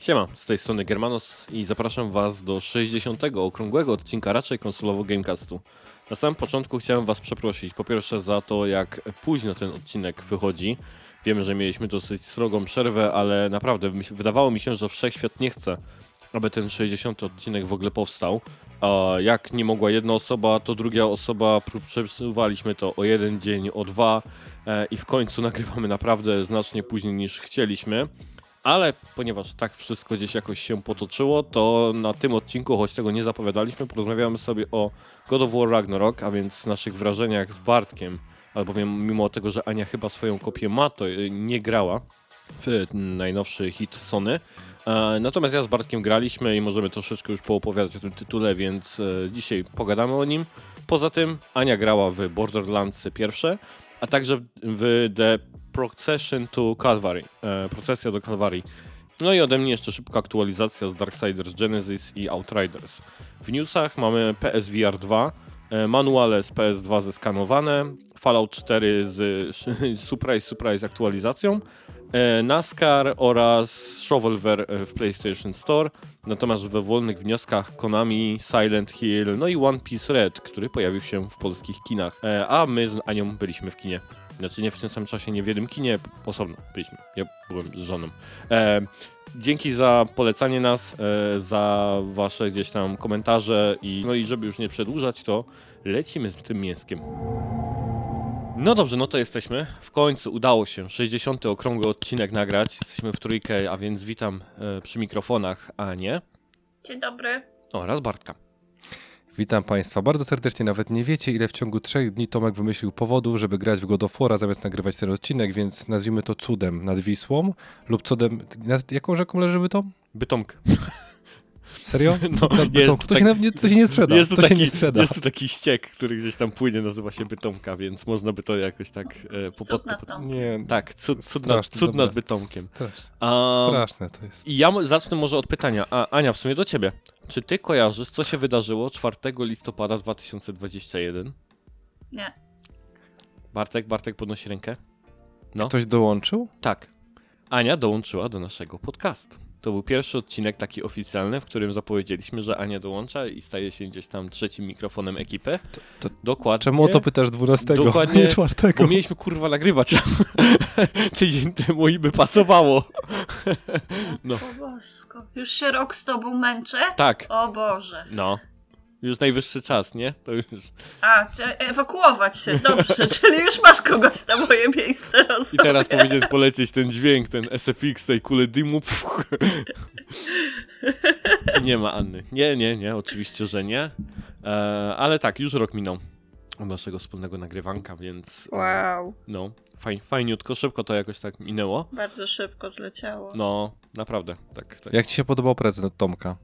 Siema, z tej strony Germanos i zapraszam Was do 60. okrągłego odcinka raczej konsolowo Gamecastu. Na samym początku chciałem Was przeprosić po pierwsze za to, jak późno ten odcinek wychodzi. Wiemy, że mieliśmy dosyć srogą przerwę, ale naprawdę wydawało mi się, że wszechświat nie chce, aby ten 60. odcinek w ogóle powstał. A jak nie mogła jedna osoba, to druga osoba, przesuwaliśmy to o jeden dzień, o dwa e, i w końcu nagrywamy naprawdę znacznie później niż chcieliśmy. Ale ponieważ tak wszystko gdzieś jakoś się potoczyło, to na tym odcinku, choć tego nie zapowiadaliśmy, porozmawiamy sobie o God of War Ragnarok, a więc naszych wrażeniach z Bartkiem, albowiem mimo tego, że Ania chyba swoją kopię ma, to y, nie grała w najnowszy hit Sony. E, Natomiast ja z Bartkiem graliśmy i możemy troszeczkę już poopowiadać o tym tytule, więc e, dzisiaj pogadamy o nim. Poza tym Ania grała w Borderlands pierwsze, a także w- w The Procession to Calvary, e, procesja do Calvary. No i ode mnie jeszcze szybka aktualizacja z Darksiders Genesis i Outriders. W newsach mamy PSVR 2, e, manuale z PS2 zeskanowane, Fallout 4 z surprise, surprise aktualizacją, NASCAR oraz Shovelware e, w PlayStation Store. Natomiast we wolnych wnioskach Konami, Silent Hill, no i One Piece Red, który pojawił się w polskich kinach. E, A my z Anią byliśmy w kinie. Znaczy nie w tym samym czasie, nie w jednym kinie, osobno byliśmy. Ja byłem z żoną. E, dzięki za polecanie nas, e, za wasze gdzieś tam komentarze i no i żeby już nie przedłużać, to lecimy z tym mięskiem. No dobrze, no to jesteśmy. W końcu udało się 60. okrągły odcinek nagrać. Jesteśmy w trójkę, a więc witam e, przy mikrofonach Anię Dzień dobry. oraz Bartka. Witam Państwa bardzo serdecznie. Nawet nie wiecie, ile w ciągu trzech dni Tomek wymyślił powodów, żeby grać w God of War'a zamiast nagrywać ten odcinek, więc nazwijmy to cudem nad Wisłą lub cudem... Nad jaką rzeką leży Bytom? Bytomk. Serio? No, jest. To, tak- się nawet nie, to się nie sprzeda. Jest tu, to taki, się nie sprzeda. jest tu taki ściek, który gdzieś tam płynie, nazywa się Bytomka, więc można by to jakoś tak e, po, Cud tą. Nie, Tak, cud, cud, nad, straszne, cud nad Bytomkiem. Straszne, A, straszne to jest. I ja zacznę może od pytania. A, Ania, w sumie do ciebie. Czy ty kojarzysz, co się wydarzyło 4 listopada 2021? Nie. Bartek, Bartek podnosi rękę. No, Ktoś dołączył? tak. Ania dołączyła do naszego podcastu. To był pierwszy odcinek taki oficjalny, w którym zapowiedzieliśmy, że Ania dołącza i staje się gdzieś tam trzecim mikrofonem ekipy. to- Dokładnie. Czemu o to pytasz 12? Dokładnie, nie 4? Bo mieliśmy kurwa nagrywać tydzień temu i by pasowało. No. O bosko. Już się rok z tobą męczę? Tak, O Boże. no. Już najwyższy czas, nie? To już. A, ewakuować się, dobrze, czyli już masz kogoś na moje miejsce, I rozumiem. teraz powinien polecieć ten dźwięk, ten SFX tej kule dymu. Pfuch. Nie ma Anny. Nie, nie, nie, oczywiście, że nie. E, ale tak, już rok minął od naszego wspólnego nagrywanka, więc e, Wow, no, fajn, fajniutko, szybko to jakoś tak minęło. bardzo szybko zleciało. No, naprawdę, tak. tak. Jak ci się podobał prezent Tomka?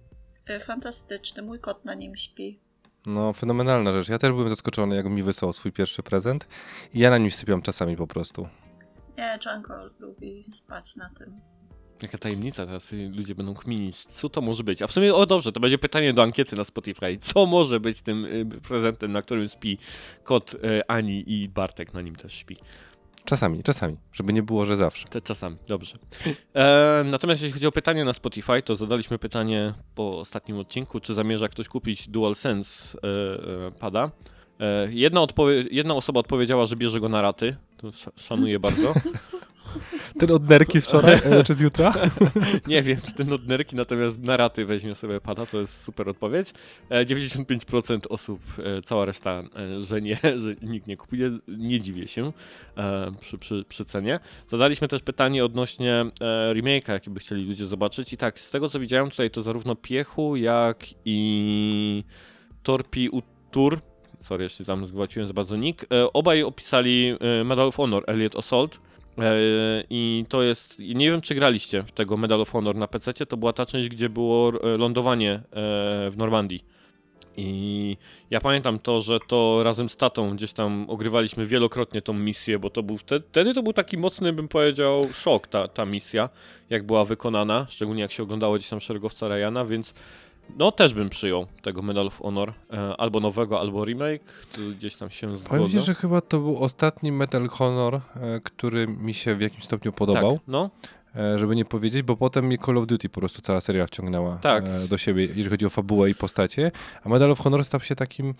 E, Fantastyczny, mój kot na nim śpi. No, fenomenalna rzecz. Ja też byłem zaskoczony, jak mi wysłał swój pierwszy prezent. I ja na nim sypiam czasami po prostu. Nie, Janko lubi spać na tym. Jaka tajemnica, teraz ludzie będą kminić, co to może być. A w sumie, o dobrze, to będzie pytanie do ankiety na Spotify. Co może być tym y, prezentem, na którym śpi kot y, Ani i Bartek na nim też śpi. Czasami, czasami. Żeby nie było, że zawsze. Te czasami, dobrze. E, natomiast jeśli chodzi o pytanie na Spotify, to zadaliśmy pytanie po ostatnim odcinku, czy zamierza ktoś kupić DualSense e, e, pada. E, jedna, jedna osoba odpowiedziała, że bierze go na raty. To sz- szanuję bardzo. Ten od nerki z wczoraj, e, czy z jutra? Nie wiem, czy ten od nerki, natomiast na raty weźmie sobie pada, to jest super odpowiedź. E, 95% osób, e, cała reszta, e, że nie, że nikt nie kupuje, nie dziwię się e, przy, przy, przy cenie. Zadaliśmy też pytanie odnośnie e, remake'a, jaki by chcieli ludzie zobaczyć i tak, z tego co widziałem tutaj to zarówno Piechu, jak i Torpi Utur, sorry, jeśli tam zgwałciłem za bardzo nick, e, obaj opisali e, Medal of Honor, Elliot Assault, E, I to jest. Nie wiem, czy graliście w tego Medal of Honor na PC. To była ta część, gdzie było e, lądowanie e, w Normandii. I ja pamiętam to, że to razem z tatą gdzieś tam ogrywaliśmy wielokrotnie tą misję, bo to był wtedy, wtedy to był taki mocny, bym powiedział, szok ta, ta misja, jak była wykonana, szczególnie jak się oglądało gdzieś tam szeregowca Ryana, więc no też bym przyjął tego Medal of Honor, e, albo nowego, albo remake, tu gdzieś tam się zgodzę. Powiem ci, że chyba to był ostatni Metal Honor, e, który mi się w jakimś stopniu podobał. Tak, no, e, żeby nie powiedzieć, bo potem mnie Call of Duty po prostu cała seria wciągnęła Tak. do siebie, jeżeli chodzi o fabułę i postacie, a Medal of Honor stał się takim,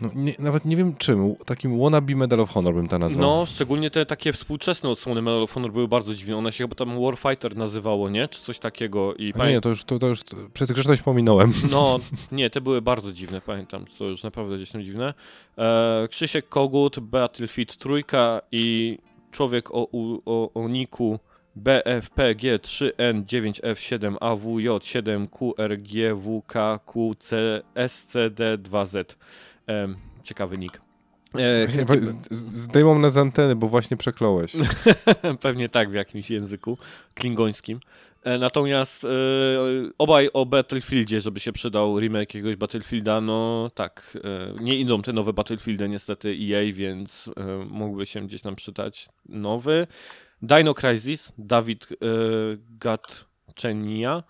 no, nie, nawet nie wiem czym, takim wannabe Medal of Honor bym to nazwał. No, szczególnie te takie współczesne odsłony Medal of Honor były bardzo dziwne. One się chyba tam Warfighter nazywało, nie? Czy coś takiego. I A nie, to już, to, to już przez grzeczność pominąłem. No, nie, te były bardzo dziwne, pamiętam. To już naprawdę gdzieś tam dziwne. E, Krzysiek Kogut, Battlefield Trójka i człowiek o, o, o niku BFPG3N9F7AWJ7QRGWKQC SCD2Z. Em, ciekawy nick. E, chętnie z- z- Zdejmą nas z anteny, bo właśnie przekląłeś. Pewnie tak w jakimś języku klingońskim. E, Natomiast e, obaj o Battlefieldzie, żeby się przydał remake jakiegoś Battlefielda, no tak, e, nie idą te nowe Battlefieldy niestety EA, więc e, mógłby się gdzieś nam przydać nowy. Dino Crisis, Dawid e, Gatczenia.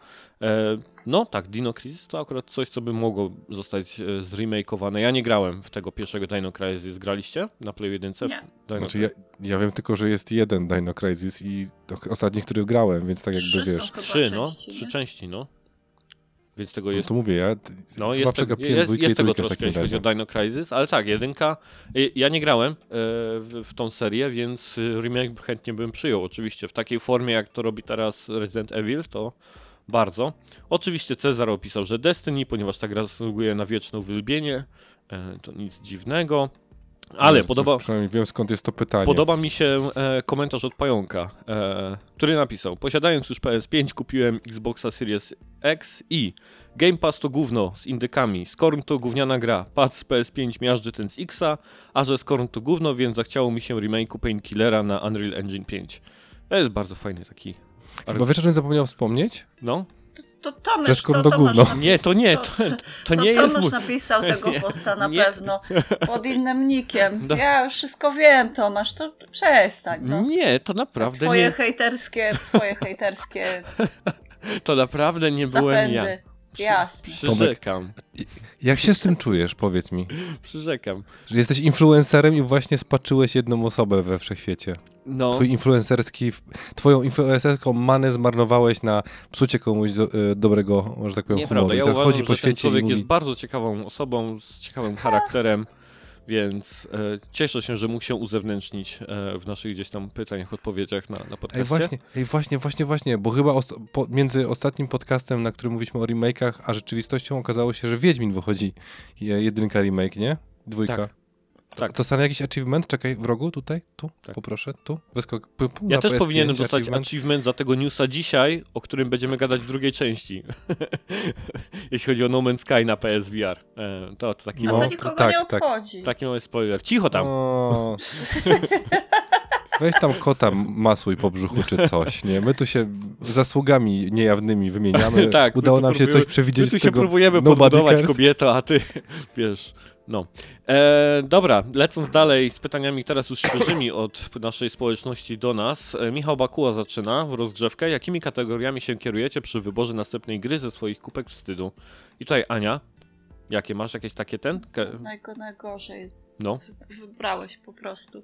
E, no tak, Dino Crisis to akurat coś, co by mogło zostać e, zremakeowane. Ja nie grałem w tego pierwszego Dino Crisis. Graliście na Play 1? Nie. Dino Znaczy ja, ja wiem tylko, że jest jeden Dino Crisis i ostatni, który grałem, więc tak jakby Trzy są wiesz. chyba Trzy, no. części, Trzy części, no. Więc tego No jest. to mówię, ja No, jest, tego, przegapiłem jest, dwójkę jest tego troszkę, jeśli chodzi o. Dino Crisis, ale tak, jedynka. y, Ja nie grałem e, w, w tą serię, więc y, remake chętnie bym przyjął. Oczywiście w takiej formie, jak to robi teraz Resident Evil, to bardzo. Oczywiście Cezar opisał, że Destiny, ponieważ ta gra zasługuje na wieczne uwielbienie. E, To nic dziwnego. Ale podoba, Przynajmniej wiem skąd jest to pytanie. Podoba mi się e, komentarz od Pająka, e, który napisał: Posiadając już PS5, kupiłem Xboxa Series X i Game Pass to gówno z indykami, Scorn to gówniana gra, pad z PS5 miażdży ten z Xa, a że Scorn to gówno, więc zachciało mi się remake'u Painkillera na Unreal Engine 5. To jest bardzo fajny taki. Chyba wiesz, o czym zapomniał wspomnieć? No? To Tomasz, skoro to to Tomasz Nie, to nie, to- to, to To nie jest Tomasz mój. napisał tego Nie, posta na nie. pewno. Pod innym nikiem. No. Ja już wszystko wiem, Tomasz, to przestań. No. Nie, to naprawdę Twoje nie, hejterskie, twoje hejterskie to naprawdę nie byłem ja. Jasne. Przyrzekam, Jak się z tym czujesz, powiedz mi? przyrzekam. Że jesteś influencerem i właśnie spaczyłeś jedną osobę we wszechświecie. No. Twój influencerski, twoją influencerską manę zmarnowałeś na psucie komuś do, e, dobrego, że tak powiem, Nieprawda. humoru. I Ja tak uważam, chodzi że po ten świecie człowiek i mówi, jest bardzo ciekawą osobą, z ciekawym charakterem, więc e, cieszę się, że mógł się uzewnętrznić e, w naszych gdzieś tam pytaniach, odpowiedziach na, na podcaście. Ej, właśnie, ej, właśnie, właśnie, właśnie, bo chyba os- po, między ostatnim podcastem, na którym mówiliśmy o remake'ach, a rzeczywistością okazało się, że Wiedźmin wychodzi. Je- Jedynka remake, nie? Dwójka. Tak. Tak. To stanie jakiś achievement? Czekaj, w rogu, tutaj, tu, Tak. poproszę, tu. Wyskok, pu, pu, Ja też PS5 powinienem dostać achievement. achievement. za tego newsa dzisiaj, o którym będziemy gadać w drugiej części. Jeśli chodzi o No Man's Sky na PSVR. E, to, to taki, No, to mały, nikogo tak, nie tak. obchodzi. taki mały spoiler. Cicho tam! O, Weź tam kota masłuj po brzuchu czy coś, nie? My tu się zasługami niejawnymi wymieniamy. Tak, Udało nam się próbujemy- coś przewidzieć. My tu się tego próbujemy podbudować kobieto, a ty wiesz. No. E, dobra, lecąc dalej z pytaniami teraz już świeżymi od naszej społeczności do nas. E, Michał Bakuła zaczyna w rozgrzewkę. Jakimi kategoriami się kierujecie przy wyborze następnej gry ze swoich kupek wstydu? I tutaj Ania, jakie masz? Jakieś takie ten? Ke- najgorzej. No. Wy- Wybrałeś po prostu,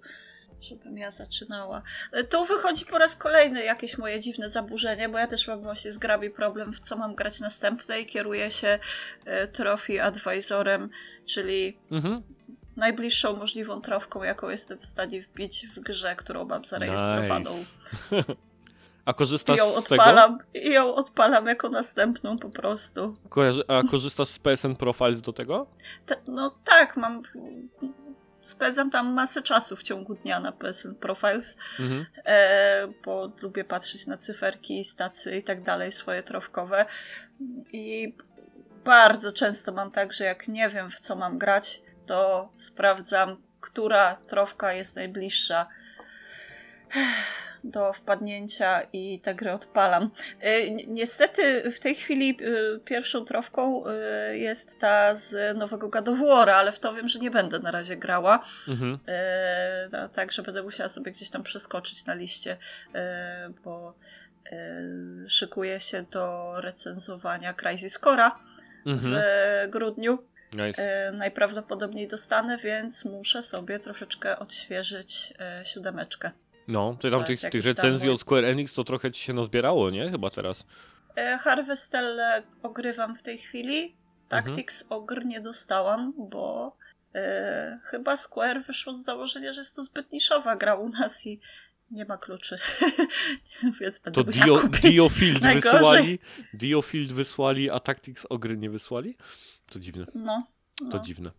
żebym ja zaczynała. E, Tu wychodzi po raz kolejny jakieś moje dziwne zaburzenie, bo ja też mam właśnie z grabi problem, w co mam grać następne i kieruję się e, Trophy Advisorem, czyli Mhm. najbliższą możliwą trofką, jaką jestem w stanie wbić w grze, którą mam zarejestrowaną. Nice. A I korzystasz ją z tego? odpalam, i ją odpalam jako następną po prostu. Kojarzy- a korzystasz z PSN Profiles do tego? Te- no tak, mam. Spędzam tam masę czasu w ciągu dnia na PSN Profiles, Mhm. e, bo lubię patrzeć na cyferki, stacje i tak dalej, swoje trofkowe. I bardzo często mam tak, że jak nie wiem w co mam grać, to sprawdzam, która trofka jest najbliższa do wpadnięcia i tę grę odpalam. Y, ni- Niestety w tej chwili y, pierwszą trofką y, jest ta z nowego War, ale w to wiem, że nie będę na razie grała. Mhm. Ta- tak, że będę musiała sobie gdzieś tam przeskoczyć na liście, bo szykuję się do recenzowania Crisis Core'a Mhm. w grudniu. Nice. Najprawdopodobniej dostanę, więc muszę sobie troszeczkę odświeżyć siódemeczkę. No, ty tam To tych, tych tam recenzji od Square Enix to trochę ci się nazbierało, nie? Chyba teraz. E, Harvestelle ogrywam w tej chwili. Tactics Ogr nie dostałam, bo e, chyba Square wyszło z założenia, że jest to zbyt niszowa gra u nas i nie ma kluczy. Więc będę To Dio, kupić. Dio Field Najgorzej. wysłali, Dio Field wysłali, a Tactics Ogry nie wysłali? To dziwne, No, to no. dziwne.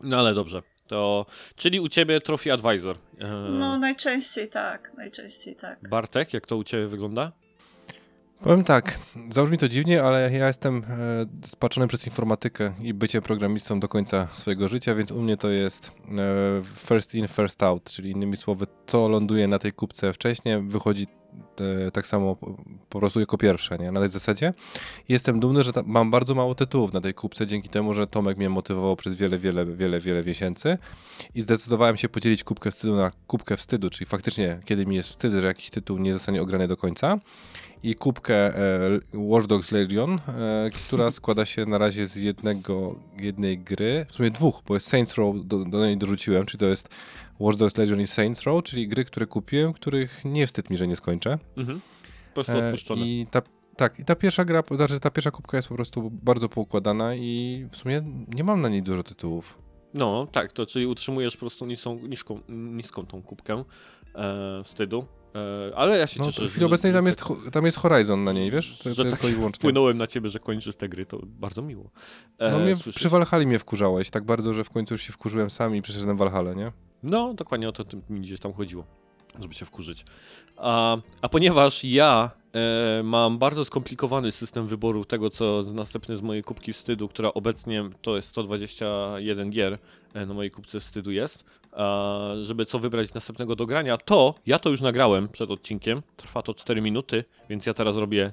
No ale dobrze. To, czyli u ciebie Trophy Advisor. E, no najczęściej tak, najczęściej tak. Bartek, jak to u ciebie wygląda? Powiem tak, zabrzmi to dziwnie, ale ja jestem e, spaczony przez informatykę i bycie programistą do końca swojego życia, więc u mnie to jest e, first in, first out, czyli innymi słowy, co ląduje na tej kubce wcześniej, wychodzi tak samo po, prostu jako pierwsze, nie? Na tej zasadzie. Jestem dumny, że mam bardzo mało tytułów na tej kubce, dzięki temu, że Tomek mnie motywował przez wiele, wiele, wiele, wiele miesięcy i zdecydowałem się podzielić kubkę wstydu na kubkę wstydu, czyli faktycznie, kiedy mi jest wstyd, że jakiś tytuł nie zostanie ograny do końca, i kubkę e, Watch Dogs Legion, e, która składa się na razie z jednego, jednej gry, w sumie dwóch, bo jest Saints Row, do, do niej dorzuciłem, czyli to jest Watch Dogs Legion i Saints Row, czyli gry, które kupiłem, których nie wstyd mi, że nie skończę. Mhm. Po prostu E, odpuszczone. I ta, tak, i ta pierwsza gra, znaczy ta pierwsza kubka jest po prostu bardzo poukładana i w sumie nie mam na niej dużo tytułów. No, tak, to czyli utrzymujesz po prostu niską, niską, niską tą kubkę e, wstydu. E, ale ja się No, cieszę, w chwili obecnej tam jest, tam jest Horizon na niej, wiesz? To, że to tak tylko i wyłącznie. wpłynąłem na ciebie, że kończysz te gry, to bardzo miło. E, No mnie słyszysz? przy Valhalla mnie wkurzałeś tak bardzo, że w końcu już się wkurzyłem sam i przeszedłem Valhalla, nie? No, dokładnie o to mi gdzieś tam chodziło, żeby się wkurzyć. A, a ponieważ ja e, mam bardzo skomplikowany system wyboru tego, co następne z mojej kubki wstydu, która obecnie to jest 121 gier e, na mojej kubce wstydu jest, a, żeby co wybrać z następnego do grania, to ja to już nagrałem przed odcinkiem, trwa to 4 minuty, więc ja teraz robię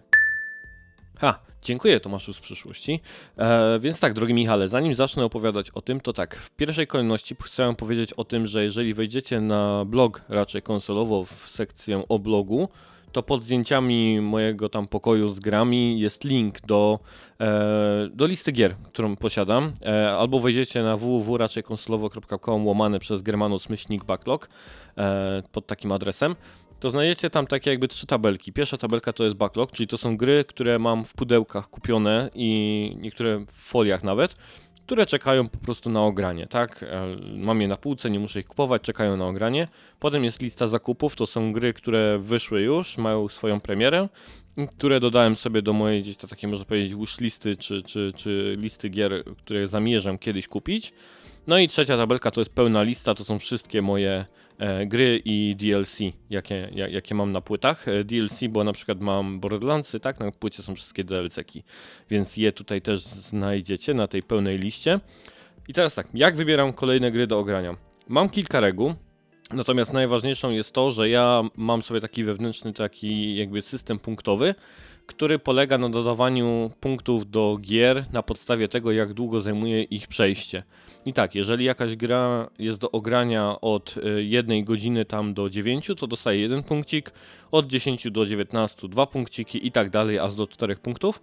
Ha, dziękuję Tomaszu z przyszłości. E, więc tak, drogi Michale, zanim zacznę opowiadać o tym, to tak, w pierwszej kolejności chcę powiedzieć o tym, że jeżeli wejdziecie na blog raczej konsolowo w sekcję o blogu, to pod zdjęciami mojego tam pokoju z grami jest link do, e, do listy gier, którą posiadam. E, albo wejdziecie na www.raczejkonsolowo.com łamane przez Germanus myślnik backlog e, pod takim adresem to znajdziecie tam takie jakby trzy tabelki. Pierwsza tabelka to jest backlog, czyli to są gry, które mam w pudełkach kupione i niektóre w foliach nawet, które czekają po prostu na ogranie, tak? E, Mam je na półce, nie muszę ich kupować, czekają na ogranie. Potem jest lista zakupów, to są gry, które wyszły już, mają swoją premierę, które dodałem sobie do mojej gdzieś to takiej można powiedzieć wishlisty, czy, czy, czy listy gier, które zamierzam kiedyś kupić. No i trzecia tabelka to jest pełna lista, to są wszystkie moje gry i DLC, jakie, ja, jakie mam na płytach. E, DLC, bo na przykład mam Borderlandsy, tak, na płycie są wszystkie DLC-ki, więc je tutaj też znajdziecie na tej pełnej liście. I teraz tak, jak wybieram kolejne gry do ogrania? Mam kilka reguł, natomiast najważniejszą jest to, że ja mam sobie taki wewnętrzny taki jakby system punktowy, który polega na dodawaniu punktów do gier na podstawie tego, jak długo zajmuje ich przejście. I tak, jeżeli jakaś gra jest do ogrania od y, jednej godziny tam do 9, to dostaje jeden punkcik, od 10 do 19 dwa punkciki i tak dalej, aż do 4 punktów.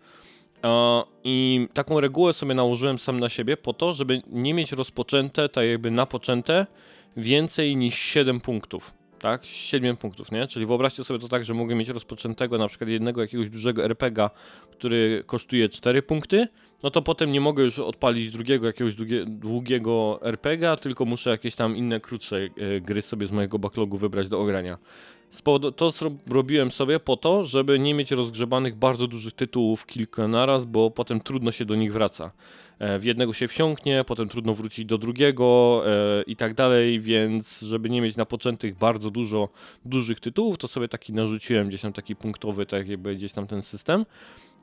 I taką regułę sobie nałożyłem sam na siebie po to, żeby nie mieć rozpoczęte, tak jakby napoczęte więcej niż 7 punktów. Tak, 7 punktów, nie? Czyli wyobraźcie sobie to tak, że mogę mieć rozpoczętego na przykład jednego jakiegoś dużego RPGa, który kosztuje 4 punkty, no to potem nie mogę już odpalić drugiego jakiegoś długie, długiego RPGa, tylko muszę jakieś tam inne krótsze e, gry sobie z mojego backlogu wybrać do ogrania. To robiłem sobie po to, żeby nie mieć rozgrzebanych bardzo dużych tytułów kilka naraz, bo potem trudno się do nich wraca. E, W jednego się wsiąknie, potem trudno wrócić do drugiego e, i tak dalej, więc żeby nie mieć napoczętych bardzo dużo dużych tytułów, to sobie taki narzuciłem gdzieś tam taki punktowy, tak jakby gdzieś tam ten system.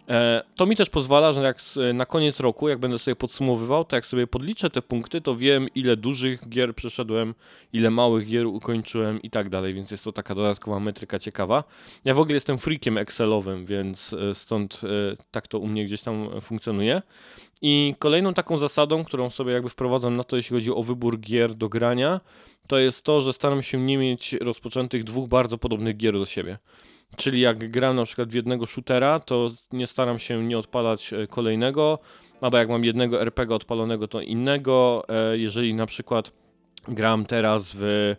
E, To mi też pozwala, że jak na koniec roku, jak będę sobie podsumowywał, to jak sobie podliczę te punkty, to wiem ile dużych gier przeszedłem, ile małych gier ukończyłem i tak dalej, więc jest to taka dodatkowa metryka ciekawa. Ja w ogóle jestem freakiem Excelowym, więc e, stąd e, tak to u mnie gdzieś tam funkcjonuje. I kolejną taką zasadą, którą sobie jakby wprowadzam na to, jeśli chodzi o wybór gier do grania, to jest to, że staram się nie mieć rozpoczętych dwóch bardzo podobnych gier do siebie. Czyli jak gram na przykład w jednego shootera, to nie staram się nie odpalać e, kolejnego, albo jak mam jednego RPG odpalonego, to innego. E, Jeżeli na przykład gram teraz w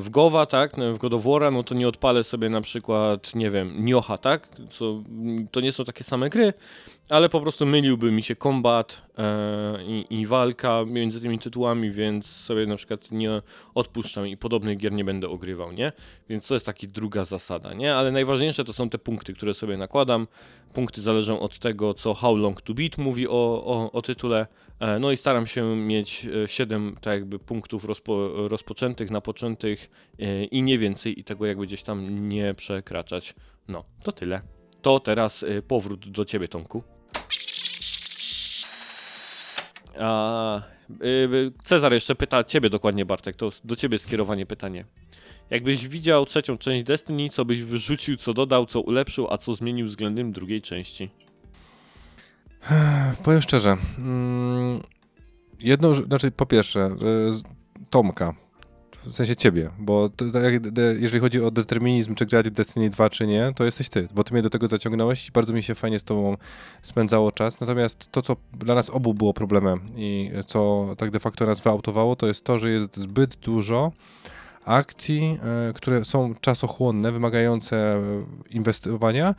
w Gowa, tak, no, w God of War'a, no to nie odpalę sobie na przykład, nie wiem, Niocha, tak, co, to nie są takie same gry, ale po prostu myliłby mi się kombat e, i, i walka między tymi tytułami, więc sobie na przykład nie odpuszczam i podobnych gier nie będę ogrywał, nie? Więc to jest taka druga zasada, nie? Ale najważniejsze to są te punkty, które sobie nakładam. Punkty zależą od tego, co How Long to Beat mówi o, o, o tytule. E, no i staram się mieć 7 tak jakby punktów rozpo, rozpoczętych, napoczętych e, i nie więcej i tego jakby gdzieś tam nie przekraczać. No, to tyle. To teraz e, powrót do ciebie, Tomku. A, y, Cezar jeszcze pyta ciebie dokładnie, Bartek, to do ciebie skierowanie pytanie. Jakbyś widział trzecią część Destiny, co byś wyrzucił, co dodał, co ulepszył, a co zmienił względem drugiej części? Powiem szczerze. Mm, rzecz- znaczy po pierwsze, y, Tomka, w sensie ciebie, bo to, de, jeżeli chodzi o determinizm, czy grać w Destiny 2, czy nie, to jesteś ty, bo ty mnie do tego zaciągnąłeś i bardzo mi się fajnie z tobą spędzało czas. Natomiast to, co dla nas obu było problemem i co tak de facto nas wyautowało, to jest to, że jest zbyt dużo akcji, e, które są czasochłonne, wymagające e, inwestowania,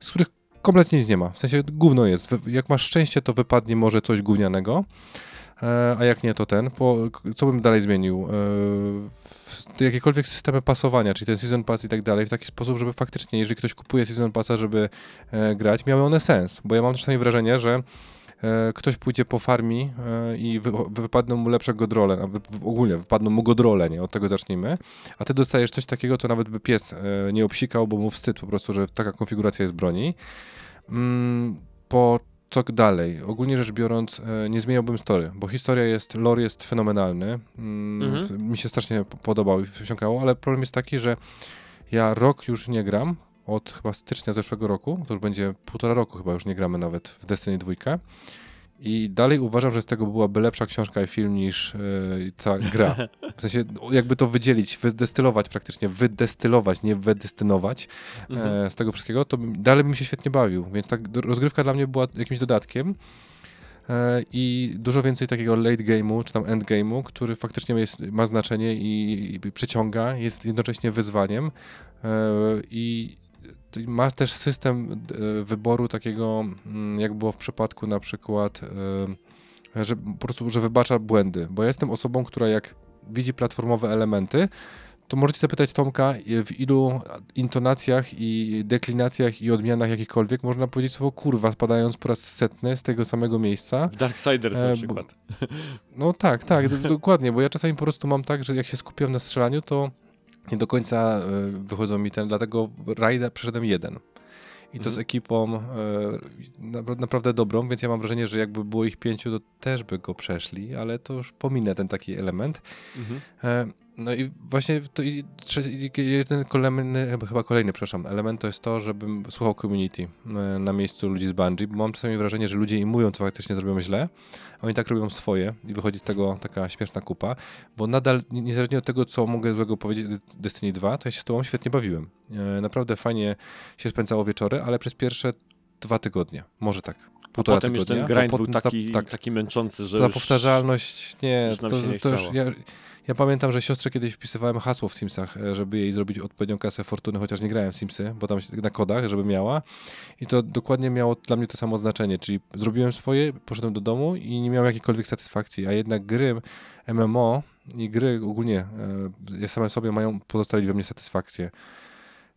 z których kompletnie nic nie ma. W sensie gówno jest. Jak masz szczęście, to wypadnie może coś gównianego, a jak nie, to ten. Po, co bym dalej zmienił? E, jakiekolwiek systemy pasowania, czyli ten Season Pass i tak dalej, w taki sposób, żeby faktycznie, jeżeli ktoś kupuje Season Passa, żeby e, grać, miały one sens. Bo ja mam czasami wrażenie, że e, ktoś pójdzie po farmi e, i wy, wypadną mu lepsze godrole, ogólnie wypadną mu godrole, nie? Od tego zacznijmy. A ty dostajesz coś takiego, co nawet by pies e, nie obsikał, bo mu wstyd po prostu, że taka konfiguracja jest broni. Mm, po co dalej? Ogólnie rzecz biorąc, e, nie zmieniałbym story, bo historia jest, lore jest fenomenalny. Mm, Mhm. Mi się strasznie podobał i wsiąkało, ale problem jest taki, że ja rok już nie gram, od chyba stycznia zeszłego roku, to już będzie półtora roku chyba już nie gramy nawet w Destiny 2. I dalej uważam, że z tego byłaby lepsza książka i film niż yy, cała gra. W sensie, jakby to wydzielić, wydestylować praktycznie, wydestylować, nie wydestynować Mhm. e, z tego wszystkiego, to dalej bym się świetnie bawił. Więc tak rozgrywka dla mnie była jakimś dodatkiem. E, I dużo więcej takiego late game'u, czy tam end game'u, który faktycznie jest, ma znaczenie i, i przyciąga, jest jednocześnie wyzwaniem. E, I to ma też system e, wyboru takiego, mm, jak było w przypadku na przykład, e, że po prostu, że wybacza błędy. Bo ja jestem osobą, która jak widzi platformowe elementy, to możecie zapytać Tomka, i- w ilu intonacjach i deklinacjach i odmianach jakichkolwiek można powiedzieć słowo kurwa, spadając po raz setny z tego samego miejsca. W Darksiders E, na bo- przykład. No tak, tak, dokładnie, bo ja czasami po prostu mam tak, że jak się skupiam na strzelaniu, to nie do końca e, wychodzą mi ten, dlatego rajda przeszedłem jeden. I to Mhm. z ekipą e, napra- naprawdę dobrą, więc ja mam wrażenie, że jakby było ich pięciu, to też by go przeszli, ale to już pominę ten taki element. Mhm. E, No i właśnie to i jeden kolejny, chyba- kolejny, przepraszam, element to jest to, żebym słuchał community e, na miejscu ludzi z Bungie, bo mam czasami wrażenie, że ludzie im mówią, co faktycznie zrobią źle, a oni tak robią swoje i wychodzi z tego taka śmieszna kupa, bo nadal, nie- niezależnie od tego, co mogę złego powiedzieć Destiny 2, to ja się z tobą świetnie bawiłem. E, Naprawdę fajnie się spędzało wieczory, ale przez pierwsze dwa tygodnie, może tak, A półtora potem już tygodnia. ten to grind był potem ta- taki, tak, taki męczący, że ta już... powtarzalność, nie, już to, się nie to już, ja, ja pamiętam, że siostrze kiedyś wpisywałem hasło w Simsach, e, żeby jej zrobić odpowiednią kasę fortuny, chociaż nie grałem w Simsy, bo tam się- na kodach, żeby miała. I to dokładnie miało dla mnie to samo znaczenie, czyli zrobiłem swoje, poszedłem do domu i nie miałem jakiejkolwiek satysfakcji, a jednak gry MMO i gry ogólnie e, same sobie mają pozostawić we mnie satysfakcję.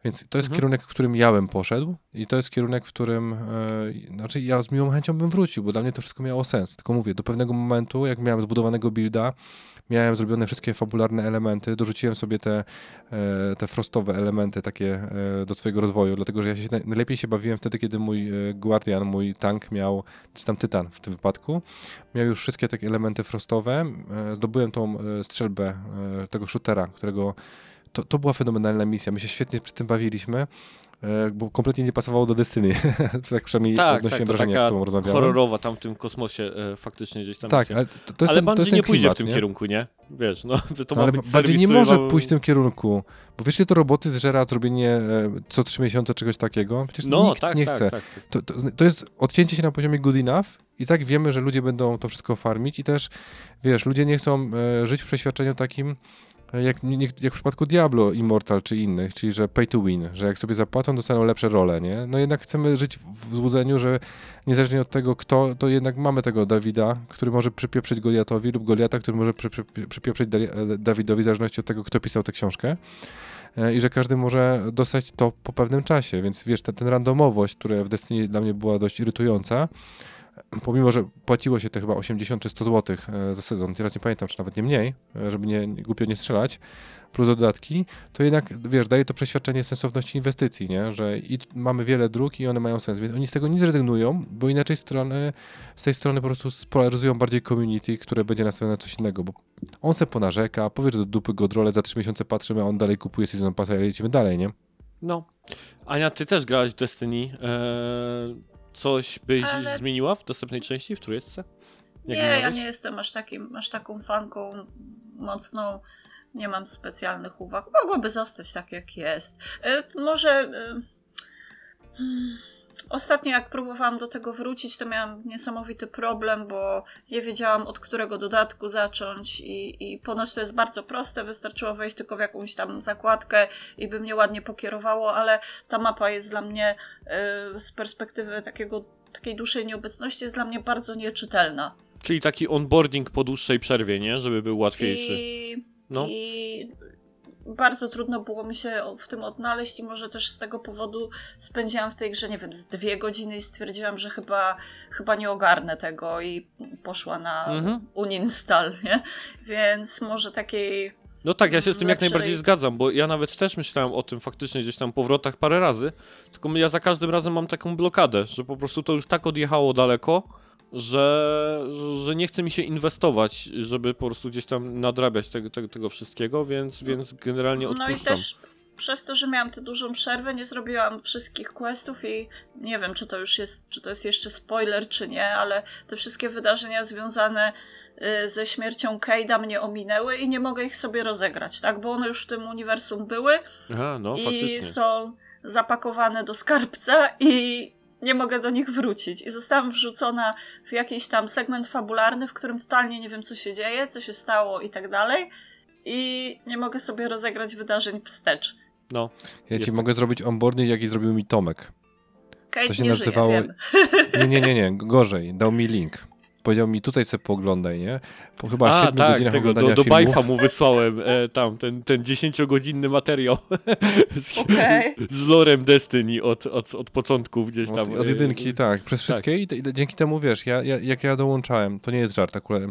Więc to jest Mhm. kierunek, w którym ja bym poszedł i to jest kierunek, w którym, e, znaczy ja z miłą chęcią bym wrócił, bo dla mnie to wszystko miało sens. Tylko mówię, do pewnego momentu, jak miałem zbudowanego builda, miałem zrobione wszystkie fabularne elementy, dorzuciłem sobie te, e, te frostowe elementy takie e, do swojego rozwoju, dlatego że ja się naj- najlepiej się bawiłem wtedy, kiedy mój e, Guardian, mój tank miał, czy tam Tytan w tym wypadku, miał już wszystkie takie elementy frostowe, zdobyłem tą strzelbę tego shootera, którego to, to była fenomenalna misja. My się świetnie przy tym bawiliśmy, bo kompletnie nie pasowało do Destiny. tak przynajmniej Tak, tak, wrażenie, jak taka z tobą rozmawiałem. horrorowa tam w tym kosmosie e, faktycznie gdzieś tam Tak, ale to, to jest ale ten, Bungie nie pójdzie klimat, w tym nie? kierunku, nie? Wiesz, no to No, ma ale być bardziej serwis, nie może ma- pójść w tym kierunku, bo wiesz, to roboty zżera zrobienie e, co trzy miesiące czegoś takiego? Przecież No, nikt tak, nie tak, chce. tak. To, to, to jest odcięcie się na poziomie good enough i tak wiemy, że ludzie będą to wszystko farmić i też, wiesz, ludzie nie chcą e, żyć w przeświadczeniu takim, jak, jak w przypadku Diablo Immortal czy innych, czyli że pay to win, że jak sobie zapłacą, dostaną lepsze role, nie? No jednak chcemy żyć w złudzeniu, że niezależnie od tego kto, to jednak mamy tego Dawida, który może przypieprzyć Goliatowi lub Goliata, który może przy, przy, przypieprzyć Dawidowi w zależności od tego, kto pisał tę książkę. E, I że każdy może dostać to po pewnym czasie, więc wiesz, ta, ten randomowość, która w Destiny dla mnie była dość irytująca, pomimo, że płaciło się to chyba 80 czy 100 zł za sezon, teraz nie pamiętam, czy nawet nie mniej, e, żeby nie, głupio nie strzelać, plus dodatki, to jednak, wiesz, daje to przeświadczenie sensowności inwestycji, nie? że i mamy wiele dróg i one mają sens, więc oni z tego nie zrezygnują, bo inaczej strony, z tej strony po prostu spolaryzują bardziej community, które będzie nastawione na coś innego, bo on se ponarzeka, powie, że do dupy go drole, za 3 miesiące patrzymy, a on dalej kupuje Season Passa i lecimy dalej, nie? No. Ania, ty też grałaś w Destiny. Eee, coś byś Ale- zmieniła w dostępnej części, w trójce? Nie, ja miałeś? nie jestem aż, takim, aż taką fanką mocną. Nie mam specjalnych uwag. Mogłoby zostać tak, jak jest. Y, może. y, hmm, Ostatnio, jak próbowałam do tego wrócić, to miałam niesamowity problem, bo nie wiedziałam, od którego dodatku zacząć, i, i ponoć to jest bardzo proste. Wystarczyło wejść tylko w jakąś tam zakładkę i by mnie ładnie pokierowało, ale ta mapa jest dla mnie y, z perspektywy takiego, takiej dłuższej nieobecności, jest dla mnie bardzo nieczytelna. Czyli taki onboarding po dłuższej przerwie, nie? Żeby był łatwiejszy. I, No. I bardzo trudno było mi się w tym odnaleźć i może też z tego powodu spędziłam w tej grze, nie wiem, z dwie godziny i stwierdziłam, że chyba, chyba nie ogarnę tego i poszła na Mhm. uninstall, nie? Więc może takiej... No tak, ja się z tym jak najbardziej zgadzam, bo ja nawet też myślałem o tym faktycznie gdzieś tam powrotach parę razy, tylko ja za każdym razem mam taką blokadę, że po prostu to już tak odjechało daleko, że, że nie chce mi się inwestować, żeby po prostu gdzieś tam nadrabiać tego, tego, tego wszystkiego, więc, więc generalnie No i odpuszczam. też przez to, że miałam tę dużą przerwę, nie zrobiłam wszystkich questów i nie wiem, czy to już jest, czy to jest jeszcze spoiler, czy nie, ale te wszystkie wydarzenia związane y, ze śmiercią Cade'a mnie ominęły i nie mogę ich sobie rozegrać, tak? Bo one już w tym uniwersum były Aha, no i faktycznie. są zapakowane do skarbca i nie mogę do nich wrócić. I zostałam wrzucona w jakiś tam segment fabularny, w którym totalnie nie wiem, co się dzieje, co się stało i tak dalej. I nie mogę sobie rozegrać wydarzeń wstecz. No, Ja ci Jest mogę zrobić onboarding, jaki zrobił mi Tomek. Kate To się nie nazywało- żyje, wiem. Nie, nie, nie, nie, gorzej, dał mi link. Powiedział mi, tutaj sobie pooglądaj, nie? Po chyba A, 7 tak, godzinach tego, do, do. Bajfa mu wysłałem e, tam ten, ten 10-godzinny materiał z, Okej. z lorem Destiny od, od, od początku gdzieś tam. Od, od e, jedynki, tak, przez wszystkie i, i dzięki temu, wiesz, ja, ja, jak ja dołączałem, to nie jest żart akurat,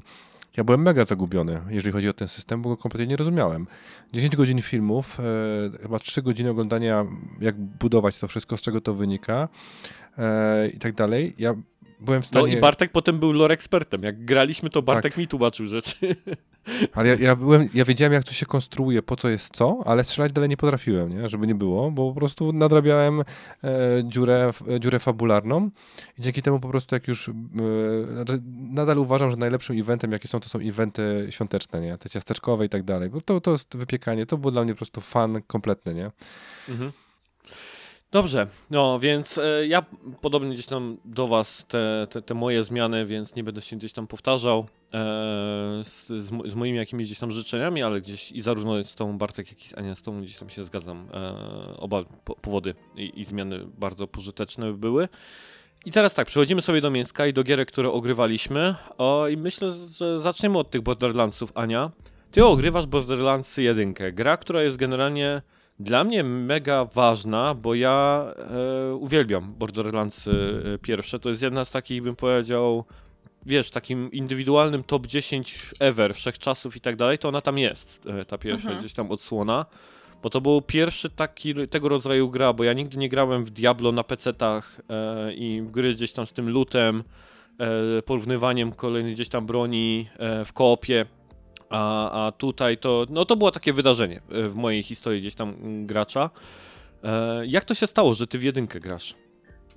ja byłem mega zagubiony, jeżeli chodzi o ten system, bo go kompletnie nie rozumiałem. 10 godzin filmów, e, chyba 3 godziny oglądania, jak budować to wszystko, z czego to wynika e, i tak dalej. Ja byłem w No stanie... i Bartek potem był lore ekspertem. Jak graliśmy, to Bartek mi tłumaczył rzeczy. Ale ja, ja, byłem, ja wiedziałem, jak to się konstruuje, po co jest co, ale strzelać dalej nie potrafiłem, nie? żeby nie było, bo po prostu nadrabiałem e, dziurę, e, dziurę fabularną i dzięki temu po prostu jak już e, nadal uważam, że najlepszym eventem, jakie są, to są eventy świąteczne, nie? te ciasteczkowe i tak dalej, bo to, to jest wypiekanie, to było dla mnie po prostu fan kompletny, nie? Mhm. Dobrze, no więc e, ja podobnie gdzieś tam do Was te, te, te moje zmiany, więc nie będę się gdzieś tam powtarzał e, z, z, z moimi jakimiś gdzieś tam życzeniami, ale gdzieś i zarówno z tą Bartek, jak i z Ania, z tą gdzieś tam się zgadzam. E, oba po, powody i, i zmiany bardzo pożyteczne były. I teraz tak, przechodzimy sobie do mięska i do gierek, które ogrywaliśmy. O, I myślę, że zaczniemy od tych Borderlandsów, Ania. Ty ogrywasz Borderlands 1, gra, która jest generalnie dla mnie mega ważna, bo ja e, uwielbiam Borderlands e, pierwsze. To jest jedna z takich, bym powiedział, wiesz, takim indywidualnym top 10 ever, wszechczasów i tak dalej, to ona tam jest, e, ta pierwsza Mhm. gdzieś tam odsłona. Bo to był pierwszy taki tego rodzaju gra, bo ja nigdy nie grałem w Diablo na PC-tach e, i w gry gdzieś tam z tym lutem, e, porównywaniem kolejnych gdzieś tam broni e, w koopie. A, a tutaj to, no to było takie wydarzenie e, w mojej historii gdzieś tam mm, gracza. E, jak to się stało, że ty w jedynkę grasz?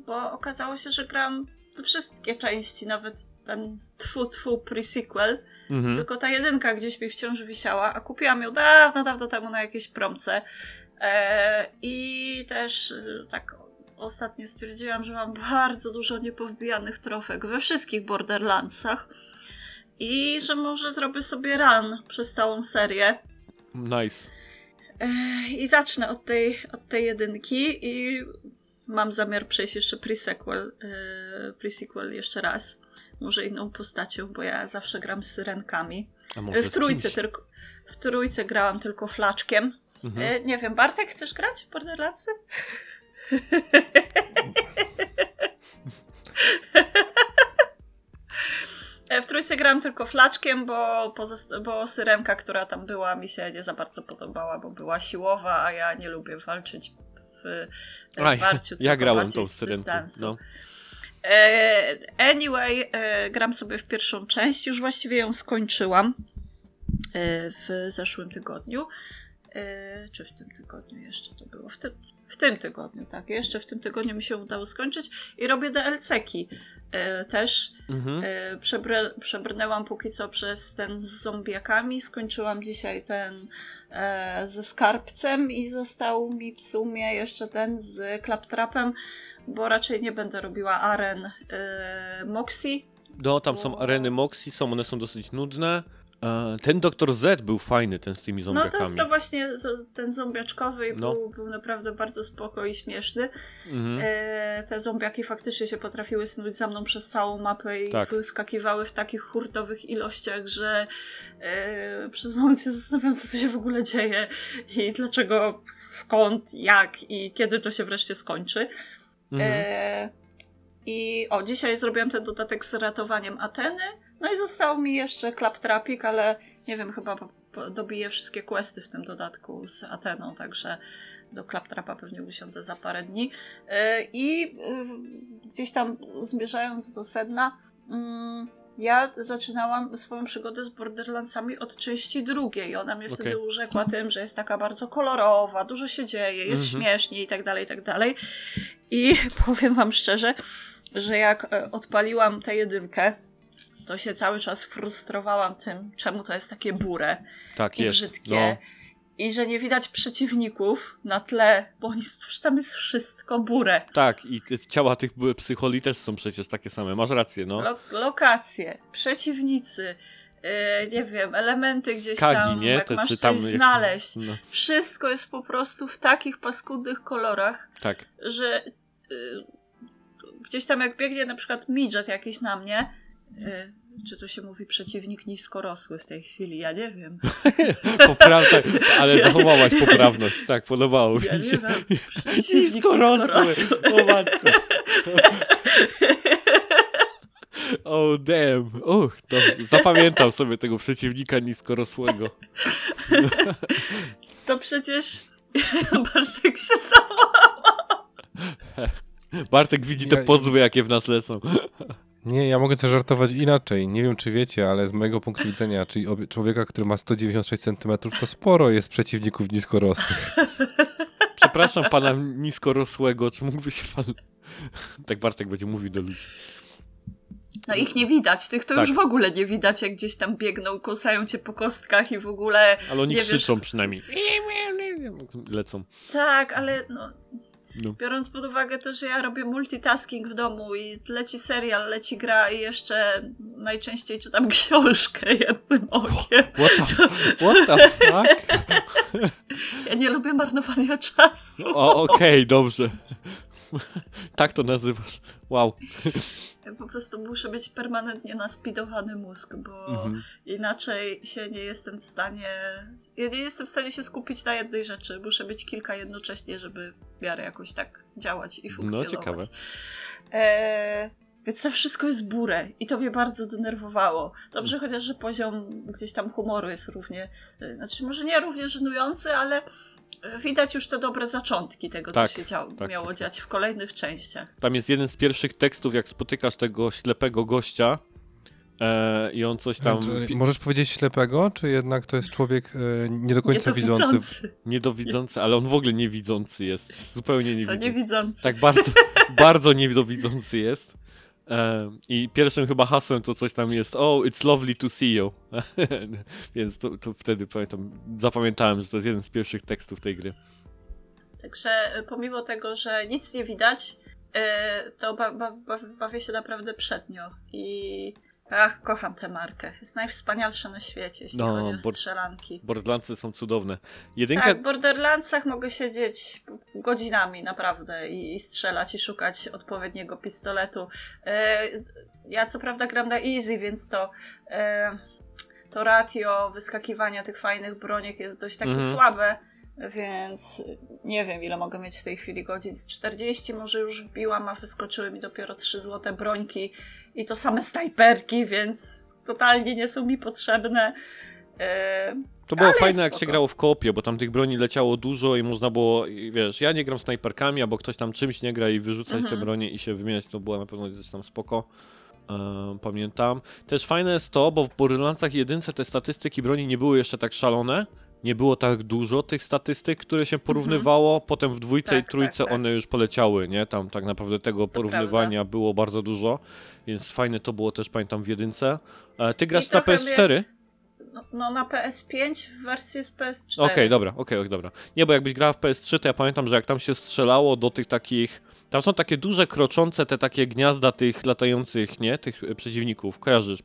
Bo okazało się, że gram wszystkie części, nawet ten tfu tfu pre-sequel. Mhm. Tylko ta jedynka gdzieś mi wciąż wisiała, a kupiłam ją dawno, dawno temu na jakiejś promce. E, I też tak ostatnio stwierdziłam, że mam bardzo dużo niepowbijanych trofek we wszystkich Borderlandsach. I że może zrobię sobie run przez całą serię. Nice. I zacznę od tej, od tej jedynki i mam zamiar przejść jeszcze pre-sequel, e, pre-sequel jeszcze raz. Może inną postacią, bo ja zawsze gram z syrenkami. W trójce tylko. W trójce grałam tylko flaczkiem. Mhm. E, nie wiem, Bartek, chcesz grać w Borderlandsy? E, W trójce grałam tylko flaczkiem, bo, bo syrenka, która tam była, mi się nie za bardzo podobała, bo była siłowa, a ja nie lubię walczyć w Aj, zwarciu. ja grałem tą syrenką. No. E, Anyway, e, gram sobie w pierwszą część, już właściwie ją skończyłam w zeszłym tygodniu. Czy w tym tygodniu jeszcze to było? W tym, w tym tygodniu, tak. Jeszcze w tym tygodniu mi się udało skończyć i robię DLC-ki e, też. Mhm. E, przebrnęłam póki co przez ten z zombiakami. Skończyłam dzisiaj ten e, ze skarbcem i został mi w sumie jeszcze ten z klaptrapem, bo raczej nie będę robiła aren e, Moxie. No, tam są bo- areny Moxie, są, one są dosyć nudne. E, Ten Dr. Z był fajny, ten z tymi No zombiakami. to jest to właśnie ten zombiaczkowy No. był, był naprawdę bardzo spoko i śmieszny. Mhm. E, te zombiaki faktycznie się potrafiły snuć za mną przez całą mapę i Tak. wyskakiwały w takich hurtowych ilościach, że e, przez moment się zastanawiam, co tu się w ogóle dzieje i dlaczego, skąd, jak i kiedy to się wreszcie skończy. Mhm. E, I o, dzisiaj zrobiłam ten dodatek z ratowaniem Ateny. No i został mi jeszcze Claptrapik, ale nie wiem, chyba dobiję wszystkie questy w tym dodatku z Ateną, także do Claptrapa pewnie usiądę za parę dni. E, I e, gdzieś tam zmierzając do sedna, mm, ja zaczynałam swoją przygodę z Borderlandsami od części drugiej. Ona mnie wtedy Okej. urzekła tym, że jest taka bardzo kolorowa, dużo się dzieje, jest Mhm. śmiesznie i tak dalej, i tak dalej. I powiem wam szczerze, że jak e, odpaliłam tę jedynkę, to się cały czas frustrowałam tym, czemu to jest takie bure tak i jest. brzydkie. No. I że nie widać przeciwników na tle, bo tam jest wszystko bure. Tak, i ciała tych psycholi też są przecież takie same. Masz rację, no. Lo- lokacje, przeciwnicy, e, nie wiem, elementy gdzieś Skagi, tam, nie? jak Te, masz coś tam się- znaleźć. No, Wszystko jest po prostu w takich paskudnych kolorach, tak. że y, gdzieś tam jak biegnie na przykład midget jakiś na mnie, czy to się mówi przeciwnik niskorosły w tej chwili, ja nie wiem. Tak, ale Ja- zachowałaś poprawność, tak, podobało Ja mi nie się. wiem. Przeciwnik Niskorosły. niskorosły. O matko. Oh damn. Uch, dobrze. Zapamiętam sobie tego przeciwnika niskorosłego. To przecież Bartek się załamał. Bartek widzi te pozwy, jakie w nas lecą. Nie, ja mogę zażartować inaczej. Nie wiem, czy wiecie, ale z mojego punktu widzenia, czyli człowieka, który ma 196 cm, to sporo jest przeciwników niskorosłych. Przepraszam pana niskorosłego, czy mógłby się pan... Tak Bartek będzie mówił do ludzi. No ich nie widać, tych to Tak. już w ogóle nie widać, jak gdzieś tam biegną, kosają cię po kostkach i w ogóle... Ale oni Nie krzyczą wiesz, przynajmniej. Lecą. Tak, ale no, No. biorąc pod uwagę to, że ja robię multitasking w domu i leci serial, leci gra i jeszcze najczęściej czytam książkę jednym okiem. What the, what the fuck? Ja nie lubię marnowania czasu. O, okej, dobrze. Tak to nazywasz. Wow. Ja po prostu muszę mieć permanentnie naspidowany mózg, bo Mhm. inaczej się nie jestem w stanie. Ja nie jestem w stanie się skupić na jednej rzeczy. Muszę mieć kilka jednocześnie, żeby w miarę jakoś tak działać i funkcjonować. No, ciekawe. E, więc to wszystko jest burę i to mnie bardzo denerwowało. Dobrze, chociaż, że poziom gdzieś tam humoru jest równie, e, znaczy może nie równie żenujący, ale widać już te dobre zaczątki tego, Tak, co się działo, tak, miało tak, tak. dziać w kolejnych częściach. Tam jest jeden z pierwszych tekstów, jak spotykasz tego ślepego gościa e, i on coś tam Czy możesz powiedzieć ślepego, czy jednak to jest człowiek e, nie do końca widzący? Niedowidzący. niedowidzący, ale on w ogóle niewidzący jest. Zupełnie To niewidzący. niewidzący. Tak bardzo, bardzo niedowidzący jest. I pierwszym chyba hasłem to coś tam jest Oh, it's lovely to see you. Więc to, to wtedy pamiętam, zapamiętałem, że to jest jeden z pierwszych tekstów tej gry. Także e, pomimo tego, że nic nie widać, e, to ba, ba, bawię się naprawdę przednio. I Ach, kocham tę markę. Jest najwspanialsza na świecie, jeśli No, chodzi o bo- strzelanki. Borderlandsy są cudowne. Jedynka... Tak, w Borderlandsach mogę siedzieć godzinami naprawdę i, i strzelać i szukać odpowiedniego pistoletu. E, ja co prawda gram na easy, więc to, e, to ratio wyskakiwania tych fajnych broniek jest dość takie Mhm. słabe, więc nie wiem ile mogę mieć w tej chwili godzin. Z 40 może już wbiłam, a wyskoczyły mi dopiero 3 złote brońki i to same snajperki, więc totalnie nie są mi potrzebne. E, To było Ale fajne, jak spoko. się grało w kopie, bo tam tych broni leciało dużo i można było, wiesz, ja nie gram snajperkami, albo ktoś tam czymś nie gra i wyrzucać te Mhm. bronie i się wymieniać, to było na pewno gdzieś tam spoko. Ehm, pamiętam. Też fajne jest to, bo w Borderlandsach jedynce te statystyki broni nie były jeszcze tak szalone. Nie było tak dużo tych statystyk, które się porównywało. Potem w dwójce Mhm. Tak, i trójce tak, tak. one już poleciały, nie? Tam tak naprawdę tego porównywania było bardzo dużo, więc fajne to było też, pamiętam, w jedynce. E, ty grasz na trochę PS4? No, no na PS5 w wersji z PS4. Okej, dobra, okej, okej, dobra. Nie, bo jakbyś grała w PS3, to ja pamiętam, że jak tam się strzelało do tych takich. Tam są takie duże, kroczące, te takie gniazda tych latających, nie? Tych e, przeciwników. Kojarzysz?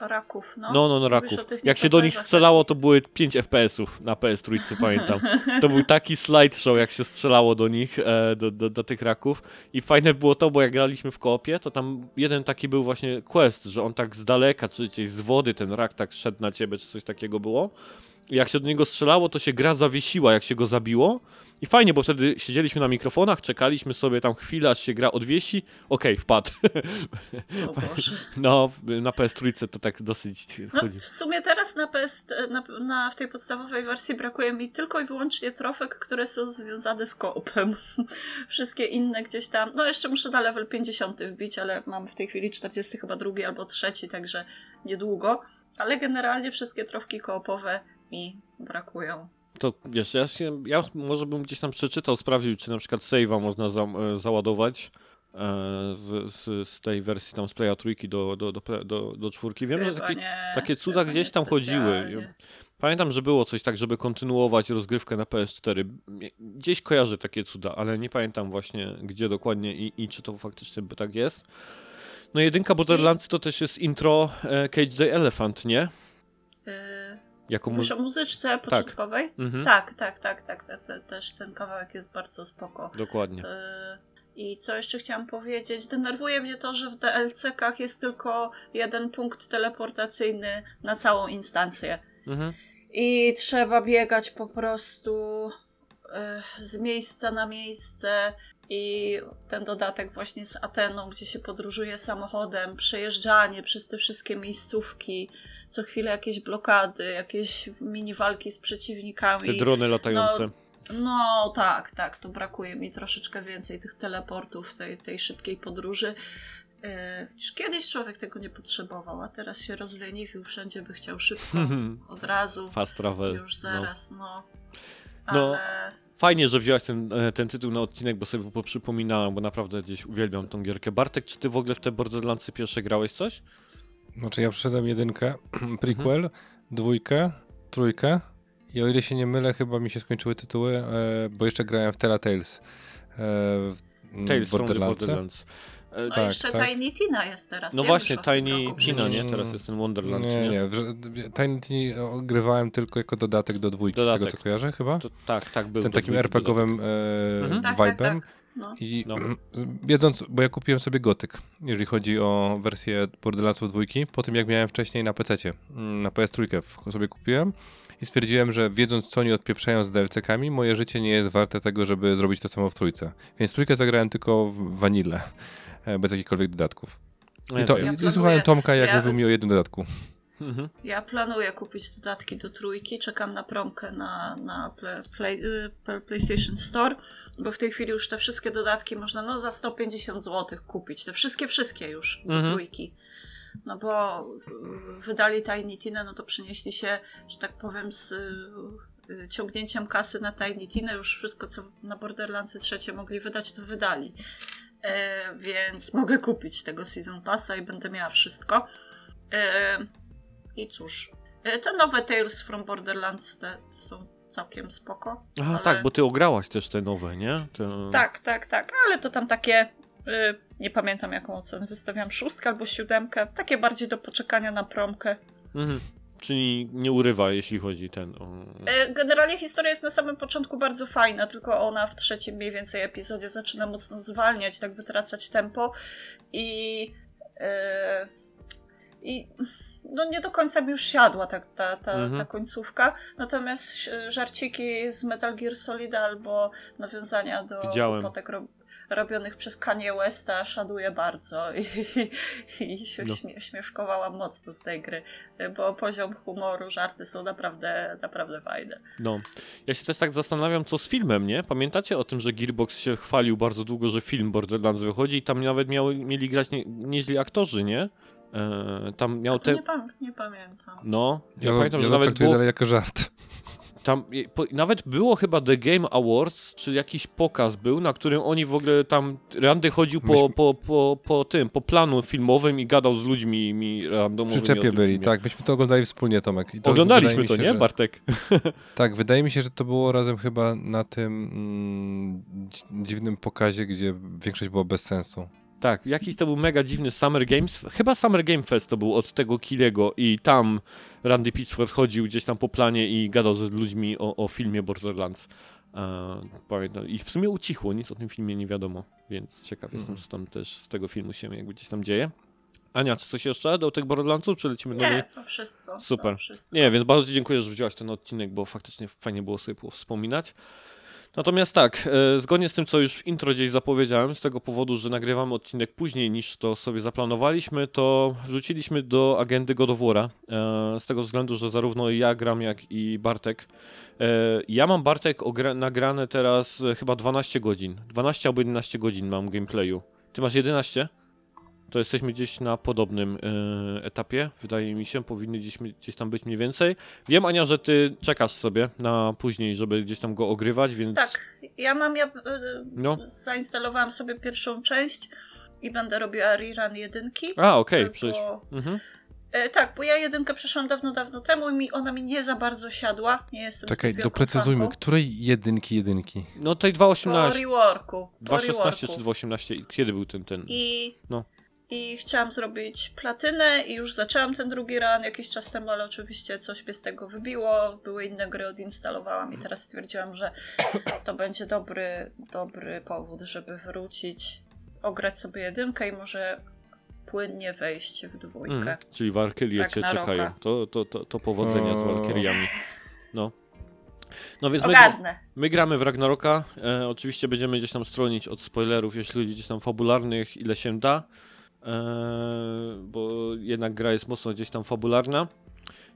Raków, no. No, no, no, raków. Jak się do nich strzelało, to były 5 FPS-ów na PS3, pamiętam. To był taki slideshow, jak się strzelało do nich, e, do, do, do tych raków. I fajne było to, bo jak graliśmy w koopie, to tam jeden taki był właśnie quest, że on tak z daleka, czy gdzieś z wody ten rak tak szedł na ciebie, czy coś takiego było. Jak się do niego strzelało, to się gra zawiesiła, jak się go zabiło. I fajnie, bo wtedy siedzieliśmy na mikrofonach, czekaliśmy sobie tam chwilę, aż się gra odwiesi. Okej, wpadł. O Boże. No, na PS3 to tak dosyć No, chodzi. w sumie teraz na PS, na, na, w tej podstawowej wersji brakuje mi tylko i wyłącznie trofek, które są związane z koopem. Wszystkie inne gdzieś tam. No jeszcze muszę na level 50 wbić, ale mam w tej chwili 40 chyba drugi albo trzeci, także niedługo. Ale generalnie wszystkie trofki koopowe mi brakują. To wiesz, ja, się, ja może bym gdzieś tam przeczytał, sprawdził, czy na przykład save'a można za, e, załadować e, z, z, z tej wersji tam z Playa trójki do, do, do, do, do czwórki. Wiem, że Chyba takie, nie, takie cuda gdzieś tam chodziły. Pamiętam, że było coś tak, żeby kontynuować rozgrywkę na PS4. Gdzieś kojarzę takie cuda, ale nie pamiętam właśnie gdzie dokładnie i, i czy to faktycznie by tak jest. No jedynka Borderlands to też jest intro e, Cage the Elephant, nie? Jako mu... O muzyczce początkowej? Mhm, Tak, tak, tak, tak. Te, te, też ten kawałek jest bardzo spoko. Dokładnie. Yy, I co jeszcze chciałam powiedzieć? Denerwuje mnie to, że w DLC-kach jest tylko jeden punkt teleportacyjny na całą instancję. Mhm. I trzeba biegać po prostu yy, z miejsca na miejsce. I ten dodatek właśnie z Ateną, gdzie się podróżuje samochodem, przejeżdżanie przez te wszystkie miejscówki, co chwilę jakieś blokady, jakieś mini walki z przeciwnikami. Te drony latające. No tak, tak, to brakuje mi troszeczkę więcej tych teleportów, tej, tej szybkiej podróży. Yy, kiedyś człowiek tego nie potrzebował, a teraz się rozleniwił, wszędzie by chciał szybko, od razu, Fast travel. już no. zaraz, no. No. Ale Fajnie, że wziąłeś ten, e, ten tytuł na odcinek, bo sobie poprzypominałem, bo naprawdę gdzieś uwielbiam tą gierkę. Bartek, czy ty w ogóle w te Borderlandsy pierwsze grałeś coś? Znaczy ja przyszedłem jedynkę, prequel, dwójkę, trójkę i o ile się nie mylę, chyba mi się skończyły tytuły, e, bo jeszcze grałem w Terra Tales. E, w mm, Tales from the Borderlandsy. Borderlands. E, no tak, jeszcze tak. Tiny Tina jest teraz. No nie? właśnie, Tiny Tina, nie? Teraz jest ten Wonderland, Nie, nie? nie, Tiny Tina ogrywałem tylko jako dodatek do dwójki, z Dodatek. tego co kojarzę chyba. To, tak, tak, był. z tym takim RPG-owym e, Mhm. Tak, tak, vibem. tak. No. I No. wiedząc, bo ja kupiłem sobie gotyk, jeżeli chodzi o wersję Borderlandsów dwójki, po tym jak miałem wcześniej na PC, na PS3 w- sobie kupiłem i stwierdziłem, że wiedząc co oni odpieprzają z DLC-kami, moje życie nie jest warte tego, żeby zrobić to samo w trójce. Więc w trójkę zagrałem tylko w vanillę, e, bez jakichkolwiek dodatków. No I, to, ja i, Ja i planuję- słuchałem Tomka, jak ja- mówił mi o jednym dodatku. Mhm. Ja planuję kupić dodatki do trójki, czekam na promkę na, na play, play, y, play, PlayStation Store, bo w tej chwili już te wszystkie dodatki można no za 150 zł kupić. Te wszystkie, wszystkie już do Mhm. trójki. No bo wydali Tiny Tina, no to przynieśli się, że tak powiem, z y, ciągnięciem kasy na Tiny Tina. Już wszystko, co na Borderlandsy trzecie mogli wydać, to wydali. E, więc mogę kupić tego Season Passa i będę miała wszystko. E, I cóż, e, te nowe Tales from Borderlands te są całkiem spoko. Aha, ale- tak, bo ty ograłaś też te nowe, nie? Te... Tak, tak, tak, ale to tam takie y, Nie pamiętam jaką ocenę wystawiam, szóstkę albo siódemkę. Takie bardziej do poczekania na promkę. Mhm. Czyli nie urywa, jeśli chodzi ten o... E, Generalnie historia jest na samym początku bardzo fajna, tylko ona w trzecim mniej więcej epizodzie zaczyna mocno zwalniać, tak wytracać tempo i, e, i no nie do końca mi już siadła ta, ta, ta, Mhm. ta końcówka. Natomiast e, żarciki z Metal Gear Solid albo nawiązania do Widziałem. głupotek robionych przez Kanye Westa szanuję bardzo i, i, i się No. śmie, śmieszkowałam mocno z tej gry, bo poziom humoru, żarty są naprawdę, naprawdę fajne. No. Ja się też tak zastanawiam, co z filmem, nie? Pamiętacie o tym, że Gearbox się chwalił bardzo długo, że film Borderlands wychodzi i tam nawet mieli grać nie, nieźli aktorzy, nie? E, tam miał te... nie, pam- nie pamiętam. No, ja, Ja, pamiętam, ja że to nawet było, dalej jako żart. tam, po, nawet było chyba The Game Awards, czy jakiś pokaz był, na którym oni w ogóle tam, Randy chodził po, Myśmy- po, po, po tym, po planu filmowym i gadał z ludźmi mi randomowymi. Przy o czepie tym byli, filmie. tak. Myśmy to oglądali wspólnie, Tomek. I to Oglądaliśmy to, się, nie, że- Bartek? Tak, wydaje mi się, że to było razem chyba na tym mm, dzi- dziwnym pokazie, gdzie większość była bez sensu. Tak, jakiś to był mega dziwny Summer Games. Chyba Summer Game Fest to był od tego Kiliego i tam Randy Pitchford chodził gdzieś tam po planie i gadał z ludźmi o, o filmie Borderlands. E, pamiętam. I w sumie ucichło, nic o tym filmie nie wiadomo, więc ciekaw jestem, Mhm. co tam też z tego filmu się jakby gdzieś tam dzieje. Ania, czy coś jeszcze do tych Borderlandsów, czy lecimy dalej? Nie, to wszystko. Super. To wszystko. Nie, więc bardzo Ci dziękuję, że wziąłeś ten odcinek, bo faktycznie fajnie było sobie wspominać. Natomiast tak, e, zgodnie z tym, co już w intro gdzieś zapowiedziałem, z tego powodu, że nagrywamy odcinek później niż to sobie zaplanowaliśmy, to wrzuciliśmy do agendy God of e, z tego względu, że zarówno ja gram, jak i Bartek. E, ja mam Bartek nagrane teraz chyba 12 godzin. 12 albo 11 godzin mam gameplayu. Ty masz 11? To jesteśmy gdzieś na podobnym e, etapie, wydaje mi się, powinny gdzieś, gdzieś tam być mniej więcej. Wiem, Ania, że ty czekasz sobie na później, żeby gdzieś tam go ogrywać, więc... Tak, ja mam, ja y, No. zainstalowałam sobie pierwszą część i będę robiła rerun jedynki. A, okej, bo- przecież... Mhm. E, tak, bo ja jedynkę przeszłam dawno, dawno temu i mi, ona mi nie za bardzo siadła. Nie jestem Czekaj, doprecyzujmy, fanką. której jedynki jedynki? No tej Po 2.18, reworku. po 2.16 reworku. czy 2.18, kiedy był ten, ten... I, No. I chciałam zrobić platynę i już zaczęłam ten drugi run jakiś czas temu, ale oczywiście coś mnie z tego wybiło. Były inne gry, odinstalowałam i teraz stwierdziłam, że to będzie dobry, dobry powód, żeby wrócić, ograć sobie jedynkę i może płynnie wejść w dwójkę. Mm, czyli Walkyrie Tak, cię czekają. To, to, to, to powodzenia z. Walkyriami. No. No więc my, my gramy w Ragnaroka. E, oczywiście będziemy gdzieś tam stronić od spoilerów, jeśli gdzieś tam fabularnych, ile się da. E, bo jednak gra jest mocno gdzieś tam fabularna.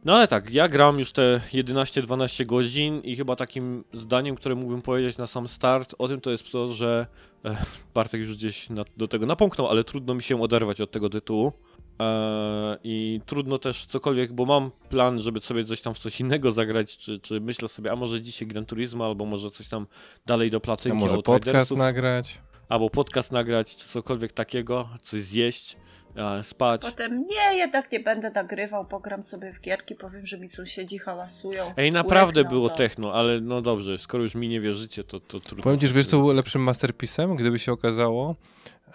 No ale tak, ja gram już te 11-12 godzin i chyba takim zdaniem, które mógłbym powiedzieć na sam start o tym, to jest to, że e, Bartek już gdzieś na, do tego napomknął, ale trudno mi się oderwać od tego tytułu. E, I trudno też cokolwiek, bo mam plan, żeby sobie coś tam w coś innego zagrać, czy, czy myślę sobie, a może dzisiaj Gran Turismo, albo może coś tam dalej do A platynki może podcast nagrać? Albo podcast nagrać, czy cokolwiek takiego, coś zjeść, e, spać. Potem nie, jednak nie będę nagrywał, pogram sobie w gierki, powiem, że mi sąsiedzi hałasują. Ej, naprawdę było to. techno, ale no dobrze, skoro już mi nie wierzycie, to, to trudno. Powiem ci, że wiesz co było lepszym masterpisem, gdyby się okazało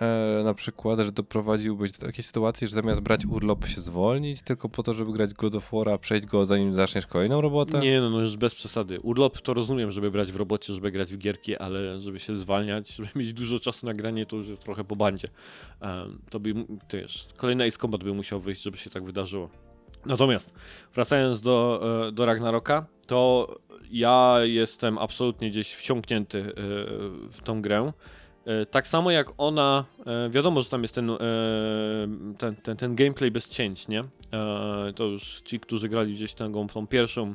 e, na przykład, że doprowadziłbyś do takiej sytuacji, że zamiast brać urlop się zwolnić, tylko po to, żeby grać God of War'a, przejść go zanim zaczniesz kolejną robotę? Nie, no, no już bez przesady. Urlop to rozumiem, żeby brać w robocie, żeby grać w gierki, ale żeby się zwalniać, żeby mieć dużo czasu na granie, to już jest trochę po bandzie. To by, też, kolejny Ace Combat by musiał wyjść, żeby się tak wydarzyło. Natomiast, wracając do, e, do Ragnaroka, to ja jestem absolutnie gdzieś wsiąknięty e, w tą grę. E, Tak samo jak ona, e, wiadomo, że tam jest ten, e, ten, ten, ten gameplay bez cięć, nie? To już ci, którzy grali gdzieś tą, tą pierwszą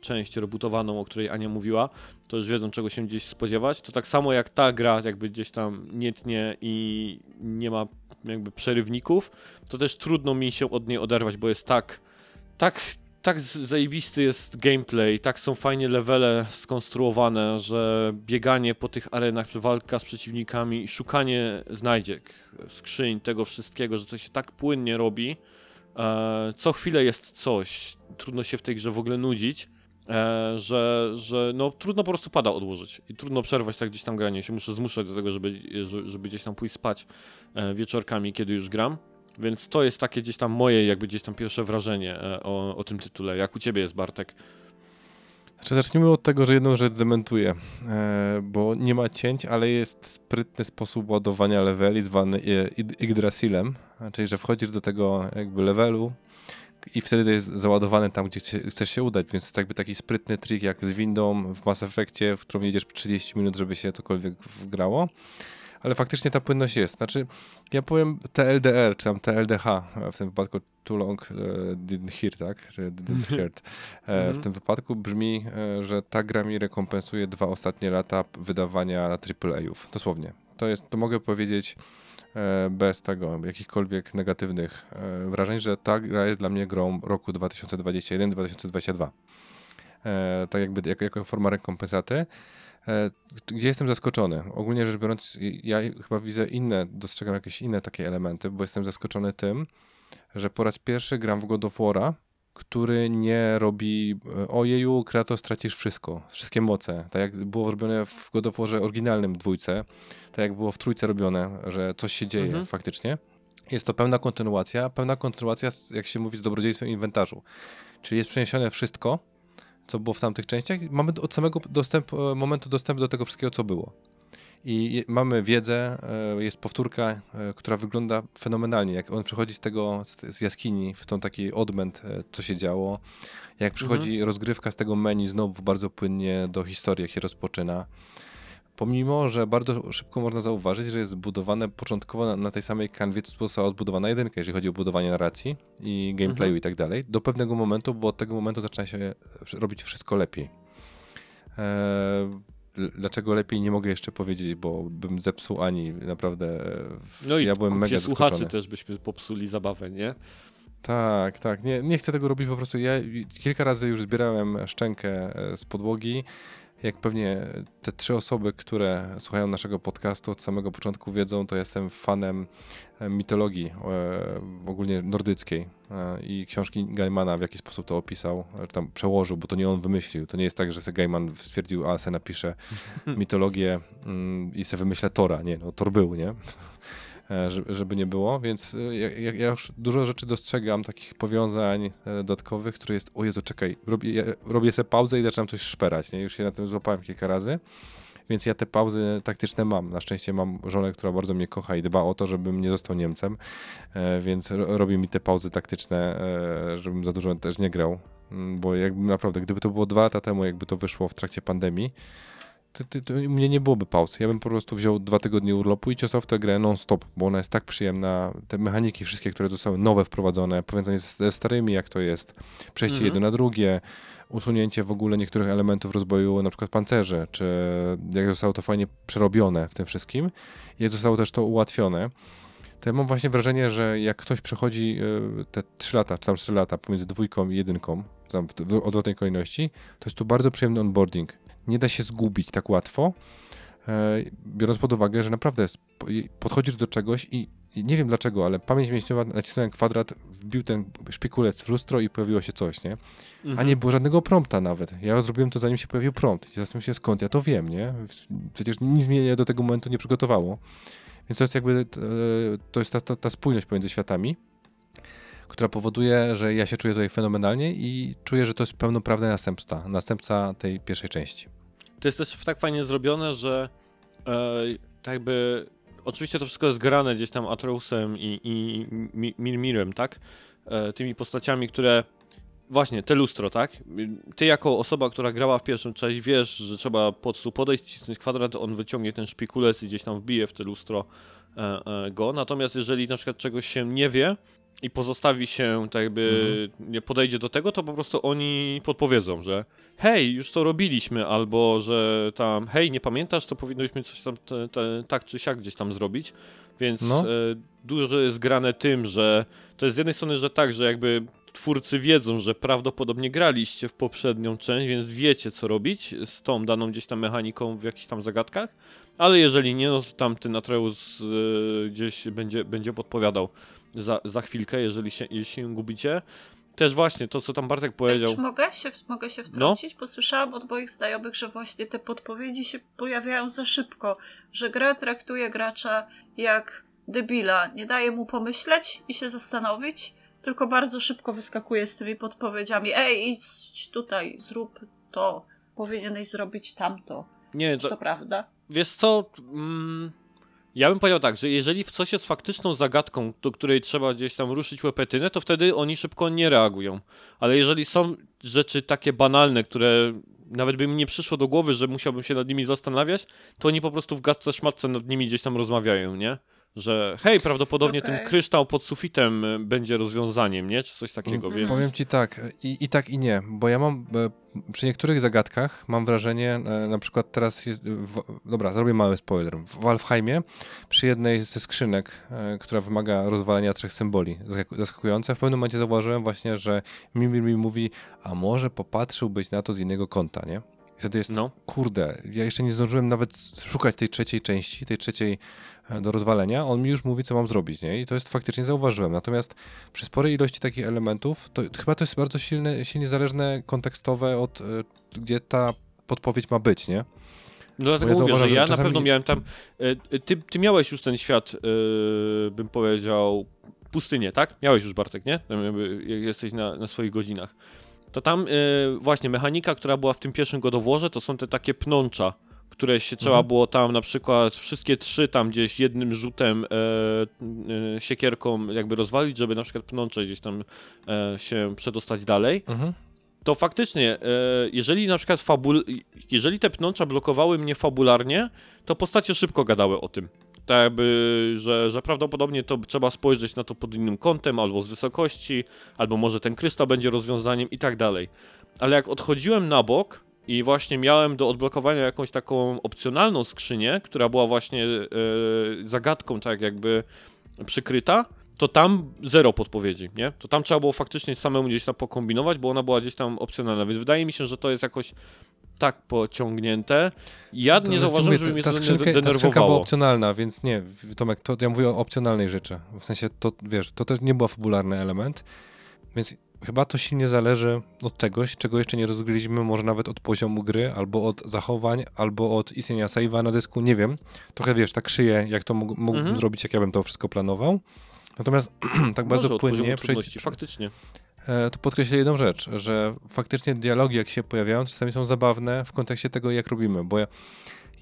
część rebootowaną, o której Ania mówiła, to już wiedzą czego się gdzieś spodziewać. To tak samo jak ta gra jakby gdzieś tam nie tnie i nie ma jakby przerywników, to też trudno mi się od niej oderwać, bo jest tak, tak, tak zajebisty jest gameplay, tak są fajnie levele skonstruowane, że bieganie po tych arenach, walka z przeciwnikami i szukanie znajdziek, skrzyń, tego wszystkiego, że to się tak płynnie robi. E, co chwilę jest coś, trudno się w tej grze w ogóle nudzić. e, że, że no, trudno po prostu pada odłożyć i trudno przerwać tak gdzieś tam granie. Się muszę zmuszać do tego, żeby, żeby, żeby gdzieś tam pójść spać e, wieczorkami, kiedy już gram. Więc to jest takie gdzieś tam moje, jakby gdzieś tam pierwsze wrażenie e, o, o tym tytule. Jak u ciebie jest, Bartek? Znaczy, zacznijmy od tego, że jedną rzecz dementuję, e, bo nie ma cięć, ale jest sprytny sposób ładowania leveli zwany e, Yggdrasilem, czyli że wchodzisz do tego jakby levelu i wtedy jest załadowany tam, gdzie chcesz się udać, więc to jakby taki sprytny trik jak z windą w Mass Effectie, w którą jedziesz 30 minut, żeby się cokolwiek wgrało. Ale faktycznie ta płynność jest. Znaczy, ja powiem TLDR, czy tam TLDH, e, w tym wypadku Too Long e, Didn't Hear, tak? Czy Didn't Hear. E, w Mhm. tym wypadku brzmi, e, że ta gra mi rekompensuje dwa ostatnie lata wydawania AAA-ów. Dosłownie. To jest, to mogę powiedzieć bez tego, jakichkolwiek negatywnych wrażeń, że ta gra jest dla mnie grą roku 2021-2022. E, tak jakby jako forma rekompensaty. E, gdzie jestem zaskoczony. Ogólnie rzecz biorąc, ja chyba widzę inne, dostrzegam jakieś inne takie elementy, bo jestem zaskoczony tym, że po raz pierwszy gram w God of War'a, który nie robi e, ojeju, Kratos stracisz wszystko, wszystkie moce. Tak jak było robione w God of War'ze oryginalnym dwójce, tak jak było w trójce robione, że coś się dzieje Mhm. faktycznie. Jest to pełna kontynuacja, pełna kontynuacja, jak się mówi, z dobrodziejstwem inwentarzu. Czyli jest przeniesione wszystko, co było w tamtych częściach. Mamy od samego dostępu, momentu dostępu do tego wszystkiego, co było. I mamy wiedzę, e, jest powtórka, e, która wygląda fenomenalnie. Jak on przychodzi z tego, z, jaskini, w tą taki odmęt, e, co się działo. Jak przychodzi rozgrywka z tego menu znowu bardzo płynnie do historii, jak się rozpoczyna. Pomimo, że bardzo szybko można zauważyć, że jest zbudowane początkowo na, na tej samej kanwie, co została odbudowana jedynka, jeżeli chodzi o budowanie narracji i gameplayu Mhm. i tak dalej, do pewnego momentu, bo od tego momentu zaczyna się robić wszystko lepiej. Eee, dlaczego lepiej nie mogę jeszcze powiedzieć, bo bym zepsuł Ani, naprawdę. No i ja byłem mega słuchaczy zaskoczony. też byśmy popsuli zabawę, nie? Tak, tak. Nie, nie chcę tego robić po prostu. Ja kilka razy już zbierałem szczękę e, z podłogi. Jak pewnie te trzy osoby, które słuchają naszego podcastu od samego początku wiedzą, to jestem fanem e, mitologii e, ogólnie nordyckiej e, i książki Gaimana w jaki sposób to opisał, że tam przełożył, bo to nie on wymyślił. To nie jest tak, że se Gaiman stwierdził, a se napisze mitologię mm, i se wymyślę Tora. Nie, no Tor był, nie? E, że- żeby nie było, więc e, ja, ja- już dużo rzeczy dostrzegam, takich powiązań e, dodatkowych, które jest, o Jezu, czekaj, robię, ja robię sobie pauzę i zaczynam coś szperać, nie? Już się na tym złapałem kilka razy, więc ja te pauzy taktyczne mam. Na szczęście mam żonę, która bardzo mnie kocha i dba o to, żebym nie został Niemcem, więc ro, robi mi te pauzy taktyczne, żebym za dużo też nie grał, bo jakby naprawdę, gdyby to było dwa lata temu, jakby to wyszło w trakcie pandemii, to, to, to u mnie nie byłoby pauz. Ja bym po prostu wziął dwa tygodnie urlopu i ciosał w tę grę non-stop, bo ona jest tak przyjemna. Te mechaniki wszystkie, które zostały nowe wprowadzone, powiązanie ze starymi, jak to jest, przejście Mhm. jedno na drugie, usunięcie w ogóle niektórych elementów rozboju, na przykład pancerzy, czy jak zostało to fajnie przerobione w tym wszystkim, jak zostało też to ułatwione. To ja mam właśnie wrażenie, że jak ktoś przechodzi y, te 3 lata, czy tam 4 lata pomiędzy dwójką i jedynką, tam w, odwrotnej kolejności, to jest to bardzo przyjemny onboarding. Nie da się zgubić tak łatwo, e, biorąc pod uwagę, że naprawdę podchodzisz do czegoś i, nie wiem dlaczego, ale pamięć mięśniowa, nacisnąłem kwadrat, wbił ten szpikulec w lustro i pojawiło się coś, nie? A Mhm. nie było żadnego prompta nawet. Ja zrobiłem to zanim się pojawił prompt. I zastanawiam się skąd ja to wiem, nie? Przecież nic mnie do tego momentu nie przygotowało. Więc to jest jakby, e, to jest ta, ta, ta spójność pomiędzy światami, która powoduje, że ja się czuję tutaj fenomenalnie i czuję, że to jest pełnoprawny następca, następca tej pierwszej części. To jest też tak fajnie zrobione, że e, tak jakby. Oczywiście to wszystko jest grane gdzieś tam Atreusem i, i Mi- Milmirem, tak? E, tymi postaciami, które. Właśnie, te lustro, tak? Ty jako osoba, która grała w pierwszą część, wiesz, że trzeba po prostu podejść, cisnąć kwadrat, on wyciągnie ten szpikulec i gdzieś tam wbije w te lustro e, e, go. Natomiast jeżeli na przykład czegoś się nie wie i pozostawi się, tak jakby nie podejdzie do tego, to po prostu oni podpowiedzą, że hej, już to robiliśmy, albo że tam, hej, nie pamiętasz, to powinnośmy coś tam te, te, tak czy siak gdzieś tam zrobić. Więc No. e, dużo jest grane tym, że to jest z jednej strony, że tak, że jakby twórcy wiedzą, że prawdopodobnie graliście w poprzednią część, więc wiecie co robić z tą daną gdzieś tam mechaniką w jakichś tam zagadkach, ale jeżeli nie, no to tam ten Atreus e, gdzieś będzie, będzie podpowiadał za, za chwilkę, jeżeli się, jeśli się gubicie. też właśnie to, co tam Bartek powiedział. Czy mogę się, mogę się wtrącić? Bo słyszałam od moich znajomych, że właśnie te podpowiedzi się pojawiają za szybko, że gra traktuje gracza jak debila, nie daje mu pomyśleć i się zastanowić, tylko bardzo szybko wyskakuje z tymi podpowiedziami. Ej, idź tutaj, zrób to, powinieneś zrobić tamto. Nie, to, to prawda? wiesz co, mm, ja bym powiedział tak, że jeżeli w coś jest faktyczną zagadką, do której trzeba gdzieś tam ruszyć łepetynę, to wtedy oni szybko nie reagują. Ale jeżeli są rzeczy takie banalne, które nawet by mi nie przyszło do głowy, że musiałbym się nad nimi zastanawiać, to oni po prostu w gadce szmatce nad nimi gdzieś tam rozmawiają, nie? Że hej, prawdopodobnie Okej. ten kryształ pod sufitem y, będzie rozwiązaniem, nie? Czy coś takiego, Mhm. więc... Powiem ci tak, i, i tak i nie, bo ja mam e, przy niektórych zagadkach mam wrażenie, e, na przykład teraz jest, w, dobra, zrobię mały spoiler. W Walfheimie przy jednej ze skrzynek, e, która wymaga rozwalenia trzech symboli, zaskaku- zaskakujące, w pewnym momencie zauważyłem właśnie, że Mimir mi mówi, a może popatrzyłbyś na to z innego kąta, nie? I wtedy jest, No. kurde, ja jeszcze nie zdążyłem nawet szukać tej trzeciej części, tej trzeciej e, do rozwalenia, on mi już mówi, co mam zrobić, nie? I to jest faktycznie zauważyłem. Natomiast przy sporej ilości takich elementów, to chyba to jest bardzo silne, silnie zależne kontekstowe od, e, gdzie ta podpowiedź ma być, nie? No dlatego ja mówię, że ja na pewno miałem tam. e, Ty, ty miałeś już ten świat, bym powiedział, pustynię, tak? Miałeś już Bartek, nie? Jesteś na, na swoich godzinach. To tam e, właśnie mechanika, która była w tym pierwszym godoworze, to są te takie pnącza, które się trzeba Mhm. było tam na przykład wszystkie trzy tam gdzieś jednym rzutem e, e, siekierką jakby rozwalić, żeby na przykład pnącze gdzieś tam e, się przedostać dalej Mhm. to faktycznie, e, jeżeli na przykład fabul... jeżeli te pnącza blokowały mnie fabularnie, to postacie szybko gadały o tym. Tak jakby, że, że prawdopodobnie to trzeba spojrzeć na to pod innym kątem, albo z wysokości, albo może ten kryształ będzie rozwiązaniem i tak dalej. Ale jak odchodziłem na bok i właśnie miałem do odblokowania jakąś taką opcjonalną skrzynię, która była właśnie e, zagadką tak jakby przykryta, to tam zero podpowiedzi, nie? To tam trzeba było faktycznie samemu gdzieś tam pokombinować, bo ona była gdzieś tam opcjonalna, więc wydaje mi się, że to jest jakoś tak pociągnięte. Ja To- nie zauważyłem, żeby mnie ta to skrzynka, ta skrzynka była denerwowało. opcjonalna, więc nie, Tomek, to ja mówię o opcjonalnej rzeczy. W sensie, to wiesz, to też nie był fabularny element, więc chyba to silnie zależy od czegoś, czego jeszcze nie rozgryźliśmy, może nawet od poziomu gry, albo od zachowań, albo od istnienia save'a na dysku, nie wiem. Trochę, wiesz, tak szyję, jak to mógł, mógłbym Mhm. zrobić, jak ja bym to wszystko planował. Natomiast tak bardzo Może płynnie przejdź, faktycznie. E, to podkreślę jedną rzecz, że faktycznie dialogi, jak się pojawiają, czasami są zabawne w kontekście tego, jak robimy, bo ja,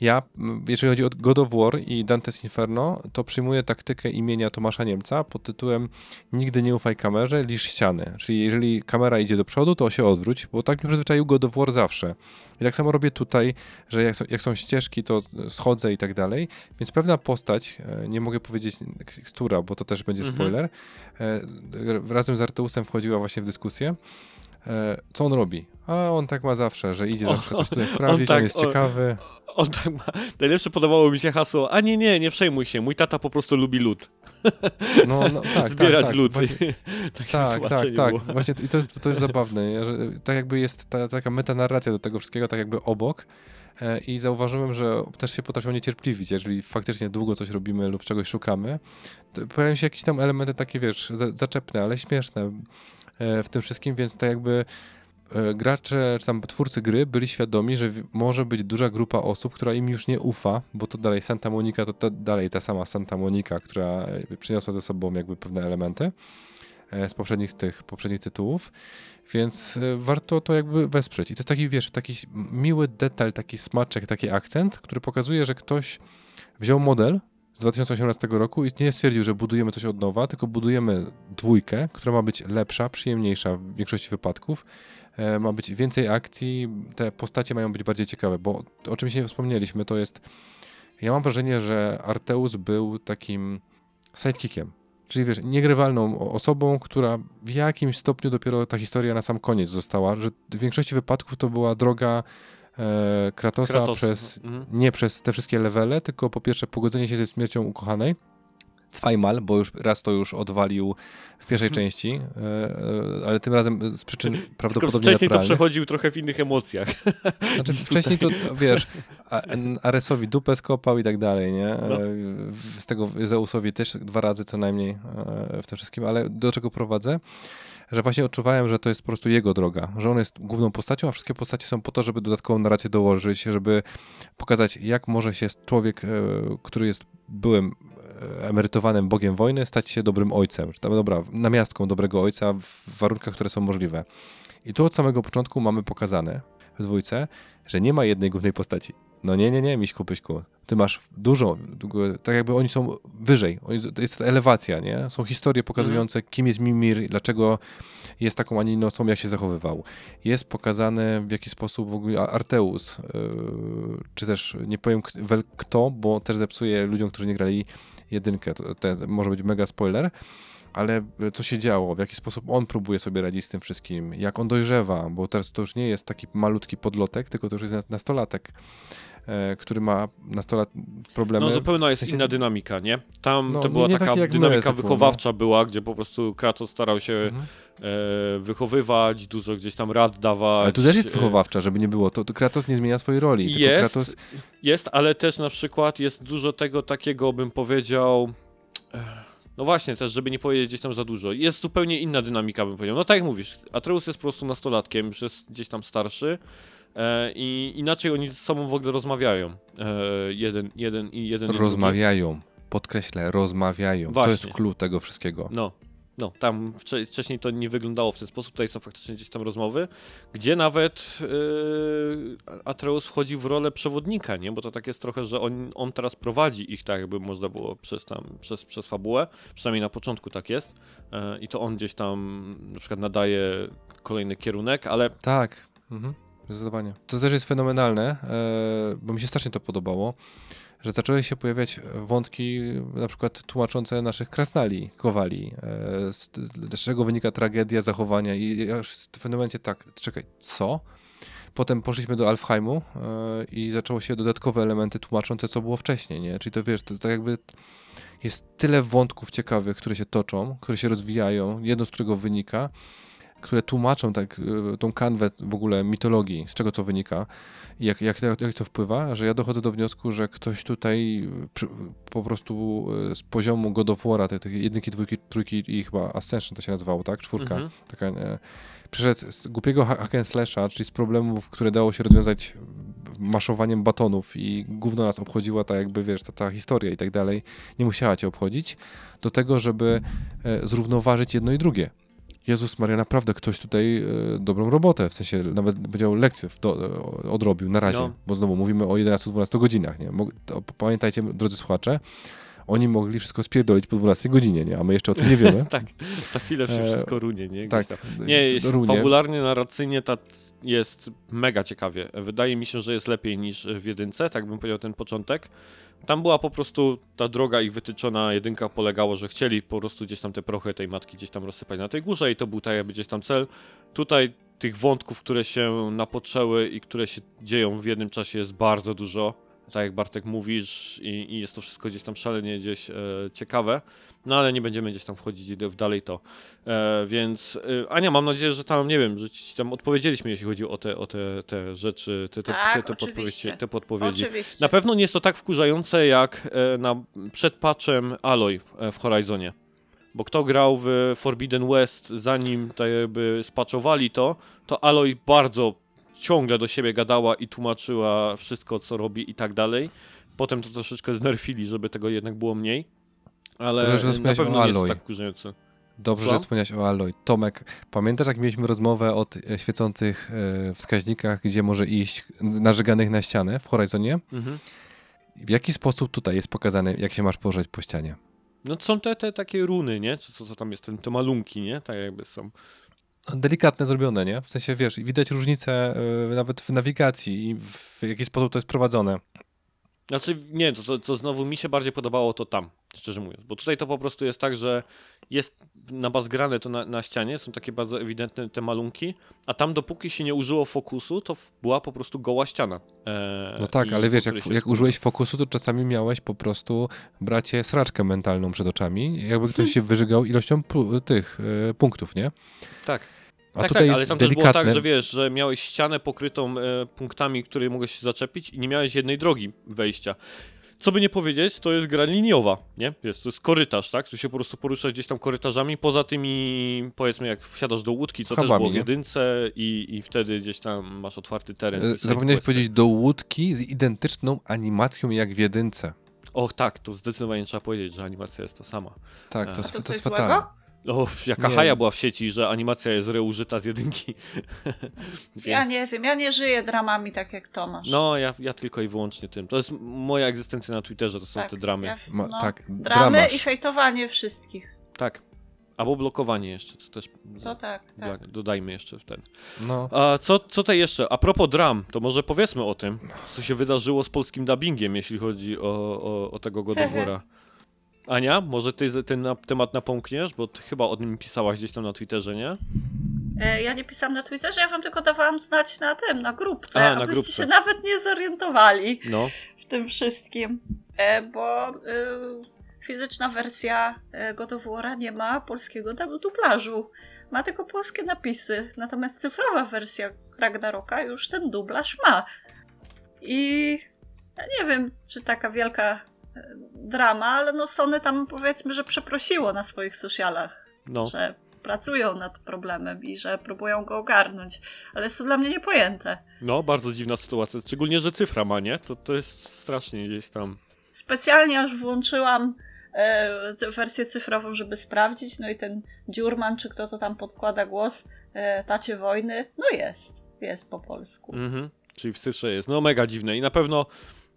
ja jeżeli chodzi o God of War i Dante's Inferno, to przyjmuję taktykę imienia Tomasza Niemca pod tytułem Nigdy nie ufaj kamerze, lisz ściany. Czyli jeżeli kamera idzie do przodu, to się odwróć, bo tak mnie przyzwyczaił God of War zawsze. I tak samo robię tutaj, że jak są, jak są ścieżki, to schodzę i tak dalej, więc pewna postać, e, nie mogę powiedzieć która, bo to też będzie Mhm. spoiler, e, razem z Arteusem wchodziła właśnie w dyskusję, co on robi. A on tak ma zawsze, że idzie zawsze coś tutaj sprawdzić, on, tak, jest o- ciekawy. On tak ma. Najlepsze podobało mi się hasło. A nie, nie, nie przejmuj się. Mój tata po prostu lubi lód. No, no tak, Zbierać tak, tak. lód. Właśnie, Takie tak, tak, tak. Właśnie i to jest, to jest zabawne, że tak jakby jest ta, taka metanarracja do tego wszystkiego, tak jakby obok. E, I zauważyłem, że też się potrafią niecierpliwić, jeżeli faktycznie długo coś robimy lub czegoś szukamy. Pojawiają się jakieś tam elementy takie, wiesz, za, zaczepne, ale śmieszne e, w tym wszystkim, więc tak jakby e, gracze, czy tam twórcy gry byli świadomi, że może być duża grupa osób, która im już nie ufa, bo to dalej Santa Monica, to, to dalej ta sama Santa Monica, która e, przyniosła ze sobą jakby pewne elementy e, z poprzednich tych poprzednich tytułów, więc e, warto to jakby wesprzeć. I to jest taki, wiesz, taki miły detal, taki smaczek, taki akcent, który pokazuje, że ktoś wziął model z 2018 roku i nie stwierdził, że budujemy coś od nowa, tylko budujemy dwójkę, która ma być lepsza, przyjemniejsza w większości wypadków. E, ma być więcej akcji, te postacie mają być bardziej ciekawe, bo o czymś nie wspomnieliśmy, to jest ja mam wrażenie, że Arteus był takim sidekickiem. Czyli wiesz, niegrywalną osobą, która w jakimś stopniu dopiero ta historia na sam koniec została, że w większości wypadków to była droga Kratosa Kratos. przez Mhm. nie przez te wszystkie levele, tylko po pierwsze pogodzenie się ze śmiercią ukochanej. Zweimal, bo już raz to już odwalił w pierwszej części, e, e, ale tym razem z przyczyn Tylko prawdopodobnie wcześniej to przechodził trochę w innych emocjach. Znaczy wcześniej to, wiesz, Aresowi dupę skopał i tak dalej, nie? No. E, Z tego Zeusowi też dwa razy co najmniej e, w tym wszystkim, ale do czego prowadzę? Że właśnie odczuwałem, że to jest po prostu jego droga, że on jest główną postacią, a wszystkie postacie są po to, żeby dodatkową narrację dołożyć, żeby pokazać, jak może się człowiek, e, który jest byłym e, emerytowanym bogiem wojny, stać się dobrym ojcem, że tam, dobra, namiastką dobrego ojca w warunkach, które są możliwe. I tu od samego początku mamy pokazane w dwójce, że nie ma jednej głównej postaci. No nie, nie, nie, Miśku, Pyśku. Ty masz dużo, tak jakby oni są wyżej. Oni, to jest elewacja, nie? Są historie pokazujące, kim jest Mimir, dlaczego jest taką, a nie inną osobą, jak się zachowywał. Jest pokazane, w jaki sposób w ogóle Arteus, yy, czy też nie powiem kto, bo też zepsuje ludziom, którzy nie grali jedynkę. To, to może być mega spoiler, ale e, co się działo, w jaki sposób on próbuje sobie radzić z tym wszystkim, jak on dojrzewa, bo teraz to już nie jest taki malutki podlotek, tylko to już jest nastolatek, e, który ma nastolat problemy. No zupełnie jest w sensie- inna dynamika, nie? Tam No, to nie- była nie taka taki jak my dynamika typu, wychowawcza była, gdzie po prostu Kratos starał się Mhm. e, wychowywać, dużo gdzieś tam rad dawać. Ale tu też jest e, wychowawcza, żeby nie było. To, to Kratos nie zmienia swojej roli. Jest, Kratos, jest, ale też na przykład jest dużo tego takiego, bym powiedział. e, No właśnie, też, żeby nie powiedzieć gdzieś tam za dużo. Jest zupełnie inna dynamika, bym powiedział. No tak jak mówisz, Atreus jest po prostu nastolatkiem, już jest gdzieś tam starszy e, i inaczej oni ze sobą w ogóle rozmawiają. E, jeden, jeden i jeden rozmawiają. Podkreślę, rozmawiają. To jest Właśnie. klucz tego wszystkiego. No, no, tam wcze- wcześniej to nie wyglądało w ten sposób, tutaj są faktycznie gdzieś tam rozmowy, gdzie nawet yy, Atreus wchodzi w rolę przewodnika, nie? Bo to tak jest trochę, że on, on teraz prowadzi ich tak, jakby można było przez tam, przez, przez fabułę, przynajmniej na początku tak jest yy, i to on gdzieś tam na przykład nadaje kolejny kierunek, ale Tak, mhm. zdecydowanie. To też jest fenomenalne, e, bo mi się strasznie to podobało, że zaczęły się pojawiać wątki na przykład tłumaczące naszych krasnali, kowali, e, z, z czego wynika tragedia zachowania i ja już w pewnym momencie tak, czekaj, co? Potem poszliśmy do Alfheimu e, i zaczęło się dodatkowe elementy tłumaczące, co było wcześniej, nie? Czyli to wiesz, to tak jakby jest tyle wątków ciekawych, które się toczą, które się rozwijają, jedno z którego wynika, które tłumaczą tak, y, tą kanwę w ogóle mitologii, z czego to wynika i jak, jak, jak to wpływa, że ja dochodzę do wniosku, że ktoś tutaj y, przy, po prostu y, z poziomu God of War'a, tej, tej jedynki, dwójki, trójki i chyba Ascension to się nazywało, tak? Czwórka. Mhm. Taka, e, przyszedł z głupiego ha- hack and slasha, czyli z problemów, które dało się rozwiązać maszowaniem batonów i gówno nas obchodziła ta jakby, wiesz, ta, ta historia i tak dalej, nie musiała cię obchodzić, do tego, żeby e, zrównoważyć jedno i drugie. Jezus Maria, naprawdę ktoś tutaj e, dobrą robotę, w sensie nawet powiedział lekcję do, e, odrobił na razie, No. bo znowu mówimy o 11-12 godzinach, nie? Mog, to, pamiętajcie, drodzy słuchacze, oni mogli wszystko spierdolić po 12 godzinie, nie? A my jeszcze o tym nie wiemy. tak, za chwilę się E, wszystko runie, nie? tak. Tam. Nie, jeśli runie. fabularnie, narracyjnie ta jest mega ciekawie. Wydaje mi się, że jest lepiej niż w jedynce, tak bym powiedział ten początek. Tam była po prostu ta droga ich wytyczona, jedynka polegało, że chcieli po prostu gdzieś tam te prochy tej matki gdzieś tam rozsypać na tej górze i to był tak jakby gdzieś tam cel. Tutaj tych wątków, które się napoczęły i które się dzieją w jednym czasie jest bardzo dużo. Tak jak Bartek mówisz i, i jest to wszystko gdzieś tam szalenie gdzieś e, ciekawe. No ale nie będziemy gdzieś tam wchodzić w dalej to. E, więc e, Ania, mam nadzieję, że tam, nie wiem, że ci tam odpowiedzieliśmy, jeśli chodzi o te, o te, te rzeczy, te, te, Tak, te, te, podpowiedzi, te podpowiedzi. Oczywiście. Na pewno nie jest to tak wkurzające jak e, na, przed patchem Aloy e, w Horizonie. Bo kto grał w Forbidden West, zanim tak jakby spaczowali to, to Aloy bardzo ciągle do siebie gadała i tłumaczyła wszystko, co robi i tak dalej. Potem to troszeczkę znerfili, żeby tego jednak było mniej. Ale Dobrze, że na pewno o jest tak. Dobrze, Słucham? że wspomniałeś o Aloy. Tomek, pamiętasz jak mieliśmy rozmowę o e, świecących e, wskaźnikach, gdzie może iść nażyganych na ścianę w Horizonie? Mhm. W jaki sposób tutaj jest pokazane, jak się masz poruszać po ścianie? No są te, te takie runy, nie? Czy co, co tam jest, ten, te malunki, nie? Tak jakby są. Delikatne zrobione, nie? W sensie, wiesz, widać różnicę e, nawet w nawigacji i w jaki sposób to jest prowadzone. Znaczy, nie, to, to, to znowu mi się bardziej podobało to tam, szczerze mówiąc. Bo tutaj to po prostu jest tak, że jest na bazgrane to na, na ścianie, są takie bardzo ewidentne te malunki, a tam dopóki się nie użyło fokusu, to była po prostu goła ściana. E, No tak, ale wiesz, jak, jak użyłeś fokusu, to czasami miałeś po prostu, bracie, sraczkę mentalną przed oczami, jakby ktoś się wyżygał ilością tych e, punktów, nie? Tak. A tak, tutaj tak, ale tam też delikatne. było tak, że wiesz, że miałeś ścianę pokrytą e, punktami, które mogłeś się zaczepić i nie miałeś jednej drogi wejścia. co by nie powiedzieć, to jest gra liniowa, nie? Jest, to jest korytarz, tak? Tu się po prostu poruszasz gdzieś tam korytarzami, poza tymi, powiedzmy, jak wsiadasz do łódki, co też Hubami, było w jedynce i, i wtedy gdzieś tam masz otwarty teren. E, Zapomniałeś powiedzieć do łódki z identyczną animacją jak w jedynce. Och, tak, to zdecydowanie trzeba powiedzieć, że animacja jest ta sama. Tak, to A jest, to to coś jest złego? fatalne. O, jaka Nie. haja była w sieci, że animacja jest reużyta z jedynki. Ja nie wiem, ja nie żyję dramami tak jak Tomasz. No, ja, ja tylko i wyłącznie tym. To jest moja egzystencja na Twitterze, to są Tak, te dramy. Ja, Ma- no, tak, dramy dramasz. i hejtowanie wszystkich. Tak. Albo blokowanie jeszcze, to też To tak, tak. dodajmy jeszcze w ten. No, A co, co to jeszcze? A propos dram, to może powiedzmy o tym, co się wydarzyło z polskim dubbingiem, jeśli chodzi o, o, o tego God of War'a. Ania, może ty ten temat napomkniesz, bo ty chyba o nim pisałaś gdzieś tam na Twitterze, nie? E, Ja nie pisałam na Twitterze, ja wam tylko dawałam znać na tym, na grupce, A, a, na wyście grupce. się nawet nie zorientowali No. w tym wszystkim, e, bo y, fizyczna wersja e, God of War'a nie ma polskiego dub- dublażu. Ma tylko polskie napisy, natomiast cyfrowa wersja Ragnaroka już ten dublaż ma. I ja nie wiem, czy taka wielka drama, ale no Sony tam powiedzmy, że przeprosiło na swoich socialach No. że pracują nad problemem i że próbują go ogarnąć, ale jest to dla mnie niepojęte. No, bardzo dziwna sytuacja. Szczególnie, że cyfra ma, nie? To, to jest strasznie gdzieś tam. Specjalnie aż włączyłam e, wersję cyfrową, żeby sprawdzić, no i ten dziurman, czy kto to tam podkłada głos, e, tacie wojny, no jest, jest po polsku. Mhm. Czyli w cyfrze jest. No, mega dziwne. I na pewno.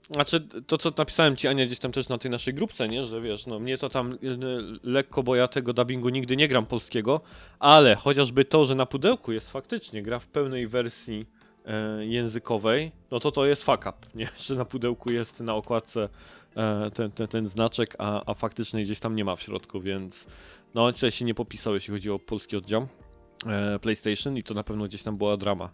Znaczy, to co napisałem ci, Ania, gdzieś tam też na tej naszej grupce, nie? Że wiesz, no mnie to tam y, y, lekko, bo ja tego dubbingu nigdy nie gram polskiego, ale chociażby to, że na pudełku jest faktycznie gra w pełnej wersji e, językowej, no to to jest fuck up, nie? Że na pudełku jest na okładce e, ten, ten, ten znaczek, a, a faktycznie gdzieś tam nie ma w środku, więc no tutaj się nie popisał, jeśli chodzi o polski oddział e, PlayStation i to na pewno gdzieś tam była drama.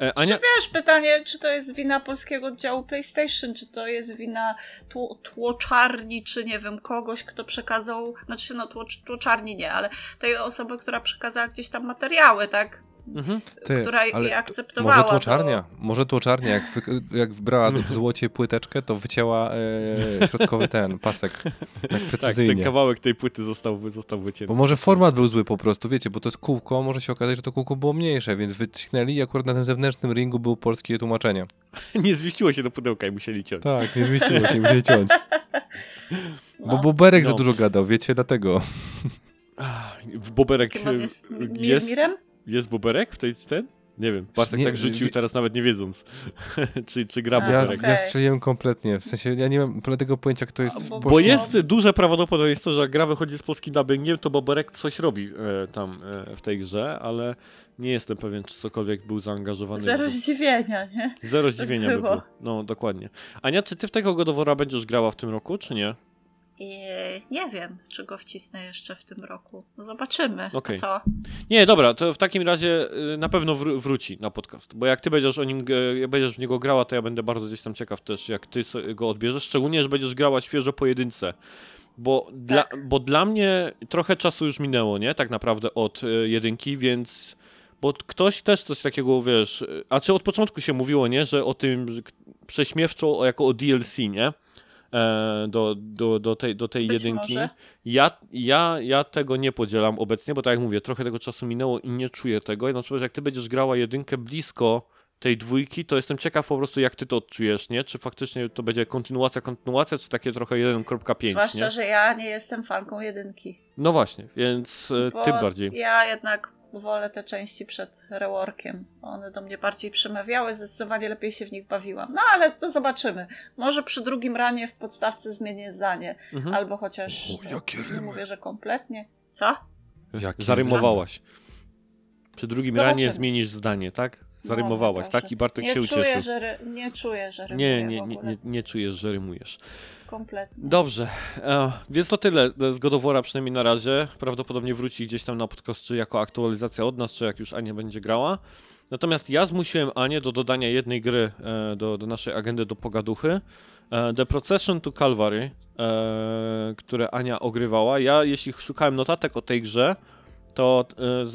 E, Ania, Czy wiesz, pytanie, czy to jest wina polskiego oddziału PlayStation, czy to jest wina tło, tłoczarni, czy nie wiem, kogoś, kto przekazał, znaczy no tłocz, tłoczarni nie, ale tej osoby, która przekazała gdzieś tam materiały, tak, mhm. ty, która ale je akceptowała. może to- tłoczarnia, może tłoczarnia, jak, wy, jak wbrała w złocie płyteczkę, to wycięła e, środkowy ten pasek, tak Tak, ten precyzyjnie. kawałek tej płyty został, został wycięty. Bo może format był zły po prostu, wiecie, bo to jest kółko, może się okazać, że to kółko było mniejsze, więc wycinęli i akurat na tym zewnętrznym ringu było polskie tłumaczenie. Nie zmieściło się do pudełka i musieli ciąć. Tak, nie zmieściło się, musieli ciąć. Bo No. Boberek za No. dużo gadał, wiecie, dlatego. W Boberek jest? jest, Mirmirem? Jest Boberek w tej ten? Nie wiem, Bartek Nie, tak rzucił wie- teraz nawet nie wiedząc, czy, czy gra Ja, Boberek. okej. ja strzeliłem kompletnie, w sensie ja nie mam tego pojęcia, kto jest A, w bo- Bo polskim- jest duże prawdopodobieństwo, że jak gra wychodzi z polskim dubbingiem, to Boberek coś robi e, tam e, w tej grze, ale nie jestem pewien, czy cokolwiek był zaangażowany. Zero w- zdziwienia, nie? Zero zdziwienia by było. było. No, dokładnie. Ania, czy ty w tego Godowora będziesz grała w tym roku, czy nie? I nie wiem, czy go wcisnę jeszcze w tym roku. No zobaczymy. A co? Nie, dobra, to w takim razie y, na pewno wró- wróci na podcast, bo jak ty będziesz o nim, będziesz w niego grała, to ja będę bardzo gdzieś tam ciekaw też, jak ty go odbierzesz, szczególnie, że będziesz grała świeżo pojedynce. Bo, dla, bo dla mnie trochę czasu już minęło, nie? Tak naprawdę od y, jedynki, więc... Bo ktoś też coś takiego, wiesz... y, A czy od początku się mówiło, nie? Że o tym prześmiewczo jako o DLC, nie? E, do, do, do tej, do tej Być jedynki. może. Ja, ja, ja tego nie podzielam obecnie, bo tak jak mówię, trochę tego czasu minęło i nie czuję tego. No że jak ty będziesz grała jedynkę blisko tej dwójki, to jestem ciekaw po prostu, jak ty to odczujesz, nie? Czy faktycznie to będzie kontynuacja, kontynuacja, czy takie trochę 1.5, Zwłaszcza, nie? że ja nie jestem fanką jedynki. No właśnie, więc e, Bo tym bardziej. Ja jednak wolę te części przed reworkiem. One do mnie bardziej przemawiały, zdecydowanie lepiej się w nich bawiłam. No ale to zobaczymy. Może przy drugim ranie w podstawce zmienię zdanie. Mhm. Albo chociaż. O, jakie nie rymy. mówię, że kompletnie. Co? Jakie Zarymowałaś. Przy drugim Zobaczymy. ranie zmienisz zdanie, tak? Zarymowałaś, No, tak? I Bartek nie się czuję, ucieszył. że ry... nie czuję, że Nie, rymuję nie, nie, ogóle. nie, nie czujesz, że rymujesz. Kompletnie. Dobrze, e, więc to tyle z God of War'a przynajmniej na razie. Prawdopodobnie wróci gdzieś tam na podcast, czy jako aktualizacja od nas, czy jak już Ania będzie grała. Natomiast ja zmusiłem Anię do dodania jednej gry e, do, do naszej agendy do pogaduchy. E, The Procession to Calvary, e, które Ania ogrywała. Ja, jeśli szukałem notatek o tej grze, to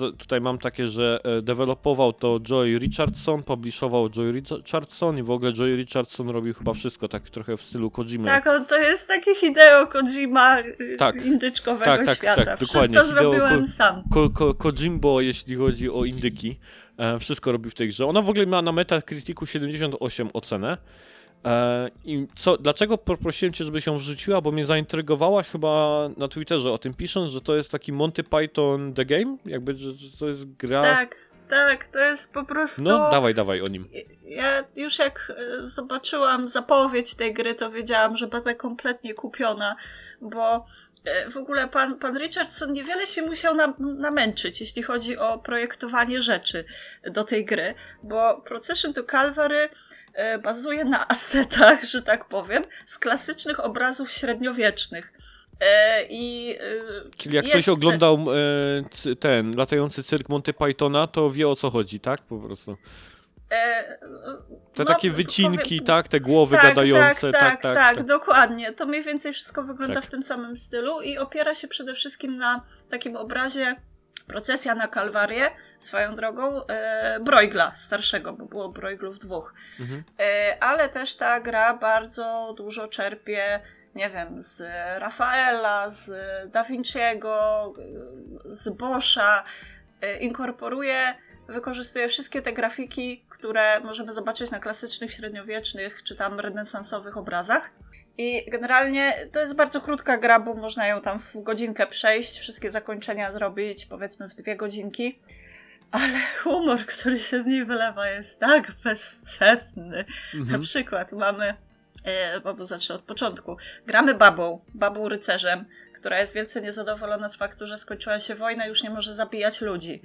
e, tutaj mam takie, że e, dewelopował to Joy Richardson, publiszował Joy Richardson i w ogóle Joy Richardson robił chyba wszystko tak trochę w stylu Kojimy. Tak, on to jest taki Hideo Kojima y, Tak. indyczkowego Tak, tak, świata. tak, Wszystko dokładnie. Zrobiłem sam. Ko Ko Kojimbo, jeśli chodzi o indyki. E, wszystko robi w tej grze. Ona w ogóle ma na Metacriticu 78 ocenę. E, I co, dlaczego poprosiłem cię, żebyś ją wrzuciła? Bo mnie zaintrygowałaś chyba na Twitterze o tym pisząc, że to jest taki Monty Python The Game? Jakby, że, że to jest gra... Tak, tak, to jest po prostu... No, dawaj, dawaj o nim. Ja już jak e, zobaczyłam zapowiedź tej gry, to wiedziałam, że będę kompletnie kupiona, bo e, w ogóle pan, pan Richardson niewiele się musiał na, namęczyć, jeśli chodzi o projektowanie rzeczy do tej gry, bo Procession to Calvary bazuje na asetach, że tak powiem, z klasycznych obrazów średniowiecznych. E, I e, Czyli jak ktoś oglądał e, cy- ten latający cyrk Monty Pythona, to wie o co chodzi, tak? Po prostu. e, Te no, takie wycinki, powie- tak? Te głowy tak, gadające, tak, tak, tak, tak, dokładnie. To mniej więcej wszystko wygląda Tak. w tym samym stylu i opiera się przede wszystkim na takim obrazie procesja na Kalwarię, swoją drogą, e, Broigla starszego, bo było Broiglów dwóch. Mhm. E, ale też ta gra bardzo dużo czerpie, nie wiem, z Rafaela, z Da Vinciego, z Boscha, e, inkorporuje, wykorzystuje wszystkie te grafiki, które możemy zobaczyć na klasycznych, średniowiecznych czy tam renesansowych obrazach. I generalnie to jest bardzo krótka gra, bo można ją tam w godzinkę przejść, wszystkie zakończenia zrobić powiedzmy w dwie godzinki. Ale humor, który się z niej wylewa, jest tak bezcenny. Na Mhm. przykład mamy, bo zacznę od początku, gramy babą, babą rycerzem, która jest wielce niezadowolona z faktu, że skończyła się wojna i już nie może zabijać ludzi.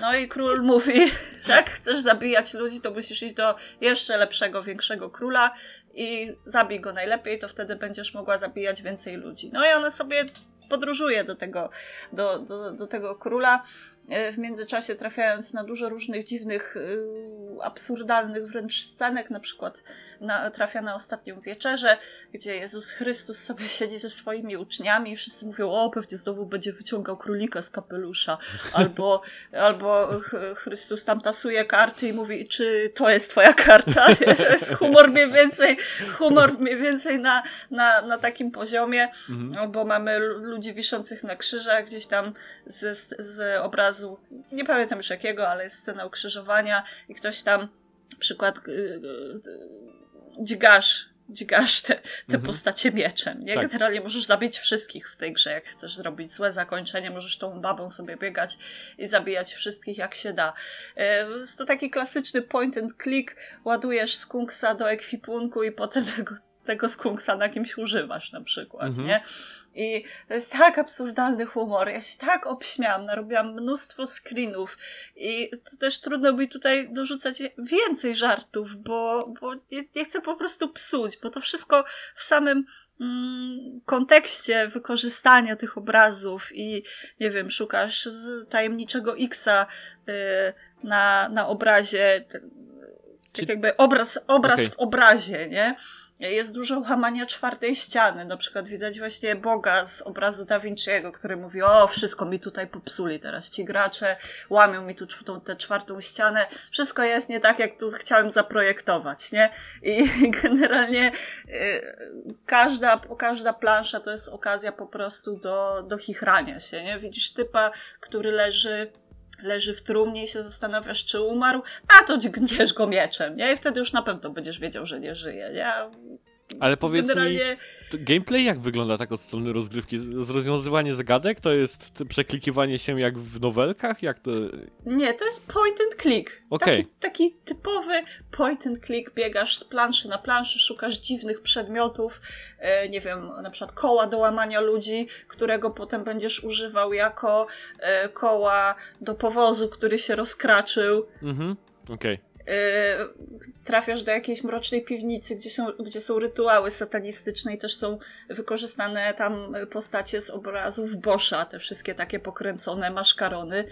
No i król mówi, jak chcesz zabijać ludzi, to musisz iść do jeszcze lepszego, większego króla i zabij go najlepiej, to wtedy będziesz mogła zabijać więcej ludzi. No i ona sobie podróżuje do tego, do, do, do tego króla, e, w międzyczasie trafiając na dużo różnych dziwnych, y, absurdalnych wręcz scenek, na przykład na, trafia na ostatnią wieczerzę, gdzie Jezus Chrystus sobie siedzi ze swoimi uczniami i wszyscy mówią, o pewnie znowu będzie wyciągał królika z kapelusza, albo, albo Ch- Chrystus tam tasuje karty i mówi, czy to jest twoja karta? To jest humor mniej więcej, humor mniej więcej na, na, na takim poziomie, Mhm. albo mamy lu- ludzi wiszących na krzyżach gdzieś tam z, z, obrazu, nie pamiętam już jakiego, ale jest scena ukrzyżowania i ktoś tam, przykład y, y, dźgasz, dźgasz te, te Mhm. postacie mieczem. Nie? Tak. Generalnie możesz zabić wszystkich w tej grze, jak chcesz zrobić złe zakończenie, możesz tą babą sobie biegać i zabijać wszystkich jak się da. Jest to taki klasyczny point and click, ładujesz skunksa do ekwipunku i potem tego, tego skunksa na kimś używasz na przykład, Mhm. nie? I to jest tak absurdalny humor. Ja się tak obśmiałam, narobiłam mnóstwo screenów i to też trudno mi tutaj dorzucać więcej żartów, bo, bo nie, nie chcę po prostu psuć, bo to wszystko w samym mm, kontekście wykorzystania tych obrazów i nie wiem, szukasz tajemniczego Xa y, na, na obrazie, tak jakby obraz, obraz w obrazie, nie? Jest dużo łamania czwartej ściany. Na przykład widać właśnie Boga z obrazu Da Vinciego, który mówi: O, wszystko mi tutaj popsuli teraz ci gracze, łamią mi tu czw- tę czwartą ścianę. Wszystko jest nie tak, jak tu chciałem zaprojektować, nie? I generalnie y, każda, każda plansza to jest okazja po prostu do, do chichrania się, nie? Widzisz typa, który leży leży w trumnie i się zastanawiasz, czy umarł, a to dźgniesz go mieczem, nie? I wtedy już na pewno będziesz wiedział, że nie żyje, nie? Ale powiedz mi, Generalnie to gameplay jak wygląda tak od strony rozgrywki? Rozwiązywanie zagadek to jest przeklikiwanie się jak w nowelkach? Jak to... nie, to jest point and click. Okej. Taki, taki typowy point and click, biegasz z planszy na planszy, szukasz dziwnych przedmiotów, e, nie wiem, na przykład koła do łamania ludzi, którego potem będziesz używał jako e, koła do powozu, który się rozkraczył. Mhm, okej. Yy, trafiasz do jakiejś mrocznej piwnicy, gdzie są, gdzie są rytuały satanistyczne i też są wykorzystane tam postacie z obrazów Boscha, te wszystkie takie pokręcone maszkarony.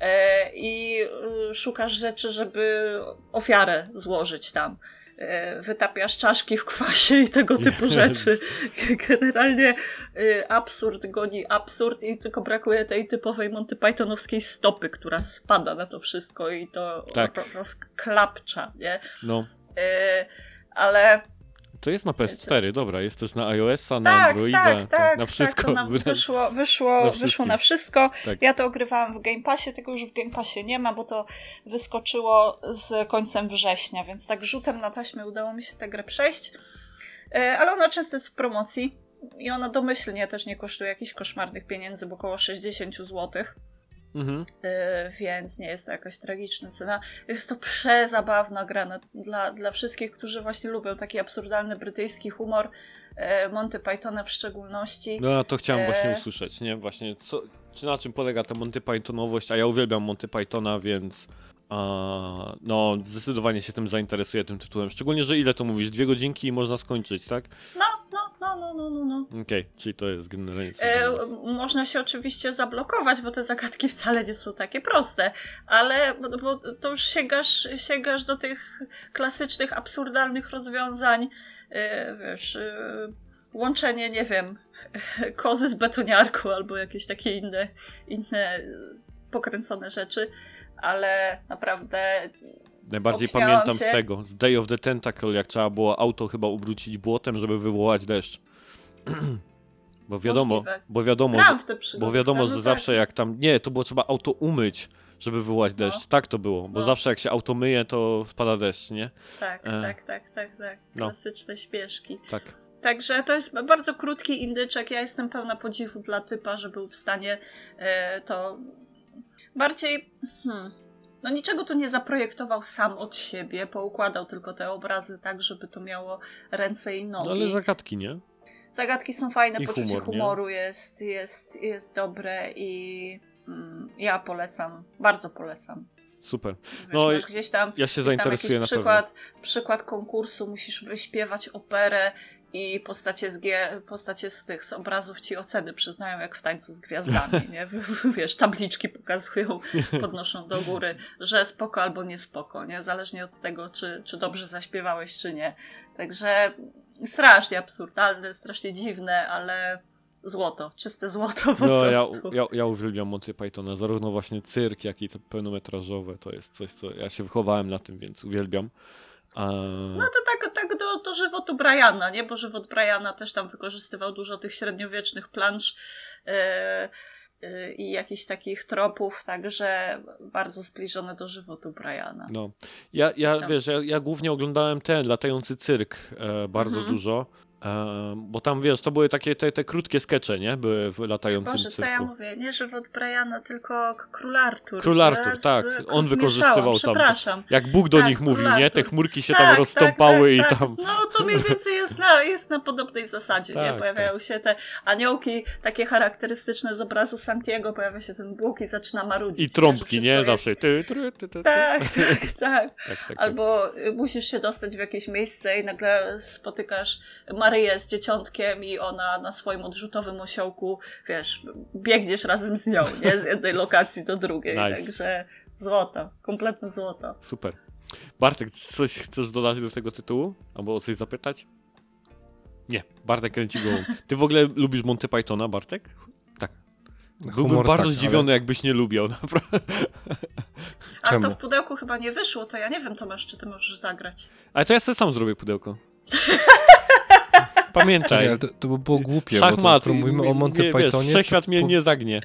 Yy, I yy, szukasz rzeczy, żeby ofiarę złożyć tam. E, wytapiasz czaszki w kwasie i tego typu rzeczy. Generalnie e, absurd goni absurd i tylko brakuje tej typowej Monty Pythonowskiej stopy, która spada na to wszystko i to Tak. ro- rozklapcza, nie? No. E, ale To jest na PS4, dobra, jest też na iOS-a, na tak, Androida, tak, tak, na wszystko. Tak, to nam wyszło, wyszło, Na wyszło na wszystko. Tak. Ja to ogrywałam w Game Passie, tego już w Game Passie nie ma, bo to wyskoczyło z końcem września, więc tak rzutem na taśmę udało mi się tę grę przejść. E, Ale ona często jest w promocji i ona domyślnie też nie kosztuje jakichś koszmarnych pieniędzy, bo około 60 zł. Mhm. Yy, więc nie jest to jakaś tragiczna cena. Jest to przezabawna gra na, dla, dla wszystkich, którzy właśnie lubią taki absurdalny brytyjski humor, yy, Monty Pythona w szczególności. No to chciałem E. właśnie usłyszeć, nie? Właśnie, co, czy na czym polega ta Monty Pythonowość, a ja uwielbiam Monty Pythona, więc a, no zdecydowanie się tym zainteresuję, tym tytułem. Szczególnie, że ile to mówisz? Dwie godzinki i można skończyć, tak? No, no, no, no, no, no. no. Okej, czyli to jest generalnie... E, można się oczywiście zablokować, bo te zagadki wcale nie są takie proste, ale bo, bo to już sięgasz, sięgasz do tych klasycznych, absurdalnych rozwiązań, e, wiesz, e, łączenie, nie wiem, kozy z betoniarką albo jakieś takie inne, inne pokręcone rzeczy, ale naprawdę Najbardziej obśmiałam pamiętam się. z tego, z Day of the Tentacle, jak trzeba było auto chyba ubrócić błotem, żeby wywołać deszcz. bo wiadomo, Możliwe. bo wiadomo, że, w te przygody. bo wiadomo, no że tak. zawsze jak tam, nie, to było trzeba auto umyć, żeby wywołać deszcz. No. Tak to było, bo No. zawsze jak się auto myje, to spada deszcz, nie? Tak, E. tak, tak, tak, tak. No. Klasyczne śpieszki. Tak. Także to jest bardzo krótki indyczek. Ja jestem pełna podziwu dla typa, że był w stanie e, to bardziej. Hmm, no niczego tu nie zaprojektował sam od siebie, poukładał tylko te obrazy tak, żeby to miało ręce i nogi. No ale zagadki, nie? Zagadki są fajne, I poczucie humor, humoru jest, jest, jest dobre i mm, ja polecam, bardzo polecam. Super. Wiesz, No masz gdzieś tam Ja się Gdzieś tam zainteresuję na pewno. przykład, przykład konkursu, musisz wyśpiewać operę i postacie z, postacie z tych z obrazów ci oceny przyznają jak w tańcu z gwiazdami, nie? Wiesz, tabliczki pokazują, podnoszą do góry, że spoko albo nie spoko, nie? Zależnie od tego, czy, czy dobrze zaśpiewałeś, czy nie. Także strasznie absurdalne, strasznie dziwne, ale złoto, czyste złoto po No, ja, prostu. ja, ja uwielbiam Monty Pythona, zarówno właśnie cyrk, jak i te pełnometrażowe. To jest coś, co ja się wychowałem na tym, więc uwielbiam. A... No to tak do, do żywotu Briana, nie? Bo żywot Briana też tam wykorzystywał dużo tych średniowiecznych plansz e, e, i jakichś takich tropów, także bardzo zbliżone do żywotu Briana. No. Ja, ja wiesz, ja, ja głównie oglądałem ten latający cyrk e, bardzo Mhm. dużo. Bo tam wiesz, to były takie te, te krótkie skecze, nie? Były w latającym Boże, cyrku. co ja mówię? Nie żywot Briana, tylko Król Artur. Król Artur, tak. On wykorzystywał tam-. Jak Bóg do Tak, nich mówił, nie? Te chmurki się Tak, tam tak, rozstąpały tak, i tak. tam. No to mniej więcej jest na, jest na podobnej zasadzie, nie? Tak, Pojawiają się te aniołki takie charakterystyczne z obrazu Santiago, pojawia się ten Bóg i zaczyna marudzić. I nie? Trąbki, nie? jest- Zawsze. Ty, ty, ty, ty. Tak, tak, tak. tak, tak, tak. Albo y, musisz się dostać w jakieś miejsce i nagle spotykasz Maryję z dzieciątkiem i ona na swoim odrzutowym osiołku, wiesz, biegniesz razem z nią, nie? Z jednej lokacji do drugiej. Nice. Także złoto, kompletne złoto. Super. Bartek, czy coś chcesz dodać do tego tytułu? Albo o coś zapytać? Nie, Bartek kręci głową. Ty w ogóle lubisz Monty Pythona, Bartek? Tak. Byłbym Humor bardzo tak, zdziwiony, jakbyś nie lubił, naprawdę. Ale to w pudełku chyba nie wyszło, to ja nie wiem, Tomasz, czy ty możesz zagrać. Ale to ja sobie sam zrobię pudełko. Pamiętaj. ale to, to by było głupie, bo to, Szachmat. skoro mówimy o Monty nie, Pythonie, Wiesz, to wszechświat mnie po- nie zagnie.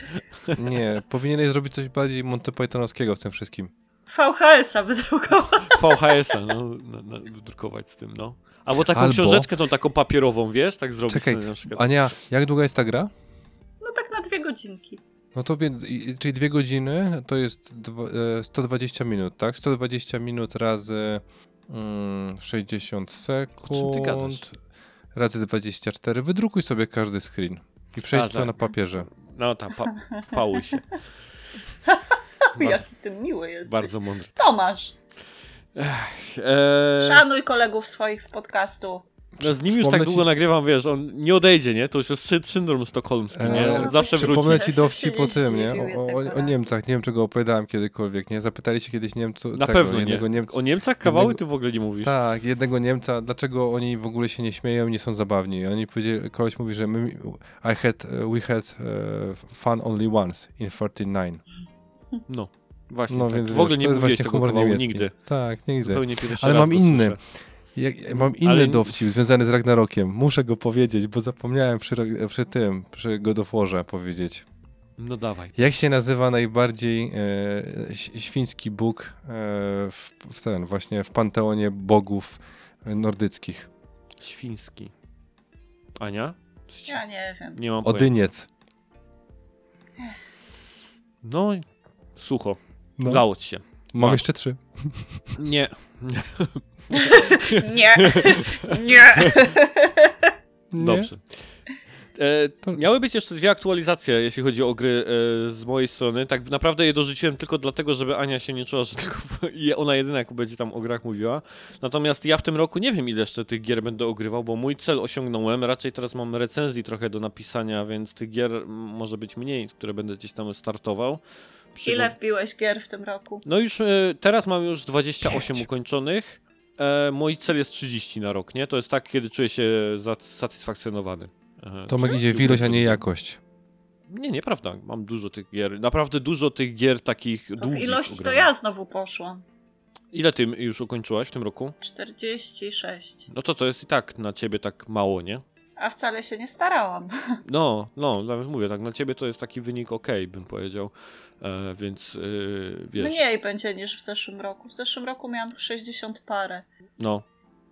Nie, powinieneś zrobić coś bardziej Monty Pythonowskiego w tym wszystkim. VHS-a wydrukował. VHS-a, no, na, na, wydrukować z tym, no. Albo taką Albo- książeczkę tą taką papierową, wiesz, tak zrobić Czekaj, sobie na przykład. Ania, jak długa jest ta gra? No tak na dwie godzinki. No to więc, czyli dwie godziny to jest dwa, e, 120 minut, tak? 120 minut razy mm, 60 sekund. ty gadasz? Razy 24. Wydrukuj sobie każdy screen i przejdź A, to tak. na papierze. No tam, pa, pałuj się. Jaki ty miły jest. Bardzo mądry. Tomasz, Eee, szanuj kolegów swoich z podcastu. No, z nim już tak ci- długo nagrywam, wiesz, on nie odejdzie, nie? To już jest sy- syndrom sztokholmski, nie? Eee, On zawsze wróci. Przypomnę ci dowcip się o nie tym, nie? O, o, o razu. Niemcach. Nie wiem, czego opowiadałem kiedykolwiek, nie? Zapytali się kiedyś Niemców. Na tego, pewno nie. jednego Niemca, O Niemcach kawały jednego- ty w ogóle nie mówisz. Tak, jednego Niemca, dlaczego oni w ogóle się nie śmieją, nie są zabawni. I oni powiedzieli, koleś mówi, że my, I had, we had e, fun only once in 49. No, właśnie No tak. więc w ogóle wiesz, nie mówiłeś właśnie tego humor kawału niemiecki. nigdy. Tak, nigdy. Ale mam inny. słyszę. Ja, ja mam inny Ale- dowcip związany z Ragnarokiem. Muszę go powiedzieć, bo zapomniałem przy, przy tym, przy God of Warze powiedzieć. No dawaj. Jak się nazywa najbardziej e, świński bóg e, w, w ten, właśnie w panteonie bogów nordyckich? Świński. Ania? Ci- Ja nie wiem. Nie mam pojęcia. Odyniec. No, i sucho. No. Udało ci się. Mam Tak. jeszcze trzy. Nie. Nie, nie. Dobrze. E, To- Miały być jeszcze dwie aktualizacje, jeśli chodzi o gry e, z mojej strony. Tak naprawdę je dorzuciłem tylko dlatego, żeby Ania się nie czuła, że tylko je- ona jedyna jak będzie tam o grach mówiła. Natomiast ja w tym roku nie wiem ile jeszcze tych gier będę ogrywał, bo mój cel osiągnąłem. Raczej teraz mam recenzji trochę do napisania, więc tych gier może być mniej, które będę gdzieś tam startował. Przy- Ile wbiłeś gier w tym roku? No już e, teraz mam już 28 ukończonych. E, mój cel jest 30 na rok, nie? To jest tak, kiedy czuję się zasatysfakcjonowany. E, Tomek 30 idzie w ilość, a nie jakość. Nie, nieprawda. Mam dużo tych gier. Naprawdę dużo tych gier takich To w ilości to ja znowu poszłam. Ile ty już ukończyłaś w tym roku? 46. No to to jest i tak na ciebie tak mało, nie? A wcale się nie starałam. No, no, nawet mówię, tak na ciebie to jest taki wynik ok, bym powiedział. E, więc e, wiesz. Mniej będzie niż w zeszłym roku. W zeszłym roku miałam 60 parę. No,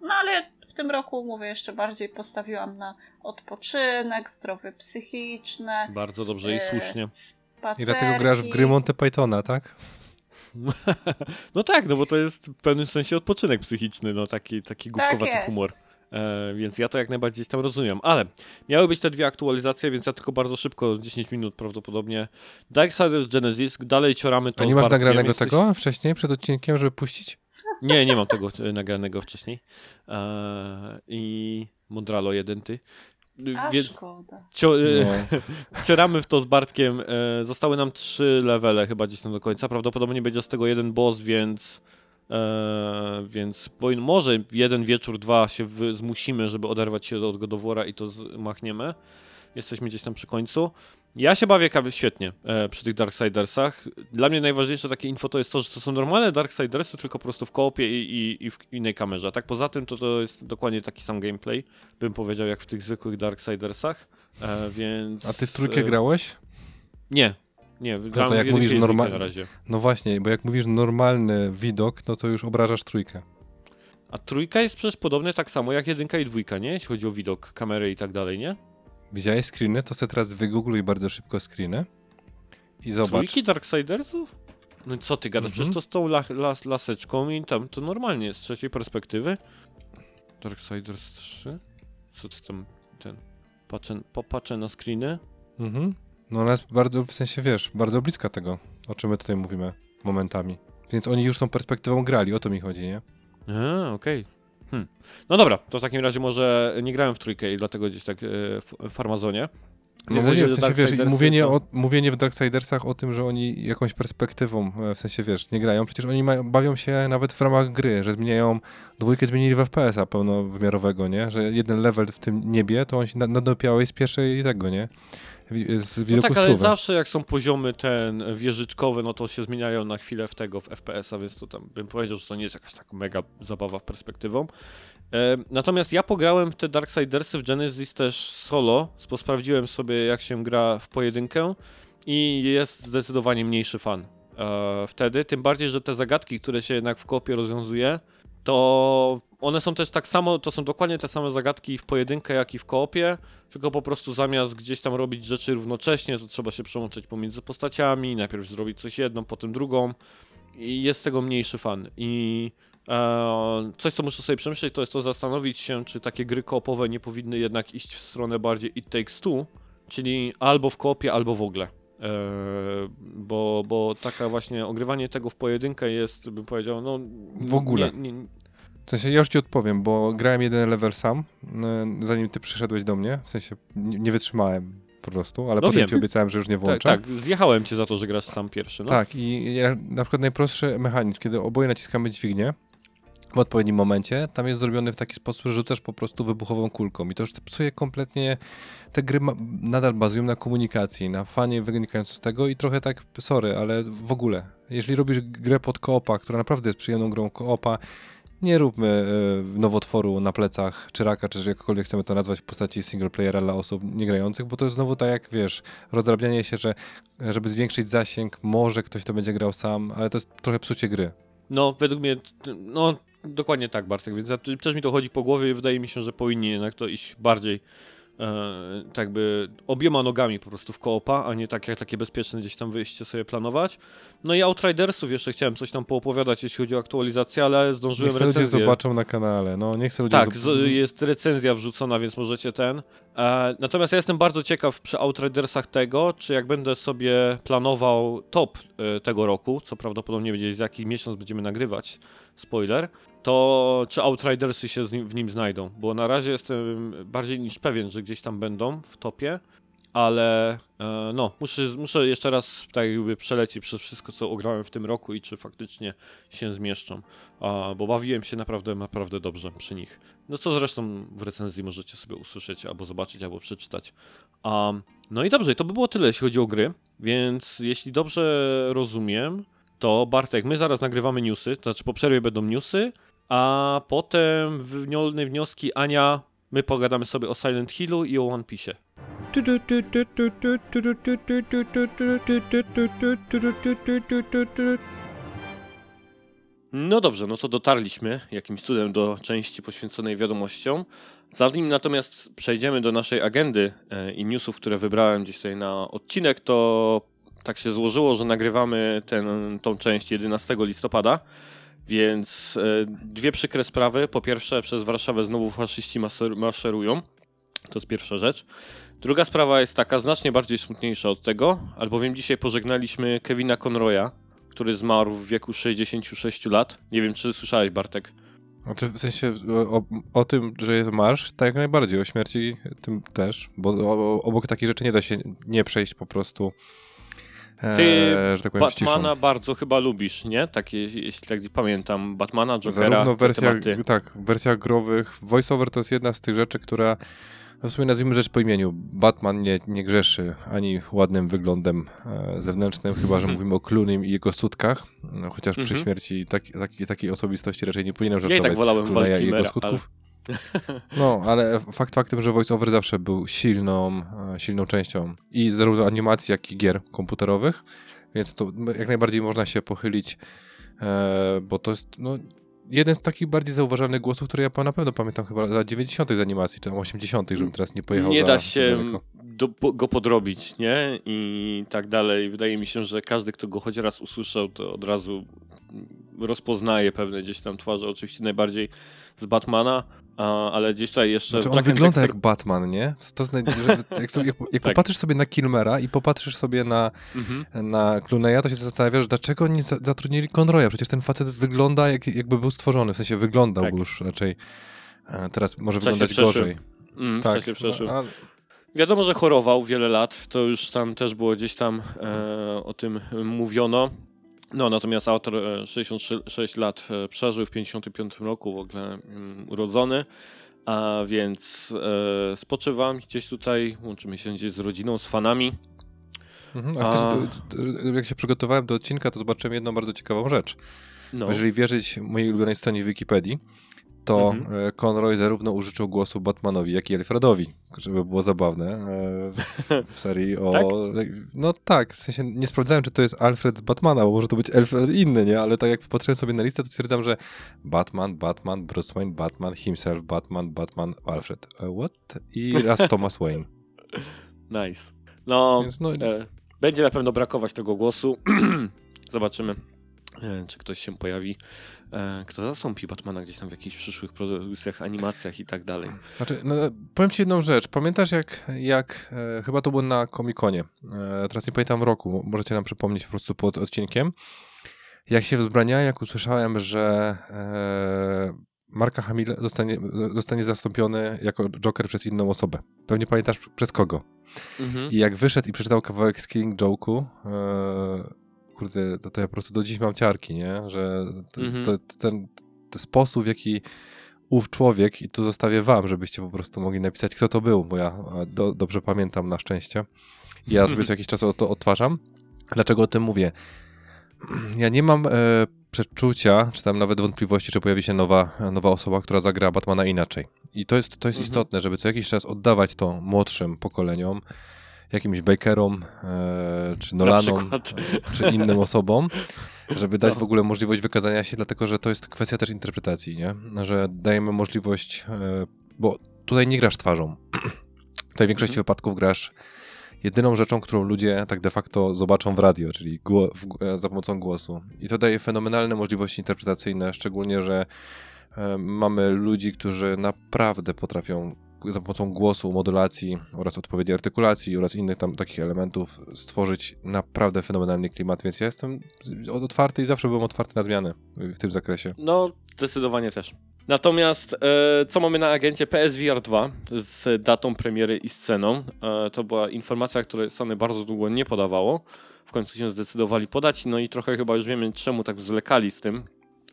No ale w tym roku, mówię, jeszcze bardziej postawiłam na odpoczynek, zdrowie psychiczne. bardzo dobrze i e, słusznie. Spacerki. I dlatego grasz w gry Monty Pythona, tak? No tak, no bo to jest w pewnym sensie odpoczynek psychiczny, no taki, taki głupkowaty Tak jest. humor. E, więc ja to jak najbardziej tam rozumiem. Ale miały być te dwie aktualizacje, więc ja tylko bardzo szybko, 10 minut prawdopodobnie. Darksiders Genesis, dalej cioramy to A nie masz nagranego Jesteś- tego wcześniej, przed odcinkiem, żeby puścić? Nie, nie mam tego e, nagranego wcześniej. E, I Mondralo jeden ty. A Więc szkoda. cio, e, No. Cioramy w to z Bartkiem. E, zostały nam trzy levele chyba gdzieś tam do końca. Prawdopodobnie będzie z tego jeden boss, więc. E, więc może jeden wieczór, dwa się wy- zmusimy, żeby oderwać się od Godowora i to machniemy. Jesteśmy gdzieś tam przy końcu. Ja się bawię świetnie e, przy tych Darksidersach. Dla mnie najważniejsze takie info to jest to, że to są normalne Darksidersy, tylko po prostu w koopie i, i, i w innej kamerze. A tak poza tym to to jest dokładnie taki sam gameplay, bym powiedział, jak w tych zwykłych Darksidersach. E, więc... A ty w trójkę grałeś? Nie, nie. grałem to jak mówisz i dwójkę normal- na razie. No właśnie, bo jak mówisz normalny widok, no to już obrażasz trójkę. A trójka jest przecież podobnie tak samo jak jedynka i dwójka, nie? Jeśli chodzi o widok, kamery i tak dalej, nie? Widziałeś screeny? To sobie teraz wygoogluj bardzo szybko screeny i zobacz. Trójki Darksidersów? No i co ty gadasz? Mhm. Przecież to z tą la, las, laseczką i tam to normalnie jest z trzeciej perspektywy. Darksiders 3? Co ty tam, ten... Patrzę, popatrzę na screeny. Mhm. No ona jest bardzo, w sensie wiesz, bardzo bliska tego, o czym my tutaj mówimy momentami. Więc oni już tą perspektywą grali, o to mi chodzi, nie? A, okej. Hmm. No dobra, to w takim razie może nie grałem w trójkę i dlatego gdzieś tak e, w Farmazonie. No w sensie wiesz, mówienie, to- o, mówienie w Darksidersach o tym, że oni jakąś perspektywą, e, w sensie wiesz, nie grają, przecież oni mają, bawią się nawet w ramach gry, że zmieniają, dwójkę zmienili w FPS-a pełnowymiarowego, nie? Że jeden level w tym niebie, to on się na- nadopiałeś z pierwszej tego, nie? Z No widoku tak, ale zawsze jak są poziomy ten wieżyczkowe, no to się zmieniają na chwilę w tego, w FPS-a, więc to tam bym powiedział, że to nie jest jakaś tak mega zabawa perspektywą. E, natomiast ja pograłem w te Darksidersy w Genesis też solo, bo sprawdziłem sobie jak się gra w pojedynkę i jest zdecydowanie mniejszy fan e, wtedy, tym bardziej, że te zagadki, które się jednak w kopie rozwiązuje, to one są też tak samo, to są dokładnie te same zagadki w pojedynkę, jak i w koopie, tylko po prostu zamiast gdzieś tam robić rzeczy równocześnie, to trzeba się przełączyć pomiędzy postaciami, najpierw zrobić coś jedną, potem drugą i jest z tego mniejszy fan. I e, coś, co muszę sobie przemyśleć, to jest to zastanowić się, czy takie gry koopowe nie powinny jednak iść w stronę bardziej It Takes Two, czyli albo w koopie, albo w ogóle. E, bo, bo taka właśnie ogrywanie tego w pojedynkę jest, bym powiedział, no... W ogóle. Nie, nie, W sensie ja już ci odpowiem, bo grałem jeden level sam, e, zanim ty przyszedłeś do mnie. W sensie nie, wytrzymałem po prostu, ale No potem wiem. ci obiecałem, że już nie Tak, włączę. tak, zjechałem cię za to, że grasz sam pierwszy. No. Tak, i na przykład najprostszy mechanizm, kiedy oboje naciskamy dźwignię w odpowiednim momencie, tam jest zrobiony w taki sposób, że rzucasz po prostu wybuchową kulką i to już psuje kompletnie, te gry ma, nadal bazują na komunikacji, na fanie wynikającym z tego i trochę tak, sorry, ale w ogóle, jeżeli robisz grę pod koopa, która naprawdę jest przyjemną grą koopa, nie róbmy e, nowotworu na plecach, czy raka, czy jakkolwiek chcemy to nazwać w postaci single playera dla osób niegrających, bo to jest znowu tak jak, wiesz, rozdrabnianie się, że żeby zwiększyć zasięg, może ktoś to będzie grał sam, ale to jest trochę psucie gry. No, według mnie, no dokładnie tak, Bartek, więc też mi to chodzi po głowie i wydaje mi się, że powinni jednak to iść bardziej e, tak by obiema nogami po prostu w koopa, a nie tak jak takie bezpieczne gdzieś tam wyjście sobie planować. No i Outridersów jeszcze chciałem coś tam poopowiadać, jeśli chodzi o aktualizację, ale zdążyłem Niech se ludzie recenzję. zobaczą na kanale, no niech ludzie Tak, jest recenzja wrzucona, więc możecie ten. E, natomiast ja jestem bardzo ciekaw przy Outridersach tego, czy jak będę sobie planował top e, tego roku, co prawdopodobnie będzie za jakiś miesiąc będziemy nagrywać, spoiler, to czy Outridersy się z w nim znajdą, bo na razie jestem bardziej niż pewien, że gdzieś tam będą w topie, ale e, no, muszę, muszę jeszcze raz tak jakby przelecieć przez wszystko, co ograłem w tym roku i czy faktycznie się zmieszczą, bo bawiłem się naprawdę, naprawdę dobrze przy nich. No co zresztą w recenzji możecie sobie usłyszeć, albo zobaczyć, albo przeczytać. No i dobrze, to by było tyle, jeśli chodzi o gry, więc jeśli dobrze rozumiem, to Bartek, my zaraz nagrywamy newsy, to znaczy po przerwie będą newsy, a potem wnioski Ania, my pogadamy sobie o Silent Hillu i o One Piece. No dobrze, no to dotarliśmy jakimś cudem do części poświęconej wiadomościom. Zanim natomiast przejdziemy do naszej agendy e, i newsów, które wybrałem gdzieś tutaj na odcinek, to tak się złożyło, że nagrywamy ten, tą część 11 listopada, więc e, dwie przykre sprawy. Po pierwsze, przez Warszawę znowu faszyści maser- maszerują. To jest pierwsza rzecz. Druga sprawa jest taka, znacznie bardziej smutniejsza od tego, albowiem dzisiaj pożegnaliśmy Kevina Conroya, który zmarł w wieku 66 lat. Nie wiem, czy słyszałeś, Bartek. Znaczy, w sensie o, o tym, że jest marsz, tak jak najbardziej, o śmierci tym też, bo o, obok takich rzeczy nie da się nie przejść po prostu, e, Ty że tak powiem. Batmana bardzo chyba lubisz, nie? Takie, jeśli tak pamiętam, Batmana, Jokera, Zarówno w te wersjach, tematy. tak, w wersjach growych. Voiceover to jest jedna z tych rzeczy, która w sumie nazwijmy rzecz po imieniu. Batman nie, nie grzeszy ani ładnym wyglądem e, zewnętrznym, chyba że mówimy o Cloonym i jego sutkach. No, chociaż przy Mhm. śmierci tak, tak, takiej osobistości raczej nie powinienem Ja i żartować tak wolałem z Clooney'a i jego skutków. No, ale fakt faktem, że voiceover zawsze był silną, e, silną częścią i zarówno animacji, jak i gier komputerowych, więc to jak najbardziej można się pochylić, e, bo to jest no, jeden z takich bardziej zauważalnych głosów, które ja na pewno pamiętam chyba za 90. z animacji, czy tam 80., żebym teraz nie pojechał Nie za, da się do, go podrobić, nie? I tak dalej. Wydaje mi się, że każdy, kto go choć raz usłyszał, to od razu rozpoznaje pewne gdzieś tam twarze. Oczywiście najbardziej z Batmana, a, ale gdzieś tutaj jeszcze... Znaczy on Jack wygląda Dexter- jak Batman, nie? To zna, że, jak, sobie, jak, jak Tak. popatrzysz sobie na Kilmera i popatrzysz sobie na, Mhm. na Clooney'a, to się zastanawiasz, dlaczego oni za- zatrudnili Conroya? Przecież ten facet wygląda jak, jakby był stworzony, w sensie wyglądał Tak. już raczej. E, Teraz może wyglądać gorzej. Mm, w Tak, czasie przeszłym. no, Wiadomo, że chorował wiele lat, to już tam też było gdzieś tam e, o tym mówiono. No, natomiast autor e, 66 lat e, przeżył w 55 roku w ogóle mm, urodzony, a więc e, spoczywam gdzieś tutaj, łączymy się gdzieś z rodziną, z fanami. Mhm, a A- chcesz, jak się przygotowałem do odcinka, to zobaczyłem jedną bardzo ciekawą rzecz. No, Jeżeli wierzyć mojej ulubionej stronie Wikipedii, to Mhm. e, Conroy zarówno użyczył głosu Batmanowi, jak i Alfredowi, żeby było zabawne e, w- serii o... Tak? No tak, w sensie nie sprawdzałem, czy to jest Alfred z Batmana, bo może to być Alfred inny, nie? Ale tak jak patrzyłem sobie na listę, to stwierdzam, że Batman, Batman, Bruce Wayne, Batman, himself, Batman, Batman, Alfred. E, what? I raz Thomas Wayne. nice. No, Więc no, e, będzie na pewno brakować tego głosu. Zobaczymy, czy ktoś się pojawi, e, kto zastąpi Batmana gdzieś tam w jakichś przyszłych produkcjach, animacjach i tak dalej. Znaczy, no, powiem ci jedną rzecz. Pamiętasz jak, jak e, chyba to było na Comic-Conie, e, teraz nie pamiętam roku, możecie nam przypomnieć po prostu pod odcinkiem, jak się wzbraniałem, jak usłyszałem, że e, Marka Hamill zostanie, zostanie zastąpiony jako Joker przez inną osobę. Pewnie pamiętasz przez kogo. Mhm. I jak wyszedł i przeczytał kawałek z Killing Joke'u, e, kurde, to, to ja po prostu do dziś mam ciarki, nie? Że to, Mhm. to, ten, ten sposób, w jaki ów człowiek, i tu zostawię wam, żebyście po prostu mogli napisać, kto to był, bo ja e, do, dobrze pamiętam na szczęście. Ja sobie co jakiś czas o to odtwarzam. Dlaczego o tym mówię? Ja nie mam e, przeczucia, czy tam nawet wątpliwości, czy pojawi się nowa, nowa osoba, która zagra Batmana inaczej. I to jest, to jest Mhm. istotne, żeby co jakiś czas oddawać to młodszym pokoleniom, jakimś Bakerom, e, czy Nolanom, czy innym osobom, żeby dać No. w ogóle możliwość wykazania się, dlatego że to jest kwestia też interpretacji, nie? Że dajemy możliwość, e, bo tutaj nie grasz twarzą. Tutaj w większości Mhm. wypadków grasz jedyną rzeczą, którą ludzie tak de facto zobaczą w radio, czyli gło, w, e, za pomocą głosu. I to daje fenomenalne możliwości interpretacyjne, szczególnie, że mamy ludzi, którzy naprawdę potrafią za pomocą głosu, modulacji oraz odpowiedzi artykulacji oraz innych tam takich elementów stworzyć naprawdę fenomenalny klimat, więc ja jestem otwarty i zawsze byłem otwarty na zmiany w tym zakresie. No, zdecydowanie też. Natomiast e, co mamy na agencie PSVR 2 z datą premiery i sceną? E, to była informacja, której Sony bardzo długo nie podawało. W końcu się zdecydowali podać, no i trochę chyba już wiemy, czemu tak zwlekali z tym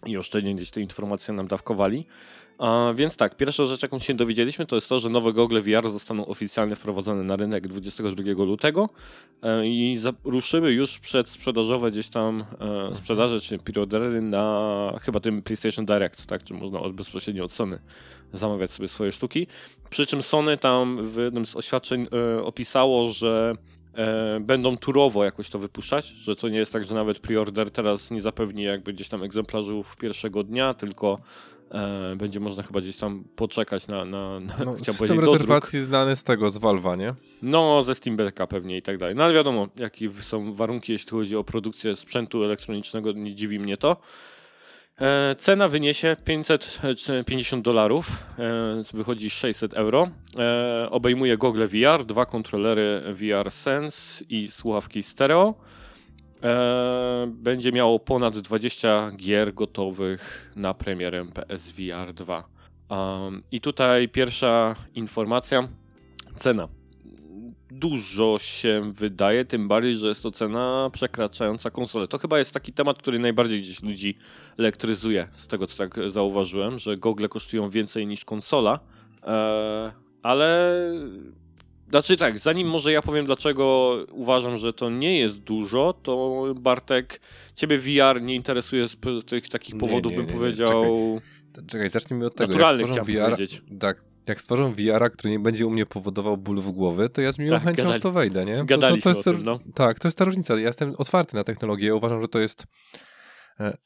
i oszczędnie gdzieś te informacje nam dawkowali. Więc tak, pierwsza rzecz, jaką się dowiedzieliśmy, to jest to, że nowe gogle VR zostaną oficjalnie wprowadzone na rynek 22 lutego e, i ruszyły już przedsprzedażowe gdzieś tam e, sprzedaże czy preordery na chyba tym PlayStation Direct, tak, czy można bezpośrednio od Sony zamawiać sobie swoje sztuki. Przy czym Sony tam w jednym z oświadczeń e, opisało, że będą turowo jakoś to wypuszczać, że to nie jest tak, że nawet preorder teraz nie zapewni jakby gdzieś tam egzemplarzów pierwszego dnia, tylko e, będzie można chyba gdzieś tam poczekać na, na, na No, system powiedzieć, dodruk. rezerwacji znany z tego, z Valve'a, nie? No, ze Steam Decka pewnie i tak dalej. No ale wiadomo, jakie są warunki, jeśli chodzi o produkcję sprzętu elektronicznego, nie dziwi mnie to. E, cena wyniesie 550 dolarów, e, wychodzi 600 euro. E, obejmuje gogle VR, dwa kontrolery VR Sense i słuchawki stereo. E, będzie miało ponad 20 gier gotowych na premierę PSVR 2. Um, I tutaj pierwsza informacja. Cena. Dużo się wydaje, tym bardziej, że jest to cena przekraczająca konsolę. To chyba jest taki temat, który najbardziej gdzieś ludzi elektryzuje, z tego co tak zauważyłem, że gogle kosztują więcej niż konsola. E, ale znaczy tak, zanim może ja powiem, dlaczego uważam, że to nie jest dużo, to Bartek, ciebie VR nie interesuje z tych takich powodów, nie, bym nie, nie, powiedział. Czekaj, zacznijmy od tego. Naturalny jak VR, powiedzieć. Tak, jak stworzą VR, który nie będzie u mnie powodował ból w głowy, to ja z miłą Tak, chęcią gadali- w to wejdę, nie? To- gadaliśmy to, to jest o ta- tym, no. Tak, to jest ta różnica. Ja jestem otwarty na technologię. Ja uważam, że to jest e,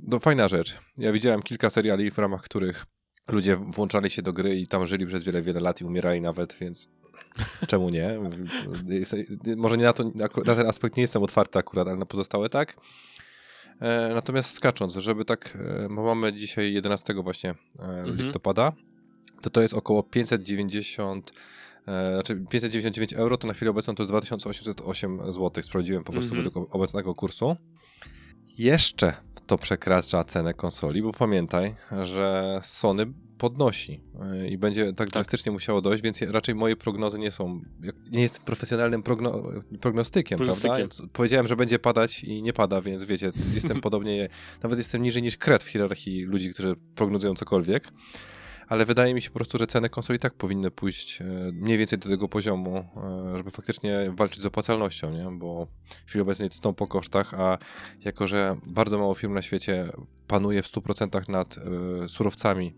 no, fajna rzecz. Ja widziałem kilka seriali, w ramach których ludzie włączali się do gry i tam żyli przez wiele, wiele lat i umierali nawet, więc czemu nie? Może nie na, to, na ten aspekt nie jestem otwarty akurat, ale na pozostałe tak. E, Natomiast skacząc, żeby tak, e, bo mamy dzisiaj 11 właśnie e, Mhm. listopada, to to jest około 590, e, znaczy 599 euro, to na chwilę obecną to jest 2808 zł. Sprawdziłem po prostu Mhm. według obecnego kursu. Jeszcze to przekracza cenę konsoli, bo pamiętaj, że Sony podnosi e, i będzie tak drastycznie musiało dojść, więc raczej moje prognozy nie są. Nie jestem profesjonalnym progno, prognostykiem, Prognostykiem. prawda? Powiedziałem, że będzie padać i nie pada, więc wiecie, jestem podobnie, nawet jestem niżej niż kret w hierarchii ludzi, którzy prognozują cokolwiek. Ale wydaje mi się po prostu, że ceny konsoli tak powinny pójść e, mniej więcej do tego poziomu, e, żeby faktycznie walczyć z opłacalnością, nie? Bo w chwili obecnej tną po kosztach, a jako, że bardzo mało firm na świecie panuje w 100% nad surowcami,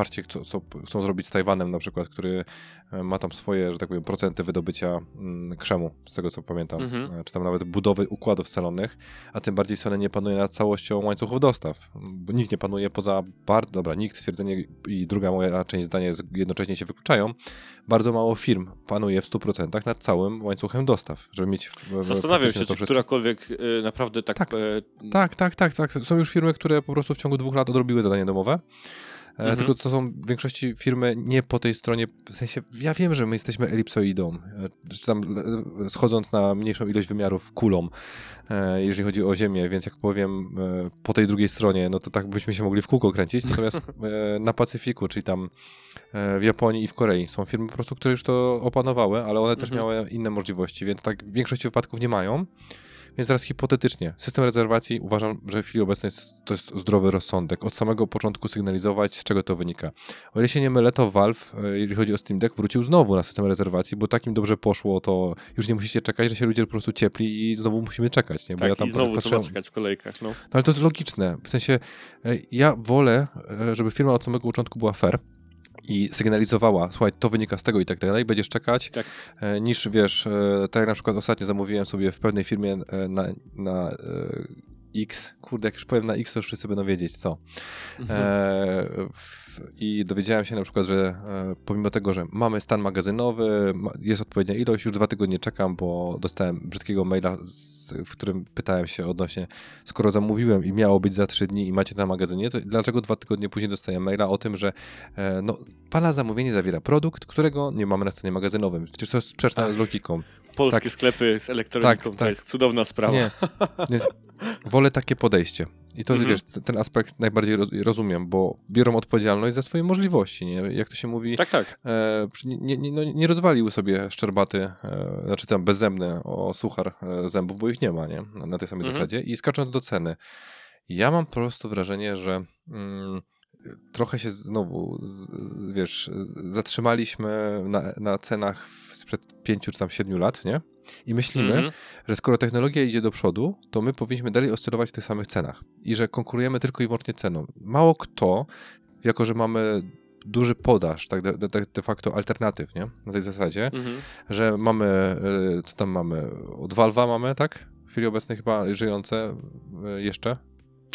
patrzcie, co, co chcą zrobić z Tajwanem na przykład, który e, ma tam swoje, że tak powiem, procenty wydobycia mm, krzemu, z tego co pamiętam, Mhm. E, czy tam nawet budowy układów scalonych, a tym bardziej Sony nie panuje nad całością łańcuchów dostaw, bo nikt nie panuje poza, bardzo, dobra, nikt stwierdzenie i druga moja część zdania jest, jednocześnie się wykluczają, bardzo mało firm panuje w 100% nad całym łańcuchem dostaw, żeby mieć w, Zastanawiam się, czy wszystko- którakolwiek y, naprawdę tak. Tak. e, tak, tak, tak, tak. Są już firmy, które po prostu w ciągu dwóch lat odrobiły zadanie domowe. Mhm. Tylko to są w większości firmy nie po tej stronie, w sensie ja wiem, że my jesteśmy elipsoidą, e, czy tam e, schodząc na mniejszą ilość wymiarów kulą, e, jeżeli chodzi o Ziemię, więc jak powiem e, po tej drugiej stronie, no to tak byśmy się mogli w kółko kręcić, natomiast e, na Pacyfiku, czyli tam e, w Japonii i w Korei są firmy po prostu, które już to opanowały, ale one też Mhm. miały inne możliwości, więc tak w większości wypadków nie mają. Więc teraz hipotetycznie, system rezerwacji uważam, że w chwili obecnej to jest zdrowy rozsądek. Od samego początku sygnalizować, z czego to wynika. O ile się nie mylę, to Valve, e, jeżeli chodzi o Steam Deck, wrócił znowu na system rezerwacji, bo takim dobrze poszło, to już nie musicie czekać, że się ludzie po prostu ciepli i znowu musimy czekać. Nie? Bo Tak, ja tam i znowu patrzyłem- trzeba czekać w kolejkach. No. no ale to jest logiczne. W sensie e, ja wolę, e, żeby firma od samego początku była fair i sygnalizowała, słuchaj, to wynika z tego i tak dalej, będziesz czekać, Tak. e, niż wiesz, e, tak jak na przykład ostatnio zamówiłem sobie w pewnej firmie e, na, na X, kurde, jak już powiem na X, to już wszyscy będą wiedzieć co. Mhm. E, w, I dowiedziałem się na przykład, że e, pomimo tego, że mamy stan magazynowy, ma, jest odpowiednia ilość, już dwa tygodnie czekam, bo dostałem brzydkiego maila, w którym pytałem się odnośnie, skoro zamówiłem i miało być za trzy dni i macie na magazynie, to dlaczego dwa tygodnie później dostaję maila o tym, że e, no, pana zamówienie zawiera produkt, którego nie mamy na stanie magazynowym. Przecież to jest sprzeczne Ach. z logiką. Polskie tak. sklepy z elektroniką Tak, to tak. jest cudowna sprawa. Nie, więc wolę takie podejście. I to, Mhm. wiesz, ten aspekt najbardziej roz- rozumiem, bo biorą odpowiedzialność za swoje możliwości, nie? Jak to się mówi, Tak, tak. e, nie, nie, no, nie rozwaliły sobie szczerbaty, e, znaczy tam bezzębne o suchar e, zębów, bo ich nie ma, nie? Na, na tej samej Mhm. zasadzie. I skacząc do ceny, ja mam po prostu wrażenie, że mm, trochę się znowu, z, z, wiesz, zatrzymaliśmy na, na cenach sprzed pięciu czy tam siedmiu lat, nie? I myślimy, Mhm. że skoro technologia idzie do przodu, to my powinniśmy dalej oscylować w tych samych cenach i że konkurujemy tylko i wyłącznie ceną. Mało kto, jako że mamy duży podaż, tak de, de, de facto alternatyw, nie? Na tej zasadzie, Mhm. że mamy, y, co tam mamy, od Valve'a mamy, tak? W chwili obecnej chyba żyjące y, jeszcze.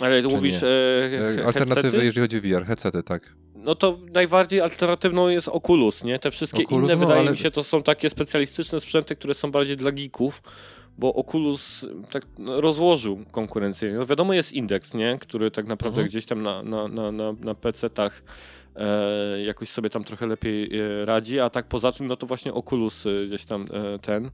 Ale Czy mówisz e, he- Alternatywy, jeżeli chodzi o VR, headsety, tak. No to najbardziej alternatywną jest Oculus, nie? Te wszystkie Oculus, inne, no, wydaje ale- mi się, to są takie specjalistyczne sprzęty, które są bardziej dla geeków, bo Oculus tak no, rozłożył konkurencję. No wiadomo jest indeks, nie? Który tak naprawdę Mhm. gdzieś tam na, na, na, na, na PC-tach e, jakoś sobie tam trochę lepiej e, radzi, a tak poza tym, no to właśnie Oculus e, gdzieś tam e, ten e,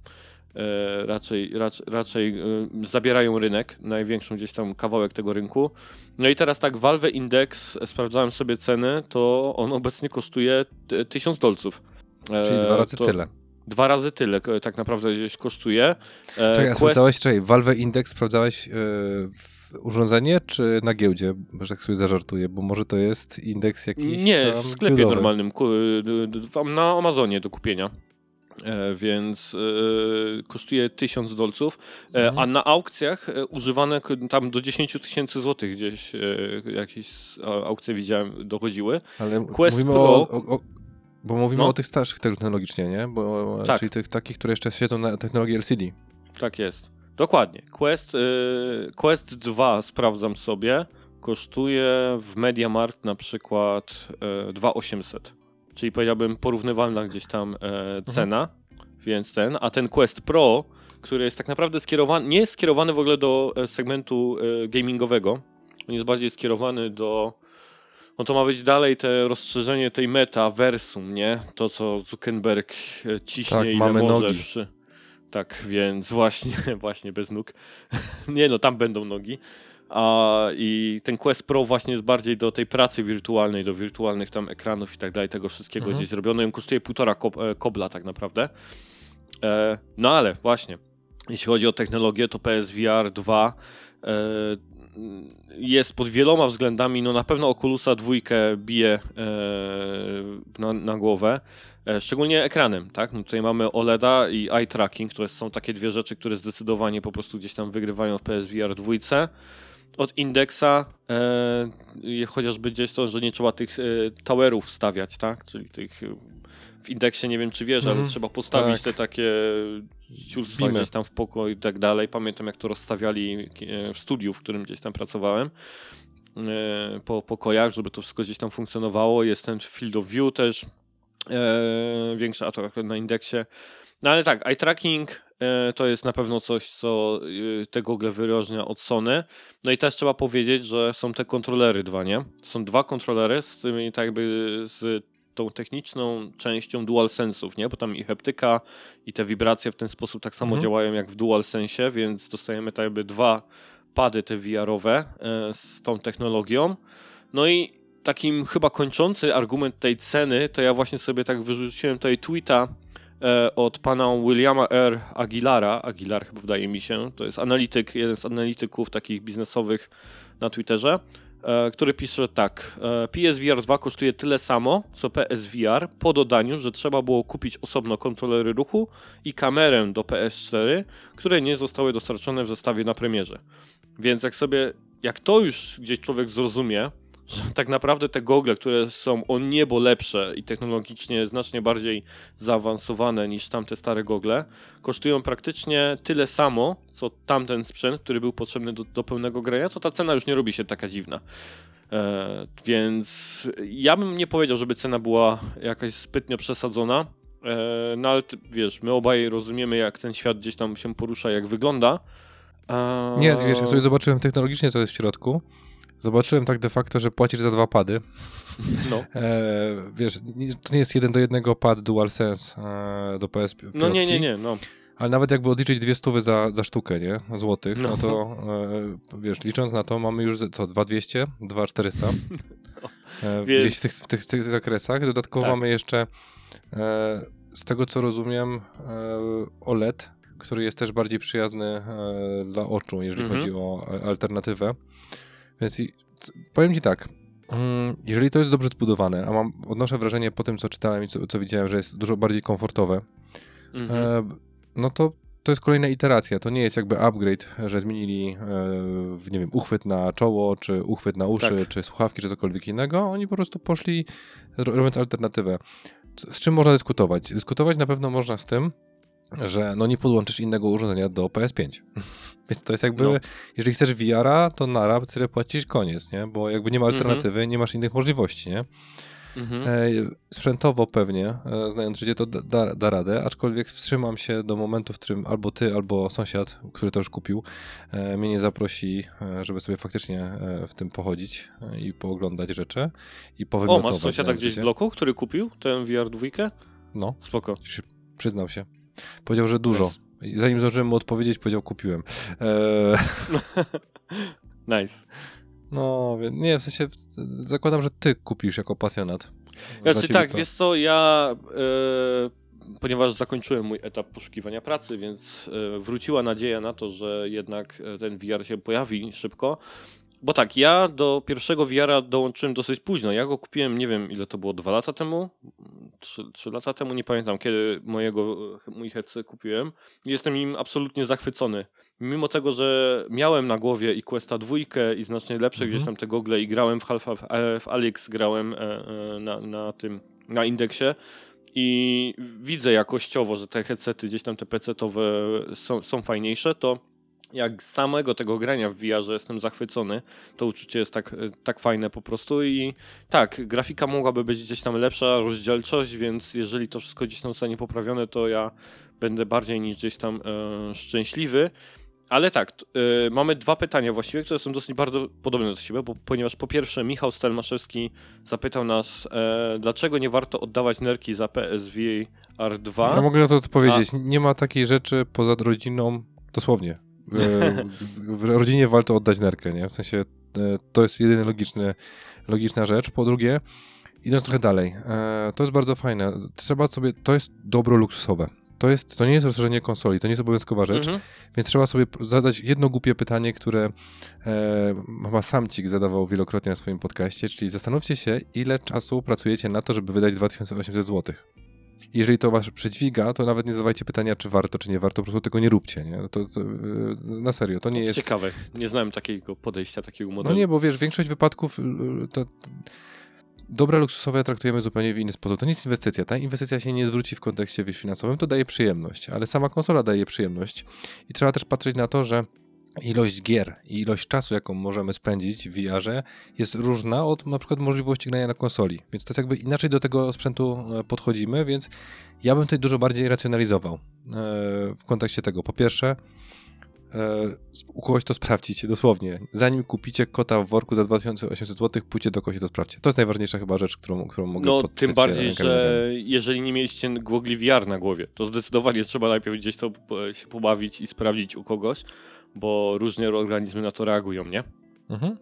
raczej, raczej, raczej e, zabierają rynek, największą gdzieś tam kawałek tego rynku. No i teraz tak, Valve Index, e, sprawdzałem sobie ceny, to on obecnie kosztuje e, 1000 dolców. E, Czyli dwa razy to tyle. Dwa razy tyle tak naprawdę gdzieś kosztuje. E, Czekaj, Quest, sprawdzałeś, czekaj, Valve Index sprawdzałeś w urządzenie, czy na giełdzie? Że tak sobie zażartuję, bo może to jest indeks jakiś nie, w sklepie giełdowy. normalnym, na Amazonie do kupienia. E, więc e, kosztuje 1000 dolców, e, Mhm. a na aukcjach e, używane tam do 10 tysięcy złotych gdzieś e, jakieś aukcje widziałem dochodziły. Ale Quest mówimy Pro- o, o, o bo mówimy No. o tych starszych technologicznie, nie? Bo, Tak. Czyli tych takich, które jeszcze siedzą na technologii LCD. Tak jest. Dokładnie. Quest, y, Quest 2 sprawdzam sobie. Kosztuje w MediaMarkt na przykład y, 2800. Czyli powiedziałbym porównywalna gdzieś tam e, cena. Więc ten, a ten Quest Pro, który jest tak naprawdę skierowany, nie jest skierowany w ogóle do e, segmentu e, gamingowego. On jest bardziej skierowany do no to ma być dalej te rozszerzenie tej metaversum, nie? To, co Zuckerberg e, ciśnie Tak, ile mamy może. nogi. Przy... Tak, więc właśnie, właśnie bez nóg. nie no, tam będą nogi. A, I ten Quest Pro właśnie jest bardziej do tej pracy wirtualnej, do wirtualnych tam ekranów i tak dalej, tego wszystkiego Mhm. gdzieś zrobione. On kosztuje półtora kob, e, kobla tak naprawdę. E, no ale właśnie, jeśli chodzi o technologię, to PSVR 2 e, jest pod wieloma względami, no na pewno Oculusa dwójkę bije e, na, na głowę, e, szczególnie ekranem, tak? No tutaj mamy OLEDa i eye tracking, to są takie dwie rzeczy, które zdecydowanie po prostu gdzieś tam wygrywają w PSVR dwójce. Od indeksa, e, chociażby gdzieś to, że nie trzeba tych e, towerów stawiać, tak? Czyli tych e, w indeksie nie wiem czy wiesz, ale Mhm. trzeba postawić Tak. te takie ciulstwa gdzieś tam w pokoju i tak dalej. Pamiętam jak to rozstawiali e, w studiu, w którym gdzieś tam pracowałem e, po pokojach, żeby to wszystko gdzieś tam funkcjonowało. Jest ten field of view też większy, a to akurat na indeksie. No ale tak, eye tracking e, to jest na pewno coś, co e, te gogle wyróżnia od Sony. No i też trzeba powiedzieć, że są te kontrolery dwa, nie? Są dwa kontrolery z tymi tak jakby z tą techniczną częścią DualSense'ów, nie? Bo tam i heptyka i te wibracje w ten sposób tak samo Mhm. działają jak w DualSense, więc dostajemy tak jakby dwa pady te VR-owe e, z tą technologią. No i takim chyba kończący argument tej ceny, to ja właśnie sobie tak wyrzuciłem tutaj tweeta od pana Williama R. Aguilara, Aguilar chyba wydaje mi się, to jest analityk, jeden z analityków takich biznesowych na Twitterze, e, który pisze tak, e, PSVR 2 kosztuje tyle samo, co PSVR, po dodaniu, że trzeba było kupić osobno kontrolery ruchu i kamerę do PS4, które nie zostały dostarczone w zestawie na premierze. Więc jak sobie, jak to już gdzieś człowiek zrozumie, że tak naprawdę te gogle, które są o niebo lepsze i technologicznie znacznie bardziej zaawansowane niż tamte stare gogle, kosztują praktycznie tyle samo, co tamten sprzęt, który był potrzebny do, do pełnego grania, to ta cena już nie robi się taka dziwna. E, więc ja bym nie powiedział, żeby cena była jakaś zbytnio przesadzona. E, no ale ty, wiesz, my obaj rozumiemy, jak ten świat gdzieś tam się porusza, jak wygląda. E, Nie, wiesz, ja sobie zobaczyłem technologicznie, co jest w środku. Zobaczyłem tak de facto, że płacisz za dwa pady. No. E, wiesz, to nie jest jeden do jednego pad DualSense e, do PS5. no nie, nie, nie, no. Ale nawet jakby odliczyć dwie stówy za, za sztukę, nie? Złotych, no, No. to e, wiesz, licząc na to mamy już co, 2200, 2400. E, Więc- Gdzieś w tych, w, tych, w tych zakresach. Dodatkowo Tak. mamy jeszcze e, z tego co rozumiem e, OLED, który jest też bardziej przyjazny e, dla oczu, jeżeli Mhm. chodzi o alternatywę. Więc powiem ci tak, mm, jeżeli to jest dobrze zbudowane, a mam, odnoszę wrażenie po tym, co czytałem i co, co widziałem, że jest dużo bardziej komfortowe, Mhm. E, no to to jest kolejna iteracja. To nie jest jakby upgrade, że zmienili e, nie wiem, uchwyt na czoło, czy uchwyt na uszy, Tak. czy słuchawki, czy cokolwiek innego. Oni po prostu poszli ro- robiąc alternatywę. C- Z czym można dyskutować? Dyskutować na pewno można z tym, że no nie podłączysz innego urządzenia do PS5. Więc to jest jakby, No. jeżeli chcesz VR-a, to nara, tyle płacisz, koniec, nie? Bo jakby nie ma Mhm. alternatywy, nie masz innych możliwości, nie? Mhm. E, sprzętowo pewnie, e, znając życie, to da- da, radę, aczkolwiek wstrzymam się do momentu, w którym albo ty, albo sąsiad, który to już kupił, e, mnie nie zaprosi, e, żeby sobie faktycznie e, w tym pochodzić e, i pooglądać rzeczy i O, powymiotować. masz sąsiada gdzieś w bloku, który kupił tę VR dwójkę? No, Spoko. przyznał się. Powiedział, że dużo. I Zanim zdążyłem mu odpowiedzieć, powiedział, kupiłem. E, nice. no, nie, w sensie zakładam, że ty kupisz jako pasjonat. Dla Znaczy tak, to- wiesz co, ja e, ponieważ zakończyłem mój etap poszukiwania pracy, więc e, wróciła nadzieja na to, że jednak e, ten VR się pojawi szybko. Bo tak, ja do pierwszego VR-a dołączyłem dosyć późno. Ja go kupiłem, nie wiem ile to było, dwa lata temu? Trzy, trzy lata temu, nie pamiętam kiedy mojego, mój headset kupiłem. Jestem im absolutnie zachwycony. Mimo tego, że miałem na głowie i Questa dwójkę i znacznie lepsze Mhm. gdzieś tam te gogle i grałem w Half w Alex grałem e, e, na, na tym, na indeksie i widzę jakościowo, że te headsety gdzieś tam te PC-towe są, są fajniejsze, to jak samego tego grania w VR-ze jestem zachwycony, to uczucie jest tak, tak fajne po prostu i tak, grafika mogłaby być gdzieś tam lepsza, rozdzielczość, więc jeżeli to wszystko gdzieś tam zostanie poprawione, to ja będę bardziej niż gdzieś tam e, szczęśliwy. Ale tak, e, mamy dwa pytania właściwie, które są dosyć bardzo podobne do siebie, bo, ponieważ po pierwsze Michał Stelmaszewski zapytał nas, e, dlaczego nie warto oddawać nerki za PSVR 2. Ja mogę na to odpowiedzieć. Nie ma takiej rzeczy poza rodziną, dosłownie. W, rodzinie warto oddać nerkę, nie? W sensie e, to jest jedyna logiczny, logiczna rzecz. Po drugie, idąc trochę dalej, e, to jest bardzo fajne. Trzeba sobie, to jest dobro luksusowe. To, jest, to nie jest rozszerzenie konsoli, to nie jest obowiązkowa rzecz, Mhm. więc trzeba sobie zadać jedno głupie pytanie, które e, chyba Samcik zadawał wielokrotnie na swoim podcaście, czyli zastanówcie się, ile czasu pracujecie na to, żeby wydać 2800 zł. Jeżeli to was przedźwiga, to nawet nie zadawajcie pytania, czy warto, czy nie warto, po prostu tego nie róbcie, nie? To, to, yy, na serio, to nie jest... Ciekawe, nie znałem takiego podejścia, takiego No modelu. nie, bo wiesz, większość wypadków yy, to... Dobra luksusowe traktujemy zupełnie w inny sposób. To nie jest inwestycja. Ta inwestycja się nie zwróci w kontekście wiesz, finansowym, to daje przyjemność, ale sama konsola daje przyjemność. I trzeba też patrzeć na to, że ilość gier i ilość czasu, jaką możemy spędzić w VR-ze jest różna od na przykład możliwości grania na konsoli. Więc to jest jakby inaczej do tego sprzętu e, podchodzimy, więc ja bym tutaj dużo bardziej racjonalizował e, w kontekście tego. Po pierwsze, e, u kogoś to sprawdzić, dosłownie. Zanim kupicie kota w worku za 2800 zł, pójdźcie do kogoś i to sprawdźcie. To jest najważniejsza chyba rzecz, którą, którą mogę No, tym bardziej, że jeżeli nie mieliście gogli VR na głowie, to zdecydowanie trzeba najpierw gdzieś to się pobawić i sprawdzić u kogoś, bo różne organizmy na to reagują, nie? Mhm.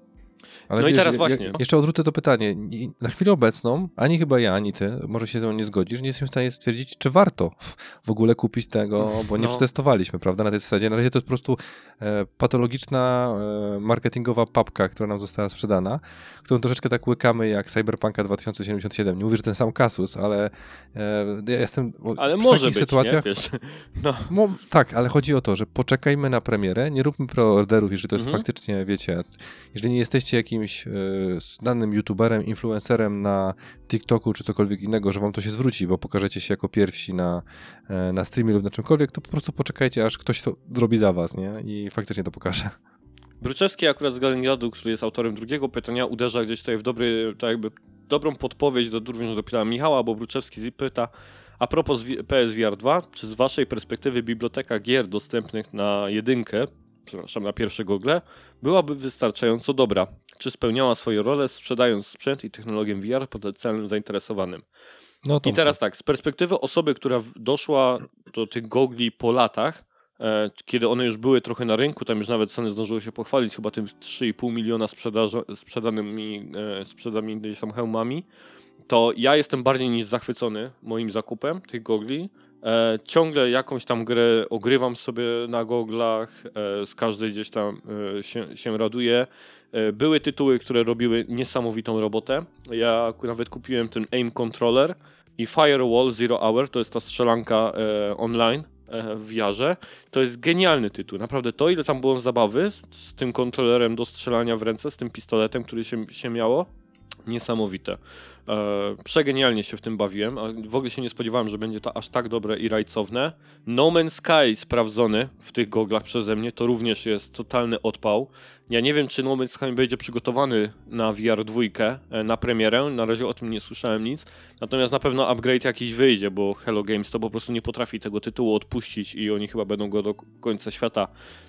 Ale No i wiesz, teraz ja- właśnie, Ja, jeszcze odwrócę to pytanie. Nie- Na chwilę obecną, ani chyba ja, ani ty, może się ze mną nie zgodzisz, nie jestem w stanie stwierdzić, czy warto w ogóle kupić tego, bo nie No. przetestowaliśmy, prawda, na tej zasadzie. Na razie to jest po prostu e, patologiczna e, marketingowa papka, która nam została sprzedana, którą troszeczkę tak łykamy jak Cyberpunka 2077. Nie mówię, że ten sam kasus, ale e, ja jestem Ale może takich być, sytuacjach, nie? Wiesz, no. Tak, ale chodzi o to, że poczekajmy na premierę, nie róbmy preorderów, jeżeli to jest Mhm. faktycznie, wiecie, jeżeli nie jesteście jakimś e, znanym youtuberem, influencerem na TikToku czy cokolwiek innego, że wam to się zwróci, bo pokażecie się jako pierwsi na, e, na streamie lub na czymkolwiek, to po prostu poczekajcie, aż ktoś to zrobi za was, nie? I faktycznie to pokaże. Bruczewski akurat z Galengradu, który jest autorem drugiego pytania, uderza gdzieś tutaj w dobry, tak jakby dobrą podpowiedź do również do pytania Michała, bo Bruczewski pyta a propos PSVR 2, czy z waszej perspektywy biblioteka gier dostępnych na jedynkę, przepraszam, na pierwsze gogle, byłaby wystarczająco dobra? Czy spełniała swoje role, sprzedając sprzęt i technologię VR potencjalnym zainteresowanym? No I teraz tak, z perspektywy osoby, która doszła do tych gogli po latach, e, kiedy one już były trochę na rynku, tam już nawet Sony zdążyło się pochwalić chyba tym 3,5 miliona sprzedanymi, e, sprzedanymi gdzieś tam hełmami, to ja jestem bardziej niż zachwycony moim zakupem tych gogli. E, ciągle jakąś tam grę ogrywam sobie na goglach, e, z każdej gdzieś tam e, się, się raduję. E, były tytuły, które robiły niesamowitą robotę. Ja nawet kupiłem ten Aim Controller i Firewall Zero Hour, to jest ta strzelanka e, online e, w VR-ze. To jest genialny tytuł. Naprawdę to, ile tam było zabawy z, z tym kontrolerem do strzelania w ręce, z tym pistoletem, który się, się miało, niesamowite. E, przegenialnie się w tym bawiłem, a w ogóle się nie spodziewałem, że będzie to aż tak dobre i rajcowne. No Man's Sky sprawdzony w tych goglach przeze mnie, to również jest totalny odpał. Ja nie wiem, czy No Man's Sky będzie przygotowany na VR 2 e, na premierę, na razie o tym nie słyszałem nic, natomiast na pewno upgrade jakiś wyjdzie, bo Hello Games to po prostu nie potrafi tego tytułu odpuścić i oni chyba będą go do końca świata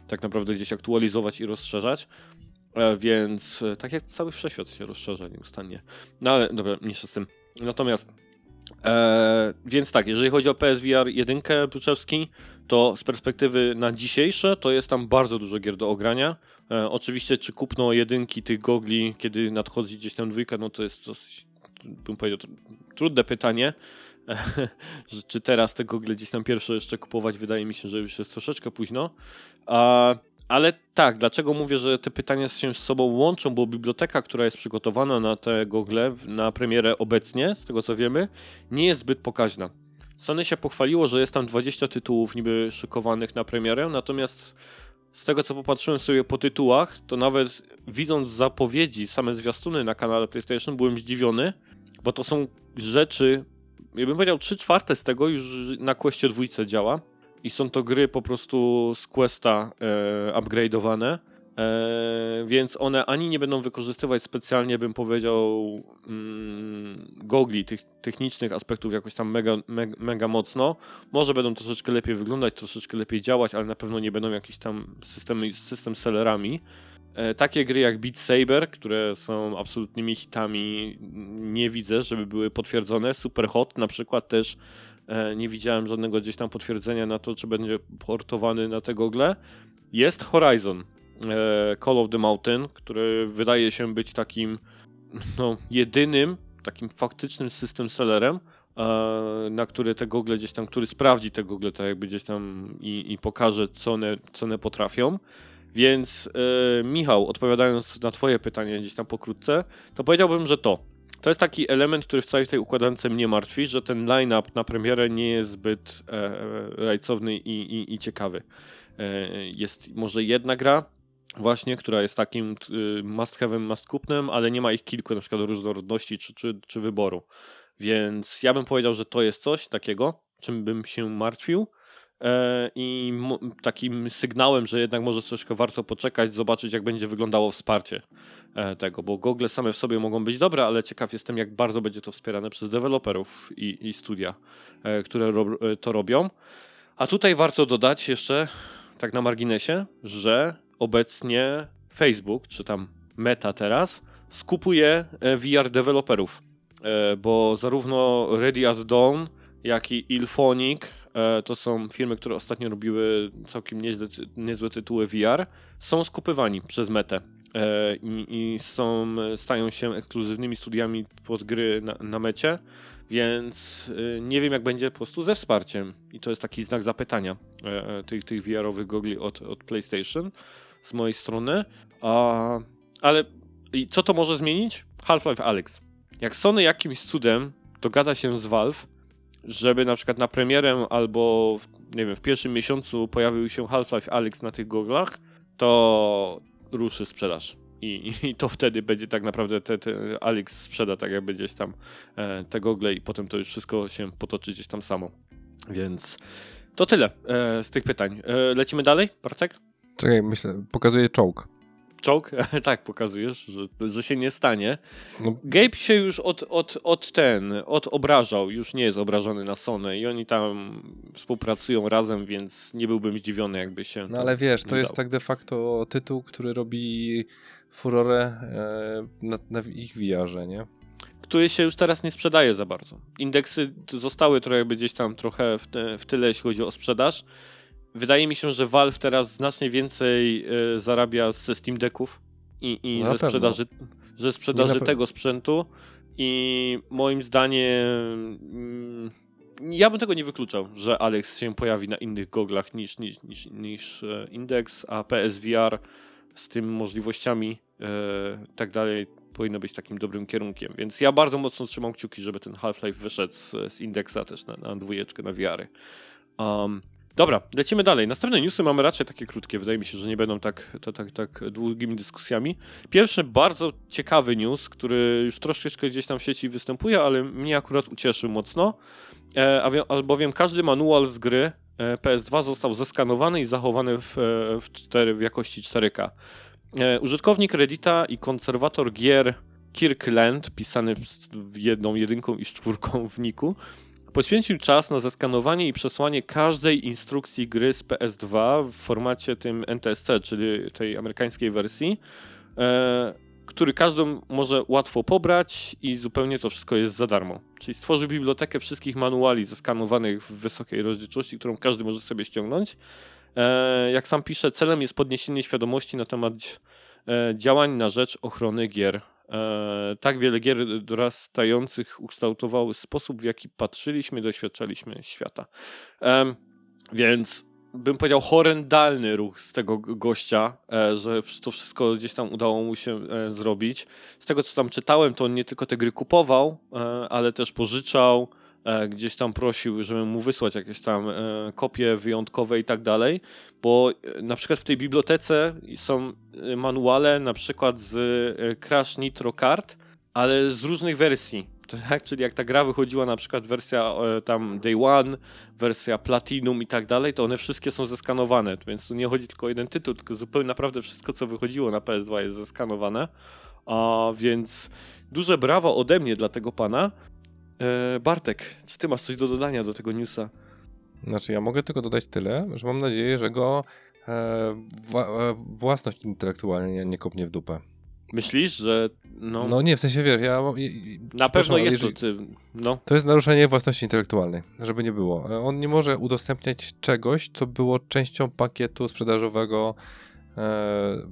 tak naprawdę gdzieś aktualizować i rozszerzać. E, Więc e, tak jak cały wszechświat się rozszerza nieustannie. No ale dobra, mniejsza z tym. Natomiast e, więc tak, jeżeli chodzi o PSVR 1 Bruczewski, to z perspektywy na dzisiejsze to jest tam bardzo dużo gier do ogrania. Oczywiście czy kupno jedynki tych gogli, kiedy nadchodzi gdzieś tam dwójka, no to jest dosyć, bym powiedział, tr- trudne pytanie. że czy teraz te gogle gdzieś tam pierwsze jeszcze kupować, wydaje mi się, że już jest troszeczkę późno. A, ale tak, dlaczego mówię, że te pytania się z sobą łączą, bo biblioteka, która jest przygotowana na te na premierę obecnie, z tego co wiemy, nie jest zbyt pokaźna. Sony się pochwaliło, że jest tam 20 tytułów niby szykowanych na premierę, natomiast z tego co popatrzyłem sobie po tytułach, to nawet widząc zapowiedzi, same zwiastuny na kanale PlayStation, byłem zdziwiony, bo to są rzeczy, ja bym powiedział 3 czwarte z tego już na Questie dwójce działa i są to gry po prostu z Questa e, upgrade'owane, e, więc one ani nie będą wykorzystywać specjalnie, bym powiedział, mm, gogli, tych technicznych aspektów jakoś tam mega, mega, mega mocno. Może będą troszeczkę lepiej wyglądać, troszeczkę lepiej działać, ale na pewno nie będą jakieś tam systemy, system sellerami. E, Takie gry jak Beat Saber, które są absolutnymi hitami, nie widzę, żeby były potwierdzone. Super Hot na przykład też e, nie widziałem żadnego gdzieś tam potwierdzenia na to, czy będzie portowany na te gogle. Jest Horizon, e, Call of the Mountain, który wydaje się być takim no, jedynym, takim faktycznym system sellerem, na który te gogle gdzieś tam, który sprawdzi te gogle tak jakby gdzieś tam i, i pokaże, co one, co one potrafią. Więc e, Michał, odpowiadając na Twoje pytanie gdzieś tam pokrótce, to powiedziałbym, że to. To jest taki element, który w całej tej układance mnie martwi, że ten line-up na premierę nie jest zbyt e, rajcowny i, i, i ciekawy. E, jest może jedna gra, właśnie, która jest takim y, must have'em, must kupnem, ale nie ma ich kilku, na przykład różnorodności czy, czy, czy wyboru. Więc ja bym powiedział, że to jest coś takiego, czym bym się martwił. E, i takim sygnałem, że jednak może troszkę warto poczekać, zobaczyć jak będzie wyglądało wsparcie e, tego, bo Google same w sobie mogą być dobre, ale ciekaw jestem jak bardzo będzie to wspierane przez deweloperów i, i studia, e, które to robią. A tutaj warto dodać jeszcze, tak na marginesie, że obecnie Facebook, czy tam Meta teraz, skupuje VR deweloperów, bo zarówno Ready at Dawn, jak i Ilphonic to są firmy, które ostatnio robiły całkiem niezłe, niezłe tytuły VR, są skupywani przez Metę. e, I, i są, stają się ekskluzywnymi studiami pod gry na, na mecie, więc y, nie wiem jak będzie po prostu ze wsparciem. I to jest taki znak zapytania e, e, tych, tych VR-owych gogli od, od PlayStation z mojej strony. A, ale i co to może zmienić? Half-Life Alyx. Jak Sony jakimś cudem dogada się z Valve, żeby na przykład na premierę albo w- nie wiem, w pierwszym miesiącu pojawił się Half-Life Alyx na tych goglach, to ruszy sprzedaż. I, I to wtedy będzie tak naprawdę te, te Alyx sprzeda tak jakby gdzieś tam e, te gogle i potem to już wszystko się potoczy gdzieś tam samo. Więc to tyle e, z tych pytań. E, lecimy dalej, Bartek? Czekaj, myślę, pokazuję czołg. Czołg? tak, pokazujesz, że, że się nie stanie. No, Gabe się już od, od, od ten, od obrażał, już nie jest obrażony na Sony i oni tam współpracują razem, więc nie byłbym zdziwiony, jakby się. no ale wiesz, to jest tak de facto tytuł, który robi furorę e, na, na ich VR-ze, nie? Który się już teraz nie sprzedaje za bardzo. Indeksy zostały trochę gdzieś tam trochę w, w tyle, jeśli chodzi o sprzedaż. Wydaje mi się, że Valve teraz znacznie więcej e, zarabia ze Steam Decków i, i ze sprzedaży, ze sprzedaży tego sprzętu. I moim zdaniem mm, ja bym tego nie wykluczał, że Alex się pojawi na innych goglach niż, niż, niż, niż e, Index, a PSVR z tym możliwościami e, tak dalej powinno być takim dobrym kierunkiem. Więc ja bardzo mocno trzymam kciuki, żeby ten Half-Life wyszedł z, z Indexa też na, na dwójeczkę, na VR-y. Um, dobra, lecimy dalej. Następne newsy mamy raczej takie krótkie. Wydaje mi się, że nie będą tak, to, tak, tak długimi dyskusjami. Pierwszy bardzo ciekawy news, który już troszeczkę gdzieś tam w sieci występuje, ale mnie akurat ucieszył mocno. E, albowiem każdy manual z gry e, PS2 został zeskanowany i zachowany w, e, w, 4, w jakości 4K. E, użytkownik Reddita i konserwator gier Kirkland, pisany z jedną jedynką i czwórką w niku, poświęcił czas na zeskanowanie i przesłanie każdej instrukcji gry z PS2 w formacie tym NTSC, czyli tej amerykańskiej wersji, e, który każdy może łatwo pobrać i zupełnie to wszystko jest za darmo. Czyli stworzył bibliotekę wszystkich manuali zeskanowanych w wysokiej rozdzielczości, którą każdy może sobie ściągnąć. E, jak sam pisze, celem jest podniesienie świadomości na temat e, działań na rzecz ochrony gier. E, tak wiele gier dorastających ukształtowały sposób, w jaki patrzyliśmy, doświadczaliśmy świata. Więc bym powiedział horrendalny ruch z tego gościa, e, że to wszystko gdzieś tam udało mu się e, zrobić. Z tego co tam czytałem, to on nie tylko te gry kupował, ale też pożyczał, gdzieś tam prosił, żebym mu wysłać jakieś tam e, kopie wyjątkowe i tak dalej, bo e, na przykład w tej bibliotece są e, manuale na przykład z e, Crash Nitro Kart, ale z różnych wersji. Tak, czyli jak ta gra wychodziła na przykład wersja e, tam Day One, wersja Platinum i tak dalej, to one wszystkie są zeskanowane, więc tu nie chodzi tylko o jeden tytuł, tylko zupełnie naprawdę wszystko, co wychodziło na PS2 jest zeskanowane, a więc duże brawo ode mnie dla tego pana. E, Bartek, czy ty masz coś do dodania do tego newsa? Znaczy, ja mogę tylko dodać tyle, że mam nadzieję, że go e, wła- e, własność intelektualnie nie kopnie w dupę. Myślisz, że no, No nie, w sensie wiesz, ja... na pewno jest jeżeli- to ty, no, To jest naruszenie własności intelektualnej, żeby nie było. E, On nie może udostępniać czegoś, co było częścią pakietu sprzedażowego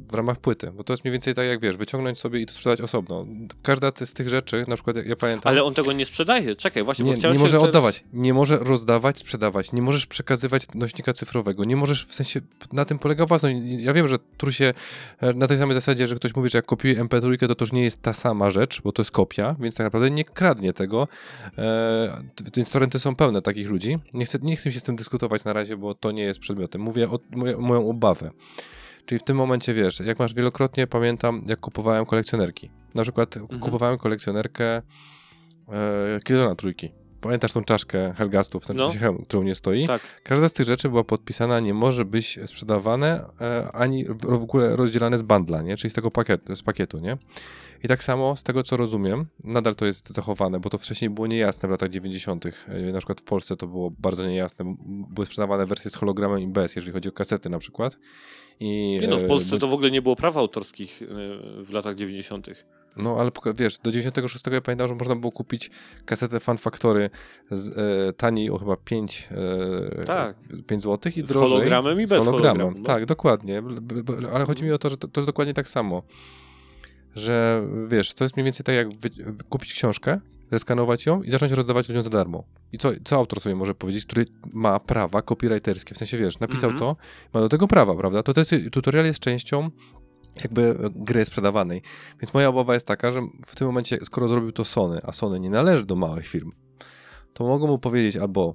w ramach płyty, bo to jest mniej więcej tak jak wiesz, wyciągnąć sobie i to sprzedać osobno. Każda z tych rzeczy, na przykład ja, pamiętam... ale on tego nie sprzedaje. Czekaj, właśnie, Nie, bo chciałem nie może teraz- oddawać, nie może rozdawać, sprzedawać, nie możesz przekazywać nośnika cyfrowego, nie możesz, w sensie, na tym polega własność. Ja wiem, że tu się e, na tej samej zasadzie, że ktoś mówi, że jak kopiuje MP3, to to już nie jest ta sama rzecz, bo to jest kopia, więc tak naprawdę nie kradnie tego, e, więc torenty są pełne takich ludzi. Nie chcę, nie chcę się z tym dyskutować na razie, bo to nie jest przedmiotem. Mówię o moją obawę. Czyli w tym momencie, wiesz, jak masz wielokrotnie, pamiętam, jak kupowałem kolekcjonerki. Na przykład kupowałem kolekcjonerkę e, Killzona trójki. Pamiętasz tą czaszkę Helgastów, ten No. no. którą nie stoi? Tak. Każda z tych rzeczy była podpisana, nie może być sprzedawane e, ani w, ogóle rozdzielane z bandla, nie? czyli z tego pakietu, z pakietu. Nie? I tak samo, z tego co rozumiem, nadal to jest zachowane, bo to wcześniej było niejasne w latach 90. E, Na przykład w Polsce to było bardzo niejasne. Były sprzedawane wersje z hologramem i bez, jeżeli chodzi o kasety na przykład. I, Nie no, w e, Polsce do- to w ogóle nie było praw autorskich e, w latach 90. No, ale wiesz, do 96 ja pamiętam, że można było kupić kasetę Fan Factory z, e, taniej o chyba 5, e, Tak. 5 zł i Z drożej. hologramem i z bez hologramu, no. Tak, dokładnie. Ale chodzi mi o to, że to, to jest dokładnie tak samo. Że wiesz, to jest mniej więcej tak jak wy, kupić książkę, zeskanować ją i zacząć rozdawać ludziom za darmo. I co, co autor sobie może powiedzieć, który ma prawa copywriterskie, w sensie wiesz, napisał Mhm. to, ma do tego prawa, prawda? To, to jest, tutorial jest częścią jakby gry sprzedawanej. Więc moja obawa jest taka, że w tym momencie, skoro zrobił to Sony, a Sony nie należy do małych firm, to mogą mu powiedzieć albo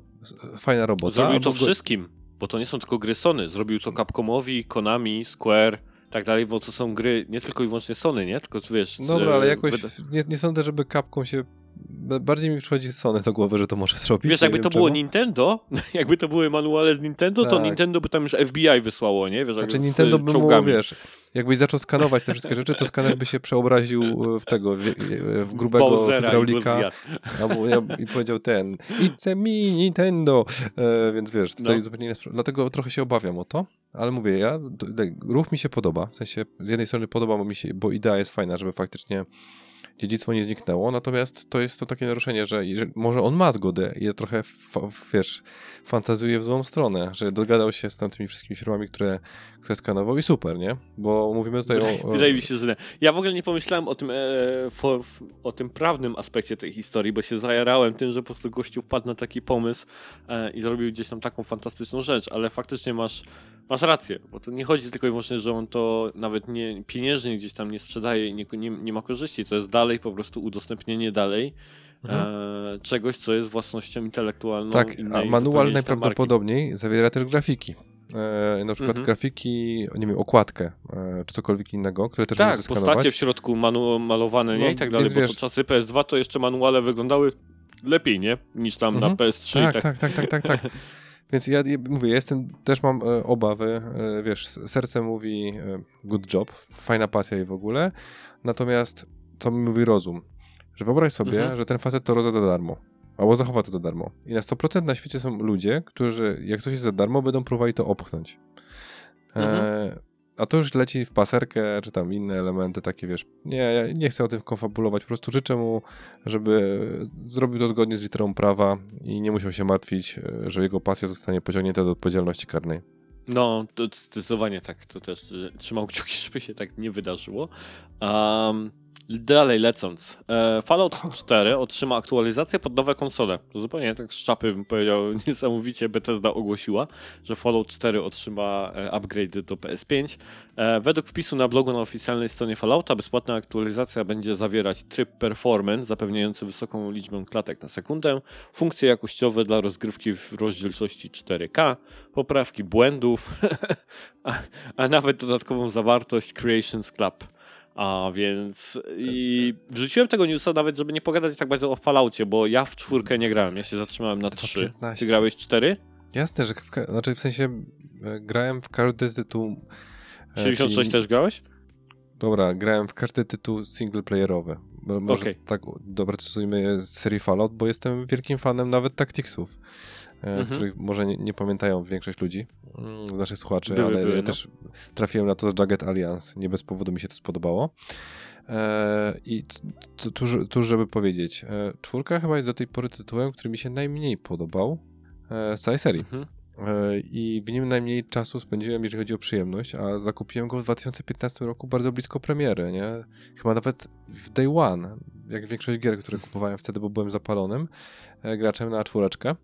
fajna robota, Zrobił to wszystkim, bo to nie są tylko gry Sony. Zrobił to Capcomowi, Konami, Square i tak dalej, bo to są gry nie tylko i wyłącznie Sony, nie? Tylko wiesz... Dobra, ale jakoś nie, nie sądzę, żeby kapką się. Ba- Bardziej mi przychodzi Sony do głowy, że to może zrobić. Wiesz, jakby to było czemu. Nintendo, jakby to były manuale z Nintendo, to Tak. Nintendo by tam już FBI wysłało, nie? Wiesz, Znaczy Nintendo by mu, wiesz, jakbyś zaczął skanować te wszystkie rzeczy, to skaner by się przeobraził w tego, w, w grubego Bowsera hydraulika. Albo ja, i powiedział ten, it's me, Nintendo. E, więc wiesz, tutaj No. zupełnie inna sprawa. Dlatego trochę się obawiam o to, ale mówię, ja, to- ruch mi się podoba. W sensie, z jednej strony podoba mi się, bo idea jest fajna, żeby faktycznie dziedzictwo nie zniknęło, natomiast to jest to takie naruszenie, że może on ma zgodę i trochę, wiesz, fantazuje w złą stronę, że dogadał się z tamtymi wszystkimi firmami, które, które skanował i super, nie? Bo mówimy tutaj Wydaje, o wydaje mi się, że nie. Ja w ogóle nie pomyślałem o tym, e, for, o tym prawnym aspekcie tej historii, bo się zajarałem tym, że po prostu gościu wpadł na taki pomysł e, i zrobił gdzieś tam taką fantastyczną rzecz, ale faktycznie masz, masz rację, bo to nie chodzi tylko i wyłącznie, że on to nawet nie pieniężnie gdzieś tam nie sprzedaje i nie, nie, nie ma korzyści, to jest dalej po prostu udostępnienie dalej Mhm. e, czegoś, co jest własnością intelektualną Tak, a manual tam marki. najprawdopodobniej zawiera też grafiki. E, na przykład Mhm. grafiki, nie wiem, okładkę, e, czy cokolwiek innego, które też Tak, postacie w środku manu- malowane, nie? No, I tak dalej, bo wiesz- to czasy PS2 to jeszcze manuale wyglądały lepiej, nie? Niż tam Mhm. na PS3 Tak, tak. tak, tak, tak, tak, tak. Więc ja ja mówię, ja jestem, też mam e, obawy, e, wiesz, serce mówi e, good job, fajna pasja i w ogóle, natomiast co mi mówi rozum? Że wyobraź sobie, Mhm. że ten facet to rozda za darmo, albo zachowa to za darmo. I na 100% na świecie są ludzie, którzy jak coś jest za darmo, będą próbowali to opchnąć. E, a to już leci w paserkę, czy tam inne elementy takie, wiesz, nie, ja nie chcę o tym konfabulować, po prostu życzę mu, żeby zrobił to zgodnie z literą prawa i nie musiał się martwić, e, że jego pasja zostanie pociągnięta do odpowiedzialności karnej. No, to zdecydowanie tak. To też y, trzymał kciuki, żeby się tak nie wydarzyło. Um, dalej lecąc. E, Fallout 4 otrzyma aktualizację pod nowe konsole. Zupełnie tak z czapy bym powiedział, niesamowicie Bethesda ogłosiła, że Fallout 4 otrzyma e, upgrade do PS5. E, według wpisu na blogu na oficjalnej stronie Fallouta bezpłatna aktualizacja będzie zawierać tryb performance zapewniający wysoką liczbę klatek na sekundę, funkcje jakościowe dla rozgrywki w rozdzielczości 4K, poprawki błędów, a, a nawet dodatkową zawartość Creations Club. A więc i wrzuciłem tego newsa nawet, żeby nie pogadać tak bardzo o Falloutie, bo ja w czwórkę nie grałem, ja się zatrzymałem na To 3. 15. Ty grałeś 4? Jasne, że w, ka- znaczy w sensie e, grałem w każdy tytuł... e, 76 czyli- też grałeś? Dobra, grałem w każdy tytuł singleplayerowy. Może Okej. tak doprecyzujmy z serii Fallout, bo jestem wielkim fanem nawet Tacticsów, e, Mhm. których może nie, nie pamiętają większość ludzi mm, z naszych słuchaczy, Były, ale były, ja no. też trafiłem na to z Jagged Alliance. Nie bez powodu mi się to spodobało. E, I tuż, żeby powiedzieć, e, czwórka chyba jest do tej pory tytułem, który mi się najmniej podobał e, z całej serii. Mhm. E, i w nim najmniej czasu spędziłem, jeżeli chodzi o przyjemność, a zakupiłem go w 2015 roku bardzo blisko premiery, nie? Chyba nawet w day one, jak większość gier, które kupowałem wtedy, bo byłem zapalonym e, graczem na czwóreczkę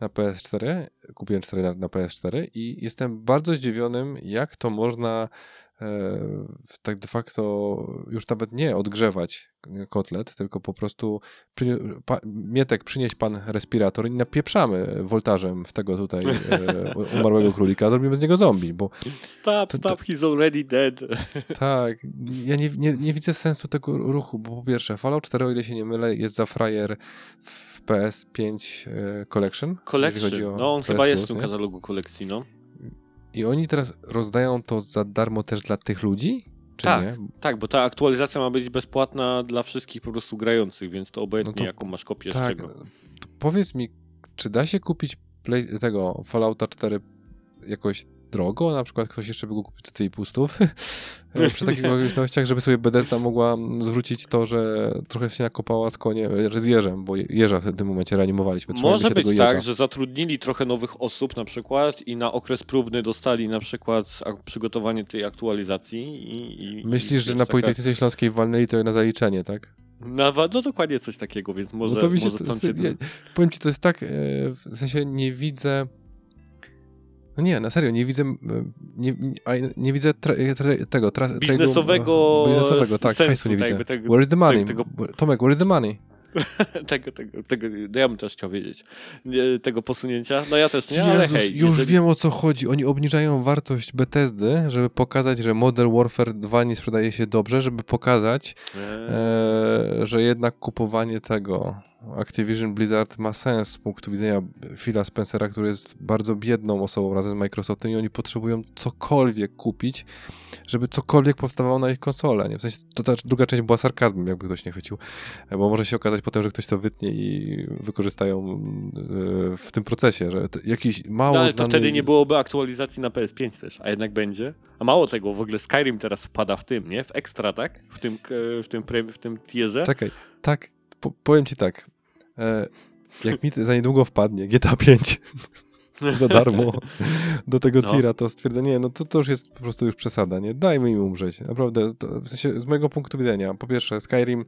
na PS4, kupiłem 4 na, na PS4 i jestem bardzo zdziwionym, jak to można tak de facto już nawet nie odgrzewać kotlet, tylko po prostu przy, pa, Mietek, przynieś pan respirator i napieprzamy woltażem w tego tutaj e, umarłego królika, zrobimy z niego zombie, bo Stop, To- stop, he's already dead. tak, ja nie, nie, nie widzę sensu tego ruchu, bo po pierwsze Fallout 4, o ile się nie mylę, jest za frajer w PS5 e, Collection. Collection. No on PS chyba jest Plus, w tym katalogu kolekcji, no. I oni teraz rozdają to za darmo też dla tych ludzi? Czy Tak. nie? Tak, bo ta aktualizacja ma być bezpłatna dla wszystkich po prostu grających, więc to obojętnie No to- jaką masz kopię z Tak. czego. To powiedz mi, czy da się kupić play, tego Fallouta 4 jakoś drogo? Na przykład ktoś jeszcze by go kupił za 3,5 stów? Przy takich okolicznościach, żeby sobie Bethesda mogła zwrócić to, że trochę się nakopała z koniem, z jeżem, bo jeża w tym momencie reanimowaliśmy. Może być tak, że zatrudnili trochę nowych osób na przykład i na okres próbny dostali na przykład przygotowanie tej aktualizacji i... i Myślisz, i że na taka- Politechnice Śląskiej walnęli to na zaliczenie, tak? Na, no dokładnie coś takiego, więc może, no to mi się, może się... ja, powiem ci, to jest tak, e, w sensie nie widzę. No nie, na serio, nie widzę. e, Nie, nie, nie widzę tra, tra, tego. Tra, Biznesowego Tego, biznesowego, tak, sensu, nie widzę. tego- Where is the money? tego- Tomek, where is the money? tego, tego, tego, no ja bym też chciał wiedzieć nie, tego posunięcia. No ja też nie, ale Jezus, hej. już jeżeli- wiem o co chodzi. Oni obniżają wartość Bethesdy, żeby pokazać, że Modern Warfare 2 nie sprzedaje się dobrze, żeby pokazać, Eee, e, że jednak kupowanie tego Activision Blizzard ma sens z punktu widzenia Phila Spencera, który jest bardzo biedną osobą razem z Microsoftem i oni potrzebują cokolwiek kupić, żeby cokolwiek powstawało na ich konsolę. Nie? W sensie to ta druga część była sarkazmem, jakby ktoś nie chwycił, bo może się okazać potem, że ktoś to wytnie i wykorzystają e, w tym procesie, że jakiś mało No, ale to znany... wtedy nie byłoby aktualizacji na PS5 też, a jednak będzie. A mało tego, w ogóle Skyrim teraz wpada w tym, nie? W ekstra, tak? W tym, w tym, w tym tierze. Czekaj, tak, po, powiem ci tak. E, jak mi za niedługo wpadnie GTA 5 za darmo do tego No. tira, to stwierdzenie, no to, to już jest po prostu już przesada, nie? Dajmy im umrzeć. Naprawdę, to, w sensie z mojego punktu widzenia, po pierwsze Skyrim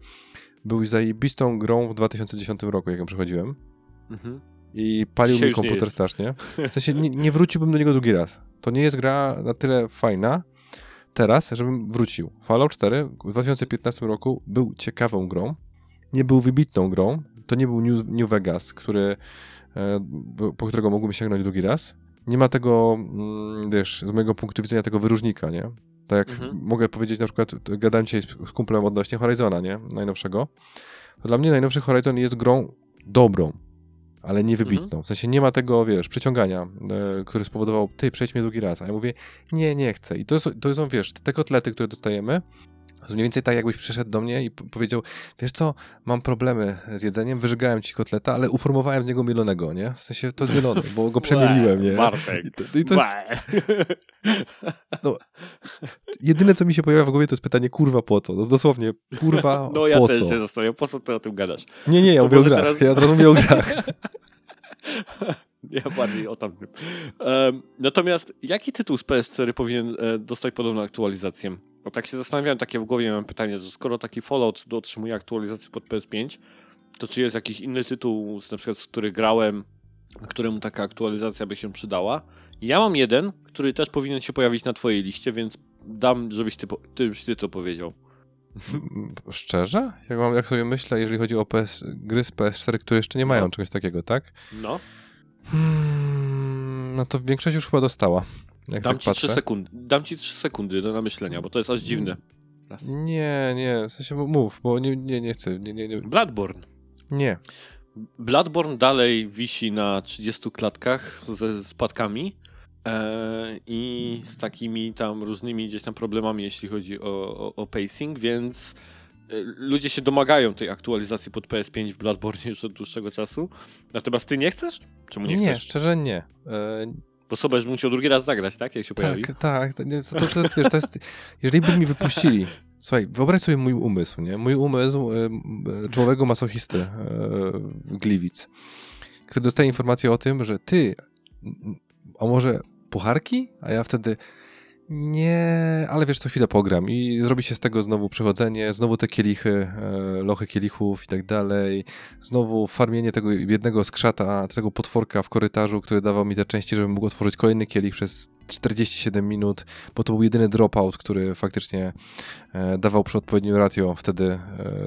był zajebistą grą w 2010 roku, jak ją przechodziłem Mhm. i palił Dzisiaj mi komputer strasznie. W sensie nie, nie wróciłbym do niego drugi raz. To nie jest gra na tyle fajna teraz, żebym wrócił. Fallout 4 w 2015 roku był ciekawą grą. Nie był wybitną grą. To nie był New, New Vegas, który, e, po którego mógłbym sięgnąć drugi raz. Nie ma tego, mm, wiesz, z mojego punktu widzenia tego wyróżnika, nie? Tak jak Mhm. mogę powiedzieć na przykład, gadałem dzisiaj z, z kumplem odnośnie Horizona, nie? Najnowszego. To dla mnie najnowszy Horizon jest grą dobrą, ale nie wybitną. Mhm. W sensie nie ma tego, wiesz, przyciągania, e, który spowodował, ty, przejdź mnie drugi raz. A ja mówię, nie, nie chcę. I to, są- to są, wiesz, te kotlety, które dostajemy, mniej więcej tak, jakbyś przyszedł do mnie i powiedział, wiesz co, mam problemy z jedzeniem, wyżygałem ci kotleta, ale uformowałem z niego mielonego, nie? W sensie to jest mielony, bo go przemieliłem, nie? Bartek. I to, i to jest Bę. jedyne, co mi się pojawia w głowie, to jest pytanie, kurwa, po co? No dosłownie, kurwa, No ja po też co? się zastanawiam, po co ty o tym gadasz? Nie, nie, ja To mówię o grach. teraz- Ja od razu mówię o grach. Ja bardziej o tamtym. Em, natomiast jaki tytuł z PS4 powinien e, dostać podobną aktualizację? Bo tak się zastanawiałem, takie w głowie mam pytanie, że skoro taki Fallout otrzymuje aktualizację pod PS5, to czy jest jakiś inny tytuł, na przykład, z który grałem, któremu taka aktualizacja by się przydała? Ja mam jeden, który też powinien się pojawić na twojej liście, więc dam, żebyś ty, ty, ty to powiedział. Szczerze? Jak, mam, jak sobie myślę, jeżeli chodzi o PS, gry z PS4, które jeszcze nie mają No. czegoś takiego, tak? No, Hmm, no to większość już chyba dostała. Jak dam tak ci patrzę. 3 sekundy. Dam ci 3 sekundy do namyślenia, bo to jest aż dziwne. Raz. Nie, nie, w sensie mów, bo nie, nie, nie chcę. Nie, nie, nie. Bloodborne. nie. Bloodborne dalej wisi na 30 klatkach ze spadkami e, i z takimi tam różnymi gdzieś tam problemami, jeśli chodzi o, o, o pacing, więc e, ludzie się domagają tej aktualizacji pod PS5 w Bloodborne już od dłuższego czasu. Natomiast ty nie chcesz? Czemu nie, Nie, chcesz? szczerze nie. Bo sobie będziesz musiał drugi raz zagrać, tak? Jak się pojawi. tak, tak. To, to, to, to jest, jeżeli by mi wypuścili. Słuchaj, wyobraź sobie mój umysł, nie? Mój umysł e, człowieka masochisty e, Gliwic, który dostaje informację o tym, że ty, a może pucharki? A ja wtedy nie, ale wiesz, co chwilę pogram i zrobi się z tego znowu przechodzenie, znowu te kielichy, e, lochy kielichów i tak dalej, znowu farmienie tego jednego skrzata, tego potworka w korytarzu, który dawał mi te części, żebym mógł otworzyć kolejny kielich przez 47 minut, bo to był jedyny dropout, który faktycznie e, dawał przy odpowiednim ratio wtedy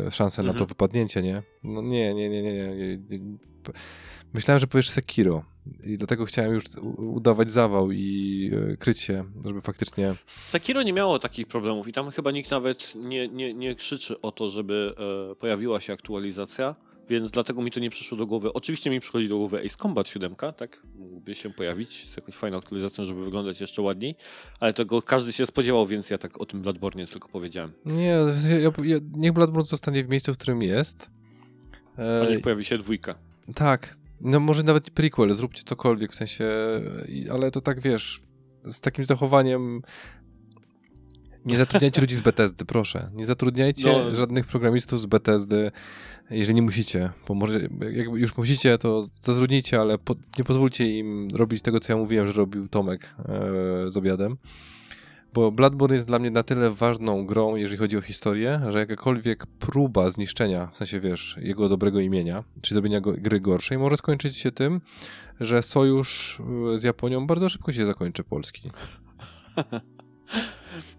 e, szansę na Mhm. to wypadnięcie, nie? No nie, nie, nie, nie, nie. nie, nie. Myślałem, że powiesz Sekiro i dlatego chciałem już udawać zawał i e, kryć się, żeby faktycznie... Sekiro nie miało takich problemów i tam chyba nikt nawet nie, nie, nie krzyczy o to, żeby e, pojawiła się aktualizacja. więc dlatego mi to nie przyszło do głowy. Oczywiście mi przychodzi do głowy Ace Combat 7, tak? Mógłby się pojawić z jakąś fajną aktualizacją, żeby wyglądać jeszcze ładniej, ale tego każdy się spodziewał, więc ja tak o tym Bloodborne tylko powiedziałem. Nie, ja, ja, niech Bloodborne zostanie w miejscu, w którym jest. E, niech pojawi się dwójka. tak, no może nawet prequel, zróbcie cokolwiek, w sensie, ale to tak wiesz, z takim zachowaniem nie zatrudniajcie ludzi z Bethesdy, proszę. Nie zatrudniajcie No. żadnych programistów z Bethesdy, jeżeli nie musicie, bo może jak już musicie, to zatrudnijcie, ale po, nie pozwólcie im robić tego, co ja mówiłem, że robił Tomek e, z obiadem. Bo Bloodborne jest dla mnie na tyle ważną grą, jeżeli chodzi o historię, że jakakolwiek próba zniszczenia, w sensie wiesz, jego dobrego imienia, czy zrobienia go, gry gorszej, może skończyć się tym, że sojusz e, z Japonią bardzo szybko się zakończy Polski.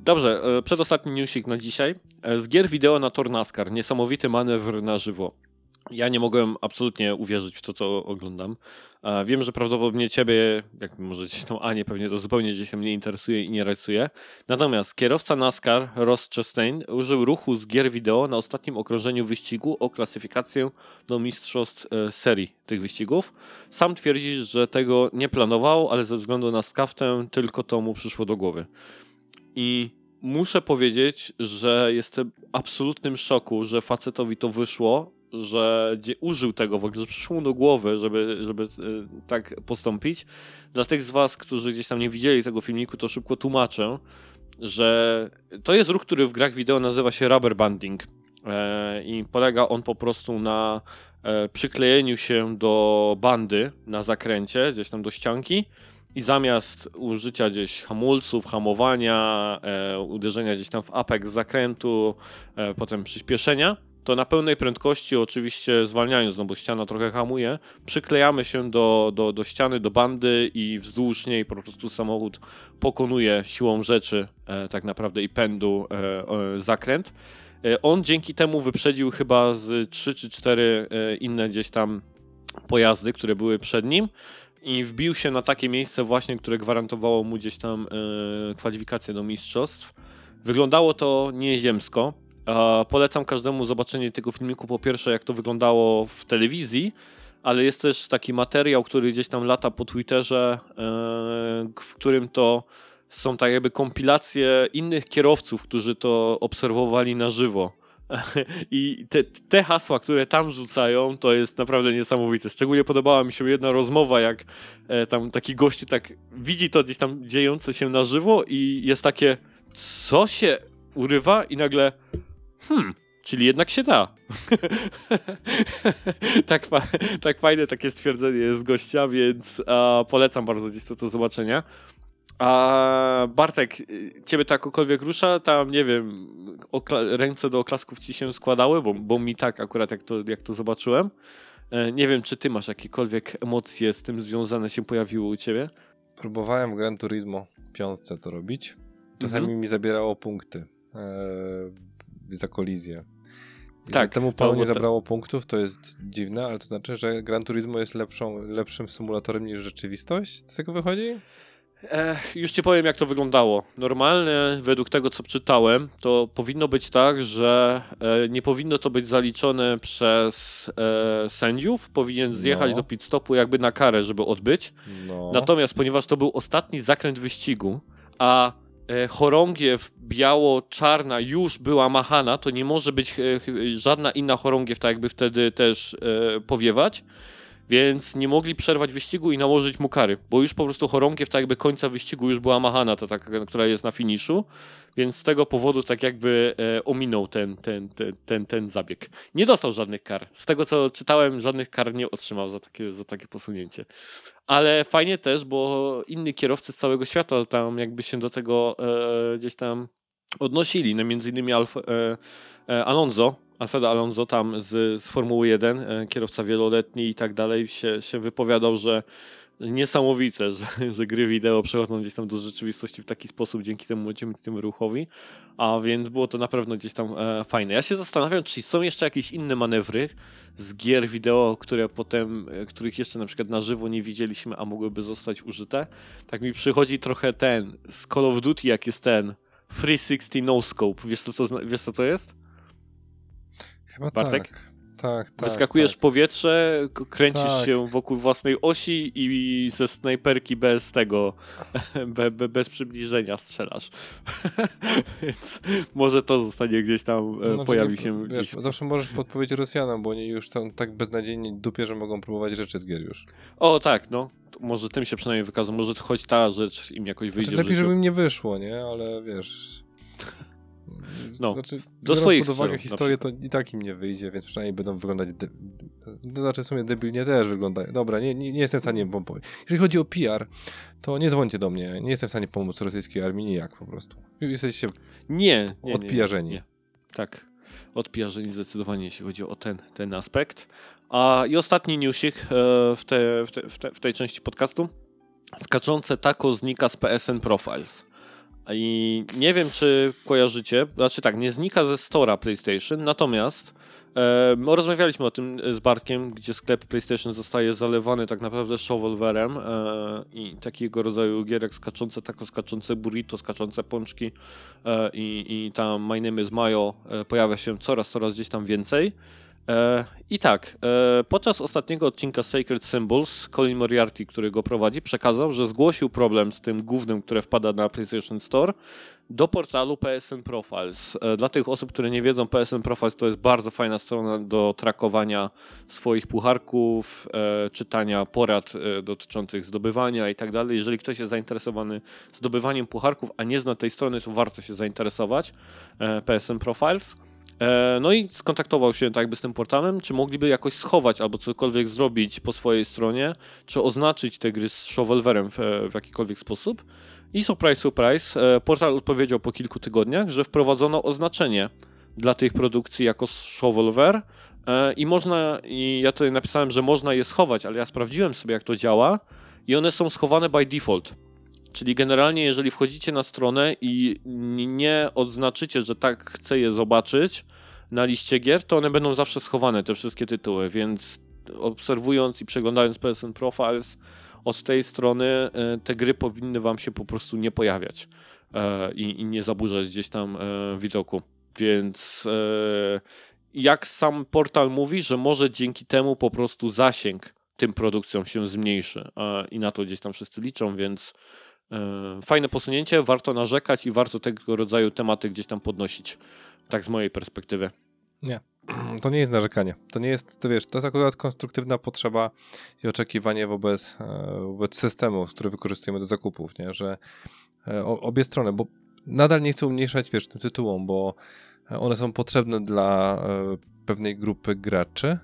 Dobrze, e, przedostatni newsik na dzisiaj. E, Z gier wideo na tor NASCAR. Niesamowity manewr na żywo. Ja nie mogłem absolutnie uwierzyć w to, co oglądam. Wiem, że prawdopodobnie ciebie, jak może gdzieś tam Anię, pewnie to zupełnie gdzieś mnie interesuje i nie rysuje. Natomiast kierowca NASCAR Ross Chastain użył ruchu z gier wideo na ostatnim okrążeniu wyścigu o klasyfikację do mistrzostw e, serii tych wyścigów. Sam twierdzi, że tego nie planował, ale ze względu na skaftę tylko to mu przyszło do głowy. I muszę powiedzieć, że jestem w absolutnym szoku, że facetowi to wyszło, że użył tego w ogóle, że przyszło mu do głowy, żeby, żeby e, tak postąpić. Dla tych z was, którzy gdzieś tam nie widzieli tego filmiku, to szybko tłumaczę, że to jest ruch, który w grach wideo nazywa się rubber banding e, i polega on po prostu na e, przyklejeniu się do bandy na zakręcie, gdzieś tam do ścianki i zamiast użycia gdzieś hamulców, hamowania, uderzenia gdzieś tam w apex zakrętu, potem przyspieszenia, to na pełnej prędkości, oczywiście zwalniając, no bo ściana trochę hamuje, przyklejamy się do, do, do ściany, do bandy i wzdłuż niej po prostu samochód pokonuje siłą rzeczy e, tak naprawdę i pędu e, e, zakręt. On dzięki temu wyprzedził chyba z 3 czy 4 e, inne gdzieś tam pojazdy, które były przed nim i wbił się na takie miejsce właśnie, które gwarantowało mu gdzieś tam e, kwalifikację do mistrzostw. Wyglądało to nieziemsko. Polecam każdemu zobaczenie tego filmiku po pierwsze jak to wyglądało w telewizji, ale jest też taki materiał, który gdzieś tam lata po Twitterze, e, w którym to są tak jakby kompilacje innych kierowców, którzy to obserwowali na żywo. I te, te hasła, które tam rzucają, to jest naprawdę niesamowite. Szczególnie podobała mi się jedna rozmowa, jak e, tam taki gościu tak widzi to gdzieś tam dziejące się na żywo i jest takie, co się urywa i nagle, hmm, czyli jednak się da. tak, fa- tak fajne takie stwierdzenie jest gościa, więc a, polecam bardzo gdzieś to do zobaczenia. A Bartek, ciebie to jakokolwiek rusza? Tam, nie wiem, ręce do oklasków ci się składały, bo, bo mi tak akurat, jak to, jak to zobaczyłem. E, Nie wiem, czy ty masz jakiekolwiek emocje z tym związane się pojawiły u ciebie? Próbowałem w Gran Turismo piątce to robić. Czasami Mhm. mi zabierało punkty e, za kolizję. I Tak, temu panu nie było te- zabrało punktów, to jest dziwne, ale to znaczy, że Gran Turismo jest lepszą, lepszym symulatorem niż rzeczywistość? Z tego wychodzi? Już ci powiem, jak to wyglądało. Normalnie, według tego, co czytałem, to powinno być tak, że e, nie powinno to być zaliczone przez e, sędziów. Powinien zjechać No. do pit stopu jakby na karę, żeby odbyć. No. Natomiast, ponieważ to był ostatni zakręt wyścigu, a chorągiew biało-czarna już była machana, to nie może być e, ch- żadna inna chorągiew tak jakby wtedy też e, powiewać. Więc nie mogli przerwać wyścigu i nałożyć mu kary, bo już po prostu chorągiew tak jakby końca wyścigu już była machana, ta taka, która jest na finiszu, więc z tego powodu tak jakby e, ominął ten, ten, ten, ten, ten zabieg. Nie dostał żadnych kar. Z tego co czytałem, żadnych kar nie otrzymał za takie, za takie posunięcie. Ale fajnie też, bo inni kierowcy z całego świata tam jakby się do tego e, gdzieś tam odnosili. No między innymi Alf, e, e, Alonso, Alfredo Alonso tam z, z Formuły 1, e, kierowca wieloletni i tak dalej, się, się wypowiadał, że niesamowite, że, że gry wideo przechodzą gdzieś tam do rzeczywistości w taki sposób dzięki temu, dzięki temu ruchowi, a więc było to na pewno gdzieś tam e, fajne. Ja się zastanawiam, czy są jeszcze jakieś inne manewry z gier wideo, które potem, e, których jeszcze na przykład na żywo nie widzieliśmy, a mogłyby zostać użyte. Tak mi przychodzi trochę ten, z Call of Duty jak jest ten 360 No Scope, wiesz co to, wiesz co to jest? Chyba Bartek? tak. tak, tak. Wyskakujesz tak. w powietrze, kręcisz Tak. się wokół własnej osi i ze snajperki bez tego, be, be, bez przybliżenia strzelasz. Więc może to zostanie gdzieś tam, Znaczy, pojawi się wiesz, gdzieś. Zawsze możesz podpowiedzieć Rosjanom, bo oni już tam tak beznadziejnie dupie, że mogą próbować rzeczy z gier już. O tak, no. To może tym się przynajmniej wykazał. Może choć ta rzecz im jakoś wyjdzie Znaczy, w lepiej, żeby im nie wyszło, nie? Ale wiesz... No, znaczy, do swoich pod uwagę historię, to i tak im nie wyjdzie, więc przynajmniej będą wyglądać... De... To znaczy w sumie debilnie też wyglądają. Dobra, nie, nie, nie jestem w stanie powiedzieć. Jeżeli chodzi o PR, to nie dzwońcie do mnie. Nie jestem w stanie pomóc rosyjskiej armii nijak po prostu. Jesteście Nie, nie, Odpijarzeni. Nie, nie. Tak, odpijarzeni zdecydowanie, jeśli chodzi o ten, ten aspekt. A i ostatni newsik e, w, te, w, te, w, te, w tej części podcastu. Skaczące taco znika z PSN Profiles. I nie wiem, czy kojarzycie, znaczy tak, nie znika ze Stora PlayStation, natomiast e, rozmawialiśmy o tym z Bartkiem, gdzie sklep PlayStation zostaje zalewany tak naprawdę shovelwerem e, i takiego rodzaju gierek skaczące taco, skaczące burrito, skaczące pączki e, i, i tam My Name is Mayo e, pojawia się coraz, coraz gdzieś tam więcej. E, I tak, e, podczas ostatniego odcinka Sacred Symbols Colin Moriarty, który go prowadzi, przekazał, że zgłosił problem z tym głównym, które wpada na PlayStation Store do portalu PSN Profiles. E, Dla tych osób, które nie wiedzą, PSN Profiles to jest bardzo fajna strona do trakowania swoich pucharków, czytania porad dotyczących zdobywania i tak dalej. Jeżeli ktoś jest zainteresowany zdobywaniem pucharków, a nie zna tej strony, to warto się zainteresować PSN Profiles. E, No i skontaktował się tak jakby z tym portalem, czy mogliby jakoś schować albo cokolwiek zrobić po swojej stronie, czy oznaczyć te gry z shovelwerem w, w jakikolwiek sposób. I surprise, surprise, e, portal odpowiedział po kilku tygodniach, że wprowadzono oznaczenie dla tych produkcji jako shovelware e, i można, i ja tutaj napisałem, że można je schować, ale ja sprawdziłem sobie jak to działa i one są schowane by default. Czyli generalnie, jeżeli wchodzicie na stronę i nie odznaczycie, że tak chcę je zobaczyć na liście gier, to one będą zawsze schowane, te wszystkie tytuły, więc obserwując i przeglądając PSN Profiles od tej strony, e, te gry powinny wam się po prostu nie pojawiać e, i, i nie zaburzać gdzieś tam e, widoku. Więc jak sam portal mówi, że może dzięki temu po prostu zasięg tym produkcjom się zmniejszy i na to gdzieś tam wszyscy liczą, więc fajne posunięcie, warto narzekać i warto tego rodzaju tematy gdzieś tam podnosić. Tak z mojej perspektywy. To nie jest narzekanie. To nie jest, to wiesz, to jest akurat konstruktywna potrzeba i oczekiwanie wobec, e, wobec systemu, który wykorzystujemy do zakupów, nie? że e, obie strony, bo nadal nie chcę umniejszać, wiesz, tym tytułom, bo e, one są potrzebne dla e, pewnej grupy graczy,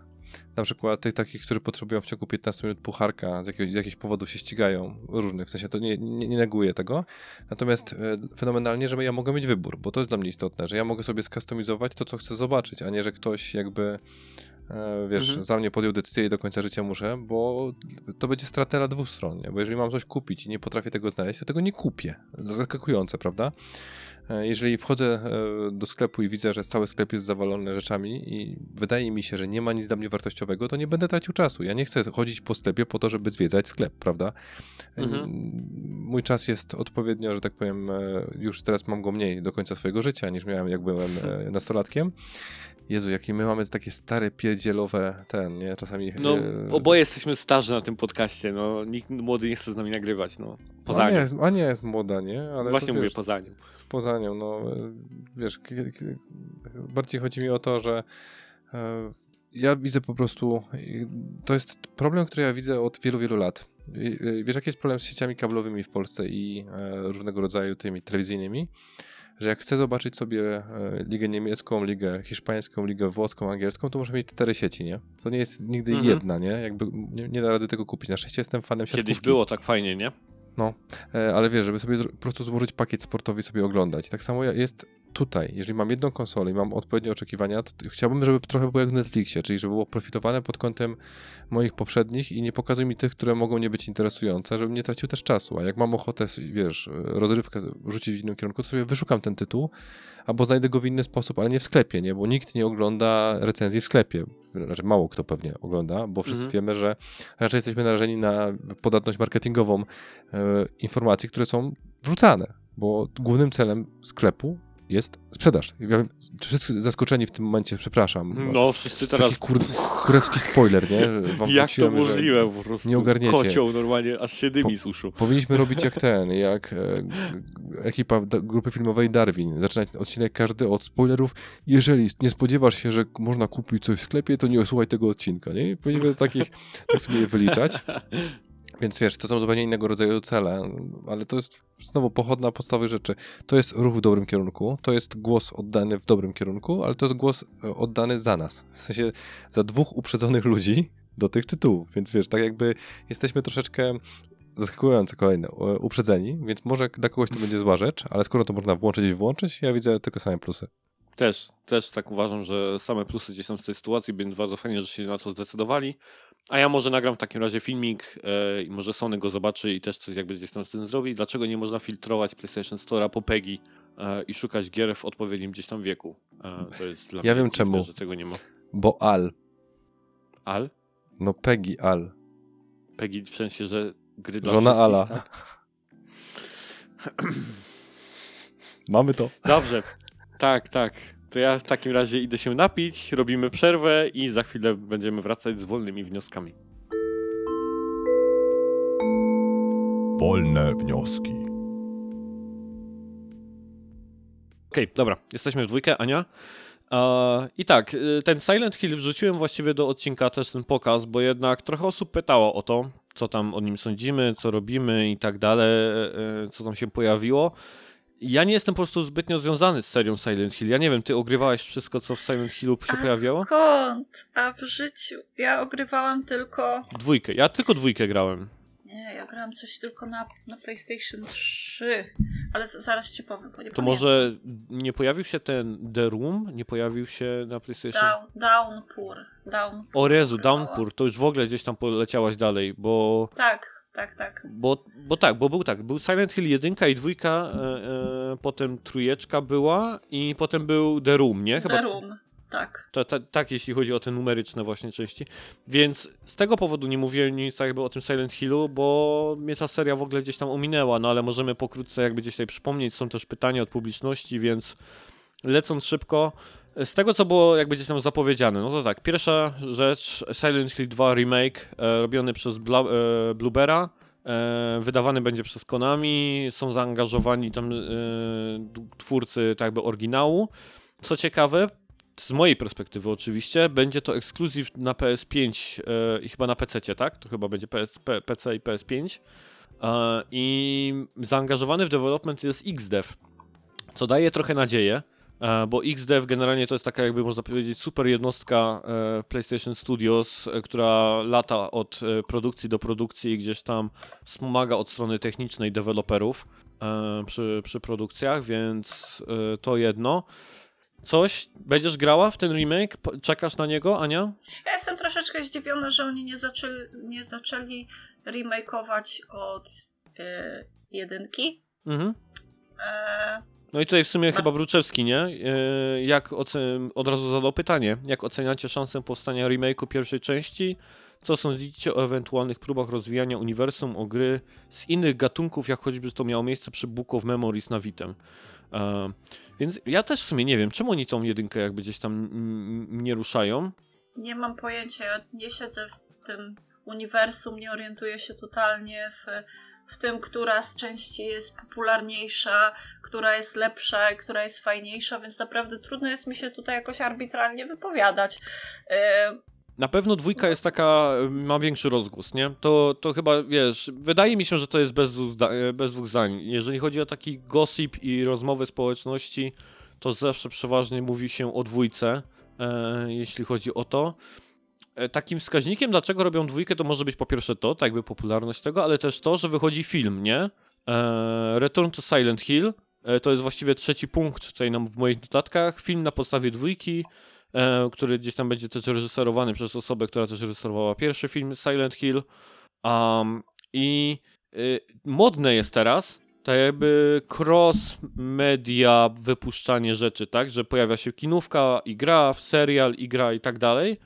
na przykład tych takich, którzy potrzebują w ciągu 15 minut pucharka, z jakiegoś, z jakiegoś powodu się ścigają, różnych, w sensie to nie, nie, nie neguję tego, natomiast e, fenomenalnie, że ja mogę mieć wybór, bo to jest dla mnie istotne, że ja mogę sobie skustomizować to, co chcę zobaczyć, a nie, że ktoś jakby e, wiesz, Mhm. za mnie podjął decyzję i do końca życia muszę, bo to będzie stratne dla dwóch stron, nie? bo jeżeli mam coś kupić i nie potrafię tego znaleźć, to tego nie kupię. Zaskakujące, prawda? E, Jeżeli wchodzę e, do sklepu i widzę, że cały sklep jest zawalony rzeczami i wydaje mi się, że nie ma nic dla mnie wartościowego, to nie będę tracił czasu. Ja nie chcę chodzić po sklepie po to, żeby zwiedzać sklep, prawda? E, Mhm. Mój czas jest odpowiednio, że tak powiem, już teraz mam go mniej do końca swojego życia, niż miałem jak byłem nastolatkiem. Jezu, jakie my mamy takie stare, pierdzielowe ten, nie? Czasami... No, e, oboje jesteśmy starzy na tym podcaście, no, nikt młody nie chce z nami nagrywać, no, poza Ania nią. jest, Ania jest młoda, nie? Ale Właśnie mówię wiesz, poza nią. poza nią, no e, wiesz, bardziej chodzi mi o to, że e, ja widzę po prostu, to jest problem, który ja widzę od wielu, wielu lat. Wiesz, jaki jest problem z sieciami kablowymi w Polsce i różnego rodzaju tymi telewizyjnymi? Że jak chcę zobaczyć sobie e, ligę niemiecką, ligę hiszpańską, ligę włoską, angielską, to muszę mieć cztery sieci, nie? To nie jest nigdy Mhm. jedna, nie? Jakby nie, nie da rady tego kupić. Na szczęście jestem fanem siatkówki. Kiedyś było tak fajnie, nie? E, ale wiesz, żeby sobie po prostu złożyć pakiet sportowy i sobie oglądać. Tak samo jest tutaj. Jeżeli mam jedną konsolę i mam odpowiednie oczekiwania, to chciałbym, żeby trochę było jak w Netflixie, czyli żeby było profitowane pod kątem moich poprzednich i nie pokazuj mi tych, które mogą nie być interesujące, żebym nie tracił też czasu. A jak mam ochotę, wiesz, rozrywkę rzucić w innym kierunku, to sobie wyszukam ten tytuł, albo znajdę go w inny sposób, ale nie w sklepie, nie? Bo nikt nie ogląda recenzji w sklepie. Znaczy mało kto pewnie ogląda, bo wszyscy Mhm. wiemy, że raczej jesteśmy narażeni na podatność marketingową e, informacji, które są wrzucane, bo głównym celem sklepu jest sprzedaż. Ja wiem, wszyscy zaskoczeni w tym momencie, przepraszam. No, wszyscy teraz... Taki kur... spoiler, nie? Wam Jak to możliwe po prostu? nie ogarniecie. Kocioł normalnie, aż się dymi suszu. Powinniśmy robić jak ten, jak e, ekipa da, grupy filmowej Darwin. Zaczynać odcinek każdy od spoilerów. Jeżeli nie spodziewasz się, że można kupić coś w sklepie, to nie osłuchaj tego odcinka, nie? Powinniśmy takich, tak sobie je wyliczać. Więc wiesz, to są zupełnie innego rodzaju cele, ale to jest znowu pochodna podstawy rzeczy. To jest ruch w dobrym kierunku, to jest głos oddany w dobrym kierunku, ale to jest głos e, oddany za nas. W sensie za dwóch uprzedzonych ludzi do tych tytułów. Więc wiesz, tak jakby jesteśmy troszeczkę zaskakująco kolejne, uprzedzeni, więc może dla kogoś to będzie zła rzecz, ale skoro to można włączyć i wyłączyć, ja widzę tylko same plusy. Też, też tak uważam, że same plusy gdzieś tam z tej sytuacji, więc bardzo fajnie, że się na to zdecydowali. A ja może nagram w takim razie filmik e, i może Sony go zobaczy i też coś jakby gdzieś tam z tym zrobi. Dlaczego nie można filtrować PlayStation Store'a po PEGI e, i szukać gier w odpowiednim gdzieś tam wieku? E, to jest dla Ja wiem czemu. że tego nie ma. Bo Al, Al? no Peggy Al, PEGI w sensie, że gry dla żona Ala. tak? Mamy to. Dobrze. Tak, tak. To ja w takim razie idę się napić, robimy przerwę i za chwilę będziemy wracać z wolnymi wnioskami. Wolne wnioski. Okej, dobra, jesteśmy w dwójkę, Ania. I tak, y, ten Silent Hill wrzuciłem właściwie do odcinka też ten pokaz, bo jednak trochę osób pytało o to, co tam o nim sądzimy, co robimy i tak dalej, e, co tam się pojawiło. Ja nie jestem po prostu zbytnio związany z serią Silent Hill. Ja nie wiem, ty ogrywałeś wszystko, co w Silent Hillu się A pojawiało? skąd? A w życiu? Ja ogrywałam tylko... Dwójkę. Ja tylko dwójkę grałem. Nie, ja grałam coś tylko na, na PlayStation 3. Ale z, zaraz ci powiem, bo nie To pamiętam. może nie pojawił się ten The Room? Nie pojawił się na PlayStation? Down, downpour. Downpour. O Rezu. Downpour, to już w ogóle gdzieś tam poleciałaś dalej, bo... Tak, tak, tak. Bo, bo tak, bo był tak, był Silent Hill 1 i 2, e, e, potem trójeczka była i potem był The Room, nie? The Room. Tak. Ta, ta, tak, jeśli chodzi o te numeryczne właśnie części. Więc z tego powodu nie mówiłem nic tak jakby o tym Silent Hillu, bo mnie ta seria w ogóle gdzieś tam ominęła, no ale możemy pokrótce jakby gdzieś tutaj przypomnieć. Są też pytania od publiczności, więc lecąc szybko. Z tego, co było jakby gdzieś tam zapowiedziane, no to tak, pierwsza rzecz, Silent Hill 2 Remake, e, robiony przez Bla, e, Bluebera, e, wydawany będzie przez Konami, są zaangażowani tam e, twórcy tak jakby oryginału. Co ciekawe, z mojej perspektywy oczywiście, będzie to ekskluzyw na PS5 e, i chyba na PC, tak? To chyba będzie PS, P, PC i PS5. E, I zaangażowany w development jest XDev, co daje trochę nadzieję, bo XDev generalnie to jest taka jakby można powiedzieć super jednostka e, PlayStation Studios, e, która lata od e, produkcji do produkcji i gdzieś tam wspomaga od strony technicznej deweloperów e, przy, przy produkcjach, więc e, to jedno. Coś? Będziesz grała w ten remake? Czekasz na niego, Ania? Ja jestem troszeczkę zdziwiona, że oni nie zaczęli, nie zaczęli remakeować od jedynki. Mhm. E, No i tutaj w sumie chyba Wruczewski, nie? E, Jak ocen... Od razu zadał pytanie. Jak oceniacie szansę powstania remake'u pierwszej części? Co sądzicie o ewentualnych próbach rozwijania uniwersum, o gry z innych gatunków, jak choćby to miało miejsce przy Book of Memories na Vitem? E, Więc ja też w sumie nie wiem, czemu oni tą jedynkę jakby gdzieś tam nie ruszają. nie mam pojęcia, ja nie siedzę w tym uniwersum, nie orientuję się totalnie w, w tym, która z części jest popularniejsza, która jest lepsza, która jest fajniejsza, więc naprawdę trudno jest mi się tutaj jakoś arbitralnie wypowiadać. Na pewno dwójka jest taka, ma większy rozgłos, nie? To, to chyba, wiesz, wydaje mi się, że to jest bez dwóch, bez dwóch zdań. Jeżeli chodzi o taki gossip i rozmowy społeczności, to zawsze przeważnie mówi się o dwójce, e, jeśli chodzi o to. E, takim wskaźnikiem, dlaczego robią dwójkę, to może być po pierwsze to, tak jakby popularność tego, ale też to, że wychodzi film, nie? E, Return to Silent Hill, e, to jest właściwie trzeci punkt tutaj nam w moich notatkach. Film na podstawie dwójki, który gdzieś tam będzie też reżyserowany przez osobę, która też reżyserowała pierwszy film Silent Hill. Um, I y, modne jest teraz tak jakby cross-media wypuszczanie rzeczy, tak? Że pojawia się kinówka i gra, serial i gra i tak dalej.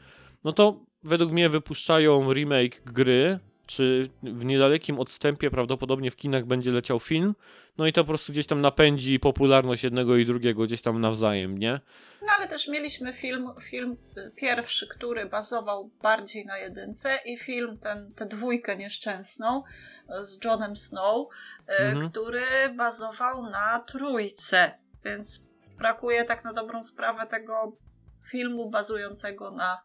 No to według mnie wypuszczają remake gry czy w niedalekim odstępie prawdopodobnie w kinach będzie leciał film, no i to po prostu gdzieś tam napędzi popularność jednego i drugiego gdzieś tam nawzajem, nie? No ale też mieliśmy film, film pierwszy, który bazował bardziej na jedynce i film ten, tę dwójkę nieszczęsną z Johnem Snow, y, Mhm. który bazował na trójce, więc brakuje tak na dobrą sprawę tego filmu bazującego na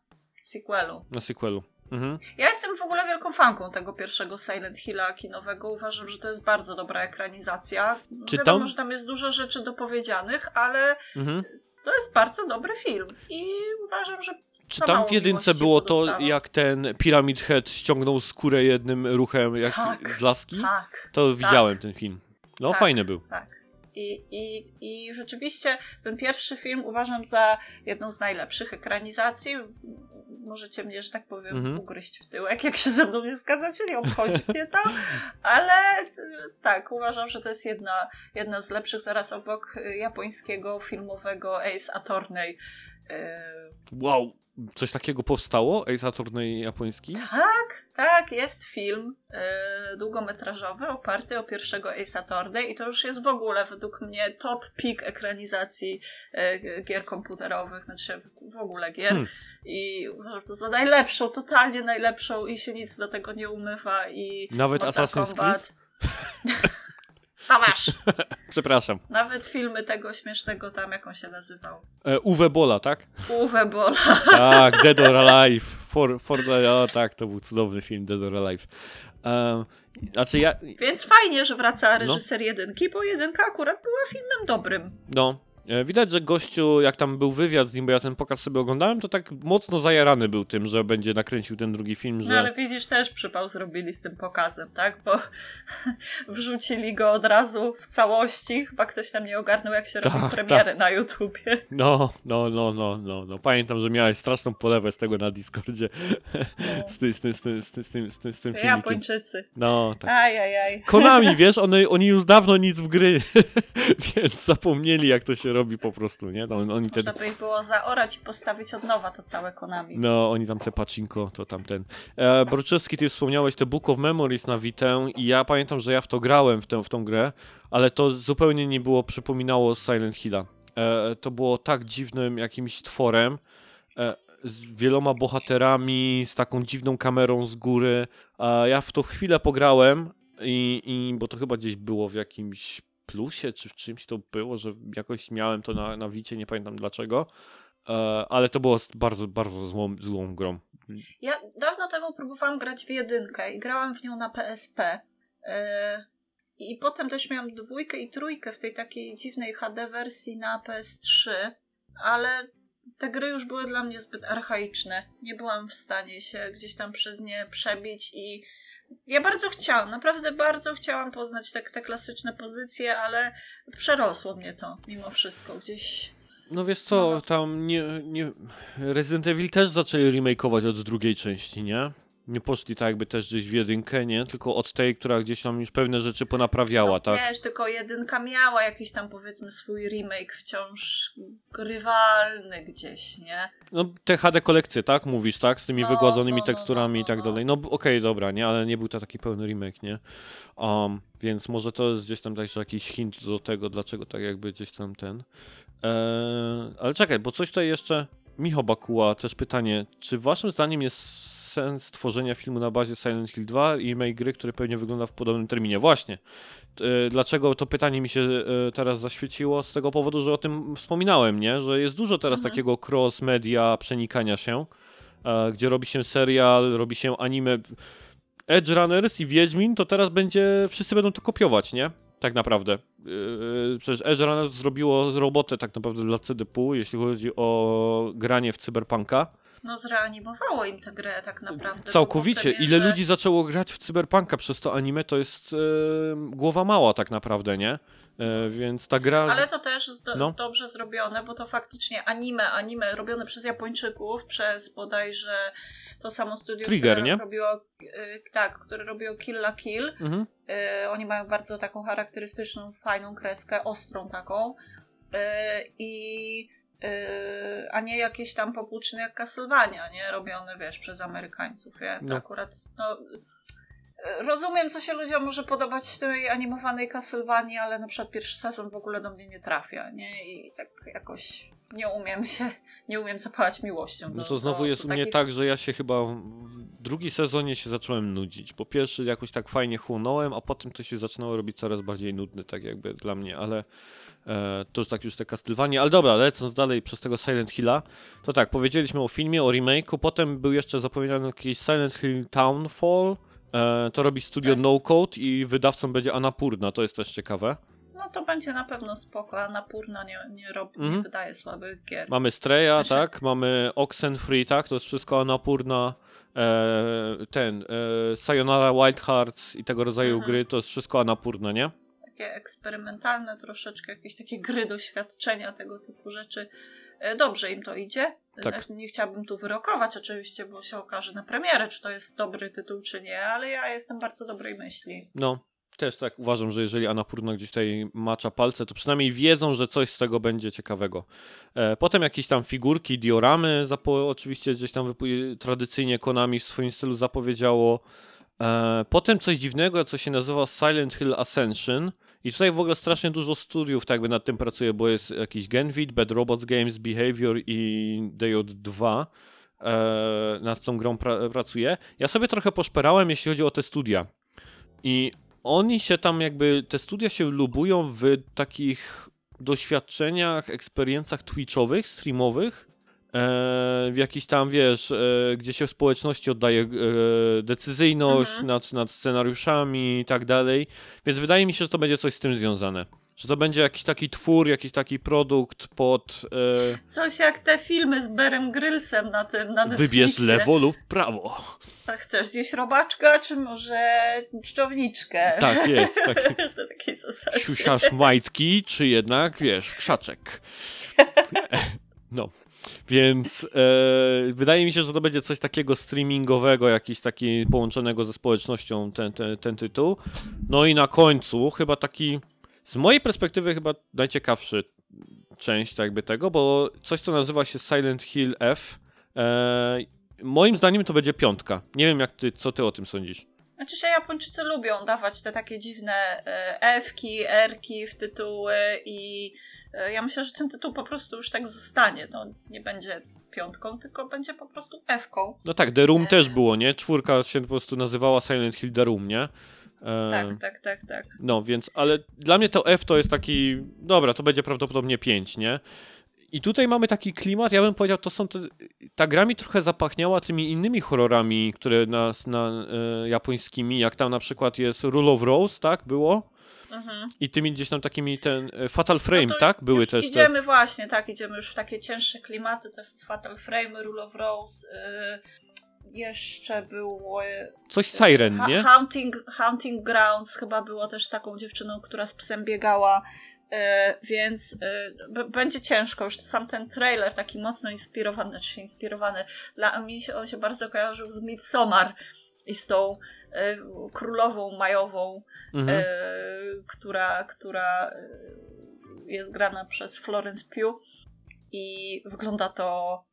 sequelu. Na sequelu. Mhm. Ja jestem w ogóle wielką fanką tego pierwszego Silent Hilla kinowego. Uważam, że to jest bardzo dobra ekranizacja. Czy Wiadomo, że tam jest dużo rzeczy dopowiedzianych, ale Mhm. to jest bardzo dobry film. I uważam, że Czy tam w jedynce było to, jak ten Pyramid Head ściągnął skórę jednym ruchem jak Tak. z laski? tak, To widziałem ten film. No Tak. fajny był. tak. I, i, I rzeczywiście ten pierwszy film uważam za jedną z najlepszych ekranizacji. Możecie mnie, że tak powiem, Mhm. ugryźć w tyłek, jak się ze mną nie zgadzacie, nie obchodzi mnie to. Ale y, tak, uważam, że to jest jedna, jedna z lepszych zaraz obok y, japońskiego filmowego Ace Attorney. Y, Wow, coś takiego powstało? Ace Attorney japoński? Tak, tak, jest film y, długometrażowy oparty o pierwszego Ace Attorney i to już jest w ogóle według mnie top peak ekranizacji y, gier komputerowych, znaczy w ogóle gier. Hmm. I uważam to za najlepszą, totalnie najlepszą i się nic do tego nie umywa i Nawet Mortal Assassin's Kombat. Masz. Przepraszam. Nawet filmy tego śmiesznego tam, jak on się nazywał. E, Uwe Bola, tak? Uwe Bola. Tak, Dead or Alive. For, for the, o tak, to był cudowny film, Dead or Alive. Um, znaczy ja, Więc fajnie, że No. wraca reżyser jedynki, bo jedynka akurat była filmem dobrym. no, widać, że gościu, jak tam był wywiad z nim, bo ja ten pokaz sobie oglądałem, to tak mocno zajarany był tym, że będzie nakręcił ten drugi film, że... No ale widzisz, też przypał zrobili z tym pokazem, tak? Bo wrzucili go od razu w całości. Chyba ktoś tam nie ogarnął, jak się robi Tak, premiery na YouTubie. No, no, no, no, no, no. Pamiętam, że miałeś straszną polewę z tego na Discordzie. Z tym, z tym, z tym, z tym, z tym, z tym, z tym filmikiem. Japończycy. No, tak. Ajajaj. Konami, wiesz, one, oni już dawno nic w gry, więc zapomnieli jak to się robi po prostu, nie? No, oni Można by ich było zaorać i postawić od nowa to całe Konami. no, oni tam te pacinko, to tamten. E, Broczewski, ty wspomniałeś te Book of Memories na Vitę i ja pamiętam, że ja w to grałem, w tę, w tą grę, ale to zupełnie nie było, przypominało Silent Hilla. E, to było tak dziwnym jakimś tworem, e, z wieloma bohaterami, z taką dziwną kamerą z góry. A ja w to chwilę pograłem i, i bo to chyba gdzieś było w jakimś plusie, czy w czymś to było, że jakoś miałem to na, na Wicie, nie pamiętam dlaczego. E, ale to było bardzo, bardzo złą, złą grą. Ja dawno temu próbowałam grać w jedynkę i grałam w nią na PSP. Yy, I potem też miałam dwójkę i trójkę w tej takiej dziwnej HD wersji na PS3, ale te gry już były dla mnie zbyt archaiczne. Nie byłam w stanie się gdzieś tam przez nie przebić i ja bardzo chciałam, naprawdę bardzo chciałam poznać te, te klasyczne pozycje, ale przerosło mnie to mimo wszystko gdzieś. No wiesz co, No. tam nie, nie... Resident Evil też zaczęli remake'ować od drugiej części, nie? Nie poszli tak jakby też gdzieś w jedynkę, nie? Tylko od tej, która gdzieś tam już pewne rzeczy ponaprawiała, no, tak? Wiesz, tylko jedynka miała jakiś tam powiedzmy swój remake wciąż grywalny gdzieś, nie? No te HD kolekcje, tak? Mówisz, tak? Z tymi No, wygładzonymi no, no, teksturami no, i tak no. dalej. No okej, dobra, nie? Ale nie był to taki pełny remake, nie? Um, więc może to jest gdzieś tam także jakiś hint do tego, dlaczego tak jakby gdzieś tam ten... Eee, ale czekaj, bo coś tutaj jeszcze... Michał Bakuła, też pytanie. Czy waszym zdaniem jest sens tworzenia filmu na bazie Silent Hill 2 i remake gry, który pewnie wygląda w podobnym terminie? Właśnie. E, Dlaczego to pytanie mi się e, teraz zaświeciło? Z tego powodu, że o tym wspominałem, nie? Że jest dużo teraz Mhm. takiego cross-media przenikania się, e, gdzie robi się serial, robi się anime. Edge Runners i Wiedźmin, to teraz będzie, wszyscy będą to kopiować, nie? Tak naprawdę. Przecież Edge Runners zrobiło robotę tak naprawdę dla CDP, jeśli chodzi o granie w cyberpunka. No zreanimowało im tę grę tak naprawdę. Całkowicie. Ile ludzi zaczęło grać w cyberpunka przez to anime, to jest e, głowa mała tak naprawdę, nie? E, więc ta gra... Ale to też zdo- No. dobrze zrobione, bo to faktycznie anime, anime robione przez Japończyków, przez bodajże to samo studio, Trigger, które nie? robiło, y, tak, które robiło Kill la Kill. Mhm. Y, oni mają bardzo taką charakterystyczną, fajną kreskę, ostrą taką. Y, I y, a nie jakieś tam popłuczne jak Castlevania, nie? Robione, wiesz, przez Amerykańców. Ja No. akurat, no, rozumiem, co się ludziom może podobać w tej animowanej Castlevanii, ale na przykład pierwszy sezon w ogóle do mnie nie trafia, nie? I tak jakoś nie umiem się, nie umiem zapałać miłością. No do- to znowu do- jest do u mnie takich- tak, że ja się chyba w drugi sezonie się zacząłem nudzić. Po pierwszy jakoś tak fajnie chłonąłem, a potem to się zaczynało robić coraz bardziej nudne, tak jakby dla mnie, ale e, to tak już te Castlevania. Ale dobra, lecąc dalej przez tego Silent Hilla, to tak, powiedzieliśmy o filmie, o remake'u, potem był jeszcze zapowiedziany jakiś Silent Hill Townfall, e, to robi studio Jest. No Code i wydawcą będzie Annapurna, to jest też ciekawe. To będzie na pewno spoko, a Napurna nie, nie, robi, nie Mhm. wydaje słabych gier. Mamy Streja, Znaczy- tak? Mamy Oxenfree, tak? To jest wszystko Annapurna, e, ten, e, Sayonara Wild Hearts i tego rodzaju Mhm. gry, to jest wszystko Annapurna, nie? Takie eksperymentalne troszeczkę, jakieś takie gry, doświadczenia, tego typu rzeczy. E, Dobrze im to idzie. Tak. Znaczy, Nie chciałabym tu wyrokować oczywiście, bo się okaże na premierę, czy to jest dobry tytuł, czy nie, ale ja jestem bardzo dobrej myśli. No, też tak uważam, że jeżeli Annapurna gdzieś tutaj macza palce, to przynajmniej wiedzą, że coś z tego będzie ciekawego. E, potem jakieś tam figurki, dioramy, oczywiście gdzieś tam tradycyjnie Konami w swoim stylu zapowiedziało. E, potem coś dziwnego, co się nazywa Silent Hill Ascension. I tutaj w ogóle strasznie dużo studiów tak jakby nad tym pracuje, bo jest jakiś Genvid, Bad Robots Games, Behavior i DJ2 e, nad tą grą pra- pracuje. Ja sobie trochę poszperałem, jeśli chodzi o te studia. I oni się tam jakby, te studia się lubują w takich doświadczeniach, eksperiencjach twitchowych, streamowych, e, w jakiś tam, wiesz, e, gdzie się w społeczności oddaje e, decyzyjność Mhm. nad, nad scenariuszami i tak dalej. Więc wydaje mi się, że to będzie coś z tym związane. Że to będzie jakiś taki twór, jakiś taki produkt pod e, Coś jak te filmy z Berem Grylsem na tym, na wybierz lewo lub prawo. A Chcesz zjeść robaczka, czy może czczowniczkę? Tak jest, taki to takiej zasadzie. siusiasz majtki, czy jednak, wiesz, krzaczek. No. Więc e, wydaje mi się, że to będzie coś takiego streamingowego, jakiś taki połączonego ze społecznością ten, ten, ten tytuł. No i na końcu chyba taki, z mojej perspektywy chyba najciekawszy część tak jakby tego, bo coś, co nazywa się Silent Hill F. E, moim zdaniem to będzie piątka. Nie wiem, jak ty, co ty o tym sądzisz. Znaczy się Japończycy lubią dawać te takie dziwne e, F-ki, R-ki w tytuły i e, ja myślę, że ten tytuł po prostu już tak zostanie. No, nie będzie piątką, tylko będzie po prostu F-ką. No tak, The Room E. też było, nie? Czwórka się po prostu nazywała Silent Hill The Room, nie? E, Tak, tak, tak, tak. No, więc, ale dla mnie to F to jest taki, dobra, to będzie prawdopodobnie 5, nie? I tutaj mamy taki klimat, ja bym powiedział, to są te, ta gra mi trochę zapachniała tymi innymi horrorami, które nas, na, e, japońskimi, jak tam na przykład jest Rule of Rose, tak, było? Mhm. I tymi gdzieś tam takimi, ten e, Fatal Frame, No tak, były też te... Idziemy właśnie, tak, idziemy już w takie cięższe klimaty, te Fatal Frame, Rule of Rose. y, jeszcze było. y, Coś Siren, nie? Haunting, Haunting Grounds chyba było też taką dziewczyną, która z psem biegała. e, więc e, będzie ciężko. Już sam ten trailer taki mocno inspirowany, znaczy się inspirowany. Dla mnie się, on się bardzo kojarzył z Midsommar i z tą e, królową majową, Mhm. e, która, która e, jest grana przez Florence Pugh i wygląda to e,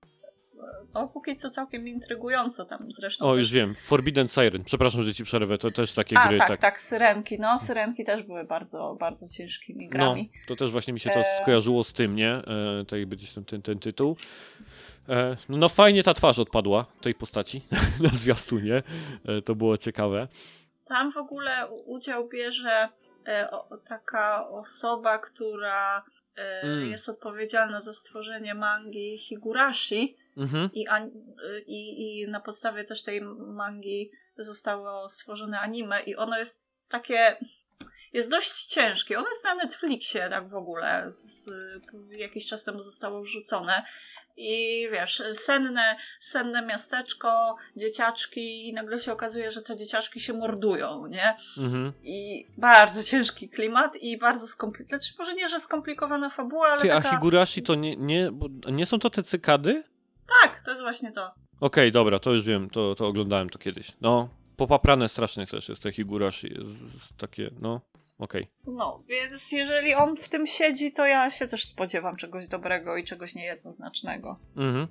no, póki co całkiem intrygująco tam zresztą. O, już wiem, Forbidden Siren, przepraszam, że ci przerwę, to też takie a, gry, tak, tak, syrenki. No, syrenki też były bardzo, bardzo ciężkimi No, grami. to też właśnie mi się to E. skojarzyło z tym, nie? E, tak jakby gdzieś tam ten, ten tytuł. E, no, no fajnie ta twarz odpadła tej postaci na zwiastunie. E, to było ciekawe. Tam w ogóle udział bierze e, o, taka osoba, która e, Mm. jest odpowiedzialna za stworzenie mangi Higurashi Mhm. i, an, i, i na podstawie też tej mangi zostało stworzone anime i ono jest takie jest dość ciężkie. Ono jest na Netflixie tak w ogóle. Z, jakiś czas temu zostało wrzucone. I wiesz, senne, senne miasteczko, dzieciaczki i nagle się okazuje, że te dzieciaczki się mordują, nie? Mhm. I bardzo ciężki klimat i bardzo skomplikowana, znaczy może nie, że skomplikowana fabuła, ale Ty, a taka... Higurashi to nie, nie, nie są to te cykady? Tak, to jest właśnie to. Okej, dobra, to już wiem, to, to oglądałem to kiedyś. No, popaprane strasznie też jest te Higurashi, jest, jest takie, no, okej. No, więc jeżeli on w tym siedzi, to ja się też spodziewam czegoś dobrego i czegoś niejednoznacznego. Mhm.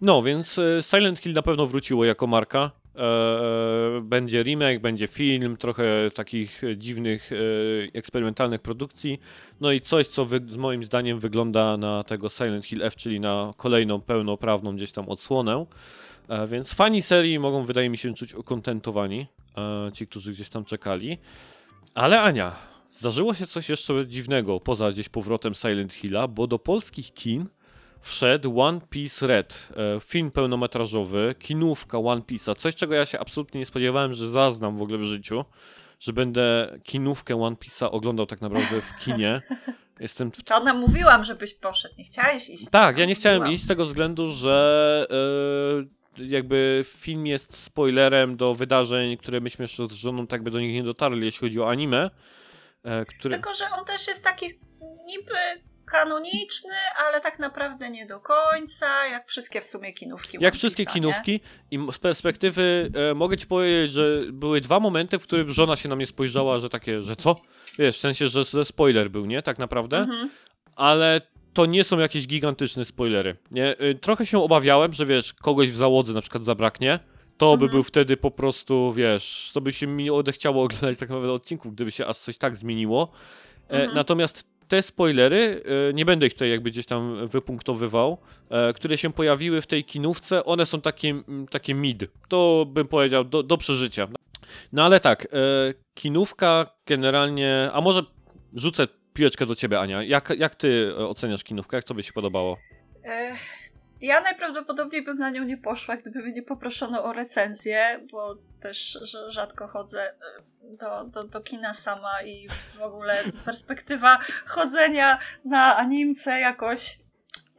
No, więc e, Silent Hill na pewno wróciło jako marka. E, będzie remake, będzie film, trochę takich dziwnych, e, eksperymentalnych produkcji. No i coś, co z moim zdaniem wygląda na tego Silent Hill F, czyli na kolejną pełnoprawną gdzieś tam odsłonę. E, więc fani serii mogą, wydaje mi się, czuć ukontentowani, e, ci, którzy gdzieś tam czekali. Ale Ania, zdarzyło się coś jeszcze dziwnego poza gdzieś powrotem Silent Hilla, bo do polskich kin wszedł One Piece Red, e, film pełnometrażowy, kinówka One Piece'a, coś czego ja się absolutnie nie spodziewałem, że zaznam w ogóle w życiu, że będę kinówkę One Piece'a oglądał tak naprawdę w kinie. Jestem w To namówiłam, żebyś poszedł. Nie chciałeś iść. tak, ja nie chciałem Namówiłam. iść z tego względu, że e, jakby film jest spoilerem do wydarzeń, które myśmy jeszcze z żoną tak by do nich nie dotarli, jeśli chodzi o anime. E, które... Tylko, że on też jest taki niby kanoniczny, ale tak naprawdę nie do końca, jak wszystkie w sumie kinówki. Jak wszystkie nie? kinówki i m- z perspektywy e, mogę ci powiedzieć, że były dwa momenty, w których żona się na mnie spojrzała, że takie, że co? Wiesz, w sensie, że, że spoiler był, nie? Tak naprawdę. Mhm. ale to nie są jakieś gigantyczne spoilery. Nie? Y, Trochę się obawiałem, że wiesz, kogoś w załodze na przykład zabraknie. To by Mhm. był wtedy po prostu, wiesz, to by się mi nie odechciało oglądać tak naprawdę odcinków, gdyby się aż coś tak zmieniło. E, Mhm. Natomiast te spoilery, e, nie będę ich tutaj jakby gdzieś tam wypunktowywał, e, które się pojawiły w tej kinówce, one są takie, takie mid. To bym powiedział do, do przeżycia. No ale tak, e, kinówka generalnie, a może rzucę piłeczkę do ciebie, Ania. Jak, jak ty oceniasz kinówkę? Jak tobie się podobało? Ja najprawdopodobniej bym na nią nie poszła, gdyby mnie nie poproszono o recenzję, bo też rzadko chodzę do, do, do kina sama i w ogóle perspektywa chodzenia na animce jakoś.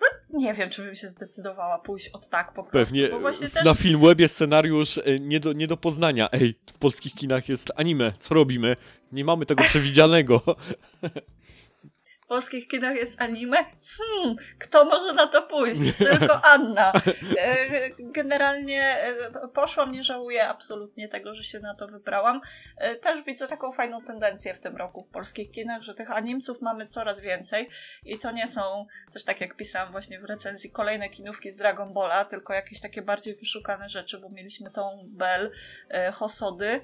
No, nie wiem, czy bym się zdecydowała pójść od tak po prostu. Pewnie też na Filmwebie scenariusz e, nie do, nie do poznania. Ej, w polskich kinach jest anime, co robimy? Nie mamy tego przewidzianego. w polskich kinach jest anime. Hmm, kto może na to pójść? Tylko Anna. E, Generalnie e, poszłam, nie żałuję absolutnie tego, że się na to wybrałam. E, Też widzę taką fajną tendencję w tym roku w polskich kinach, że tych animców mamy coraz więcej i to nie są też tak jak pisałam właśnie w recenzji kolejne kinówki z Dragon Balla, tylko jakieś takie bardziej wyszukane rzeczy, bo mieliśmy tą Bell, Hosody,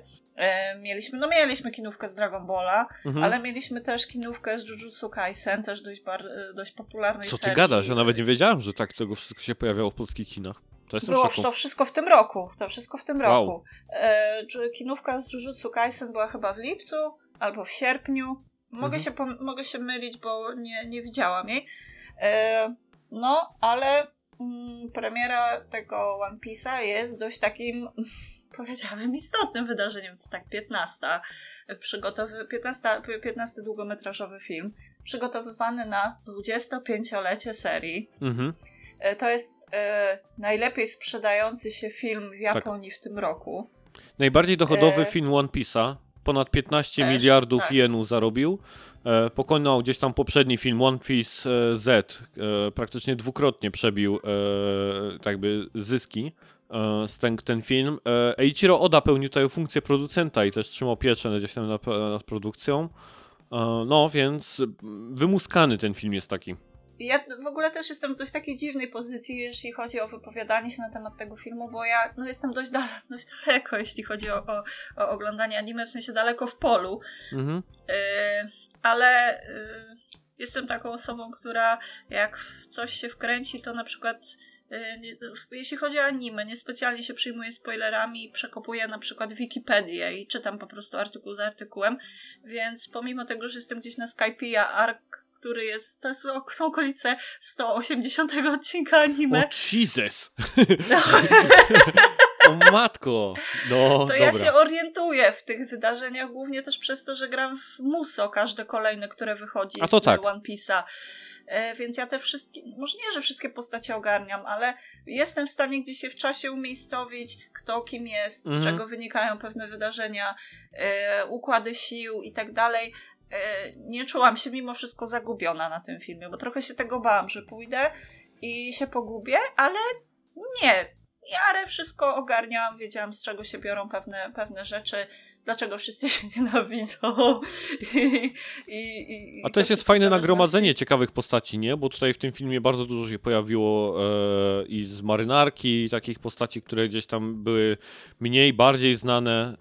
mieliśmy, no mieliśmy kinówkę z Dragon Balla, Mhm. ale mieliśmy też kinówkę z Jujutsu Kaisen, też dość, bar, dość popularnej Co ty serii. gadasz? Ja nawet nie wiedziałem, że tak tego wszystko się pojawiało w polskich kinach. To jestem Było szoku. to wszystko w tym roku. To wszystko w tym Wow. roku. E, kinówka z Jujutsu Kaisen była chyba w lipcu albo w sierpniu. Mogę, Mhm. się, mogę się mylić, bo nie, nie widziałam jej. E, no, ale mm, premiera tego One Piece'a jest dość takim, powiedziałabym, istotnym wydarzeniem. To jest tak 15. Przygotowy, 15, 15 długometrażowy film, przygotowywany na 25-lecie serii. Mhm. E, To jest e, najlepiej sprzedający się film Tak. w Japonii w tym roku. Najbardziej dochodowy E, film One Piece'a. Ponad 15 Też, miliardów tak. jenów zarobił. E, pokonał gdzieś tam poprzedni film One Piece Z. Praktycznie dwukrotnie przebił e, tak zyski. E, z ten, ten film. E, Eiichiro Oda pełnił tutaj funkcję producenta i też trzymał pieczę gdzieś tam nad, nad produkcją. E, no, więc wymuskany ten film jest taki. Ja w ogóle też jestem w dość takiej dziwnej pozycji, jeśli chodzi o wypowiadanie się na temat tego filmu, bo ja no, jestem dość, dale, dość daleko, jeśli chodzi o, o, o oglądanie anime, w sensie daleko w polu. Mhm. Yy, ale yy, jestem taką osobą, która jak w coś się wkręci, to na przykład jeśli chodzi o anime, niespecjalnie się przyjmuję spoilerami i przekopuję na przykład Wikipedię i czytam po prostu artykuł za artykułem, więc pomimo tego, że jestem gdzieś na Skype'ie, a ARK, który jest, to są okolice 180 odcinka anime, O Jesus! o matko! No, to dobra. ja się orientuję w tych wydarzeniach, głównie też przez to, że gram w Muso każde kolejne, które wychodzi A to z tak. One Piece'a. E, Więc ja te wszystkie, może nie, że wszystkie postacie ogarniam, ale jestem w stanie gdzieś się w czasie umiejscowić, kto kim jest, z Mhm. czego wynikają pewne wydarzenia, e, układy sił i tak dalej. E, Nie czułam się mimo wszystko zagubiona na tym filmie, bo trochę się tego bałam, że pójdę i się pogubię, ale nie. miarę wszystko ogarniałam, wiedziałam z czego się biorą pewne, pewne rzeczy, dlaczego wszyscy się nienawidzą. I, i, i, A te też jest fajne nagromadzenie ciekawych postaci, nie? Bo tutaj w tym filmie bardzo dużo się pojawiło e, i z marynarki, i takich postaci, które gdzieś tam były mniej, bardziej znane.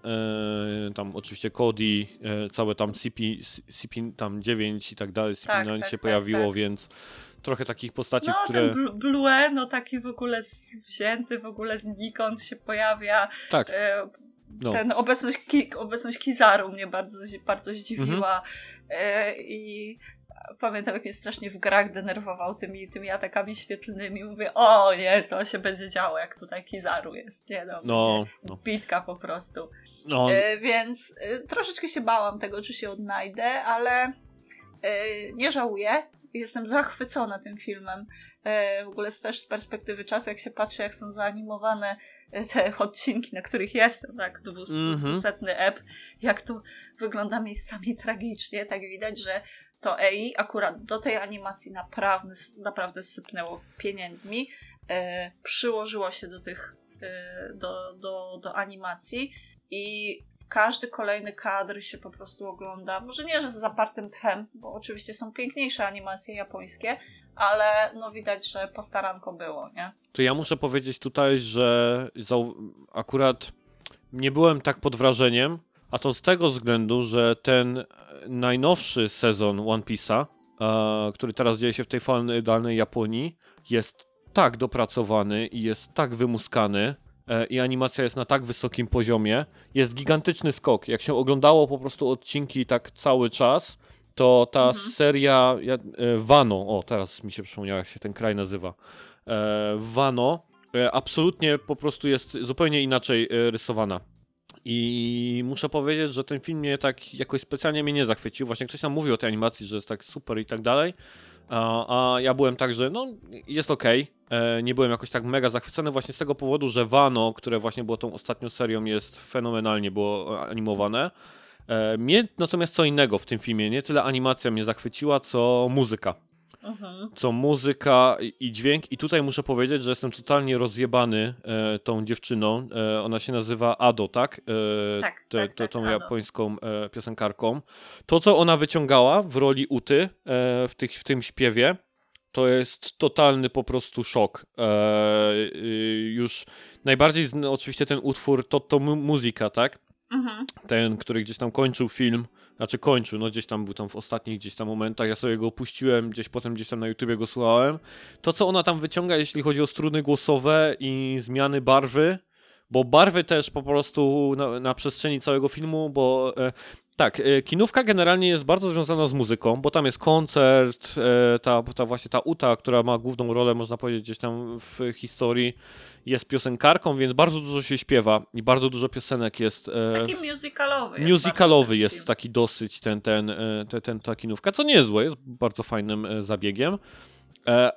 E, tam oczywiście Cody, e, całe tam CP, CP tam 9 i tak dalej, CP9 Tak, tak, się tak, pojawiło, tak. więc trochę takich postaci, No, które... ten Blu- Blue, no taki w ogóle wzięty, w ogóle znikąd się pojawia. Tak, E, no. ten obecność, ki, obecność Kizaru mnie bardzo, bardzo zdziwiła. Mhm. E, I pamiętam, jak mnie strasznie w grach denerwował tymi, tymi atakami świetlnymi. Mówię, o nie, co się będzie działo, jak tutaj Kizaru jest. Nie no, No, no, bitka po prostu. no, E, więc e, troszeczkę się bałam tego, czy się odnajdę, ale nie żałuję. Jestem zachwycona tym filmem. W ogóle też z perspektywy czasu, jak się patrzy, jak są zaanimowane te odcinki, na których jestem, tak, 200 Mhm. setny ep, jak to wygląda miejscami tragicznie, tak widać, że to EI akurat do tej animacji naprawdę, naprawdę sypnęło pieniędzmi, e, przyłożyło się do tych, e, do, do, do animacji i każdy kolejny kadr się po prostu ogląda. Może nie, że z zapartym tchem, bo oczywiście są piękniejsze animacje japońskie, ale no widać, że postaranko było, nie? To ja muszę powiedzieć tutaj, że akurat nie byłem tak pod wrażeniem, a to z tego względu, że ten najnowszy sezon One Piece'a, e, który teraz dzieje się w tej feudalnej Japonii, jest tak dopracowany i jest tak wymuskany i animacja jest na tak wysokim poziomie. Jest gigantyczny skok. Jak się oglądało po prostu odcinki tak cały czas, to ta Mhm. seria ja, e, Wano, o teraz mi się przypomniało jak się ten kraj nazywa, e, Wano e, absolutnie po prostu jest zupełnie inaczej e, rysowana. I muszę powiedzieć, że ten film mnie tak jakoś specjalnie mnie nie zachwycił. Właśnie ktoś nam mówił o tej animacji, że jest tak super i tak dalej. A, a ja byłem tak, że no jest okej. E, Nie byłem jakoś tak mega zachwycony właśnie z tego powodu, że Wano, które właśnie było tą ostatnią serią, jest fenomenalnie było animowane. E, Mnie natomiast co innego w tym filmie, nie tyle animacja mnie zachwyciła, co muzyka Mhm. co muzyka i- dźwięk. I tutaj muszę powiedzieć, że jestem totalnie rozjebany e, tą dziewczyną. E, ona się nazywa Ado, tak? E, Tak, te- tak, te- tak, tą Ado. japońską e, piosenkarką. To, co ona wyciągała w roli Uty e, w, tych, w tym śpiewie, to jest totalny po prostu szok. E, y, już najbardziej oczywiście ten utwór to, to mu- muzyka, tak? Mhm. ten, który gdzieś tam kończył film, znaczy kończył, no gdzieś tam był tam w ostatnich gdzieś tam momentach, ja sobie go opuściłem, gdzieś potem gdzieś tam na YouTubie go słuchałem. To, co ona tam wyciąga, jeśli chodzi o struny głosowe i zmiany barwy, bo barwy też po prostu na, na przestrzeni całego filmu, bo e, tak, e, kinówka generalnie jest bardzo związana z muzyką, bo tam jest koncert, e, ta, ta właśnie ta Uta, która ma główną rolę, można powiedzieć, gdzieś tam w historii, jest piosenkarką, więc bardzo dużo się śpiewa i bardzo dużo piosenek jest. e, Taki musicalowy. jest Musicalowy ten jest film. taki dosyć ten, ten, e, te- ten, ta kinówka, co nie jest złe, jest bardzo fajnym zabiegiem,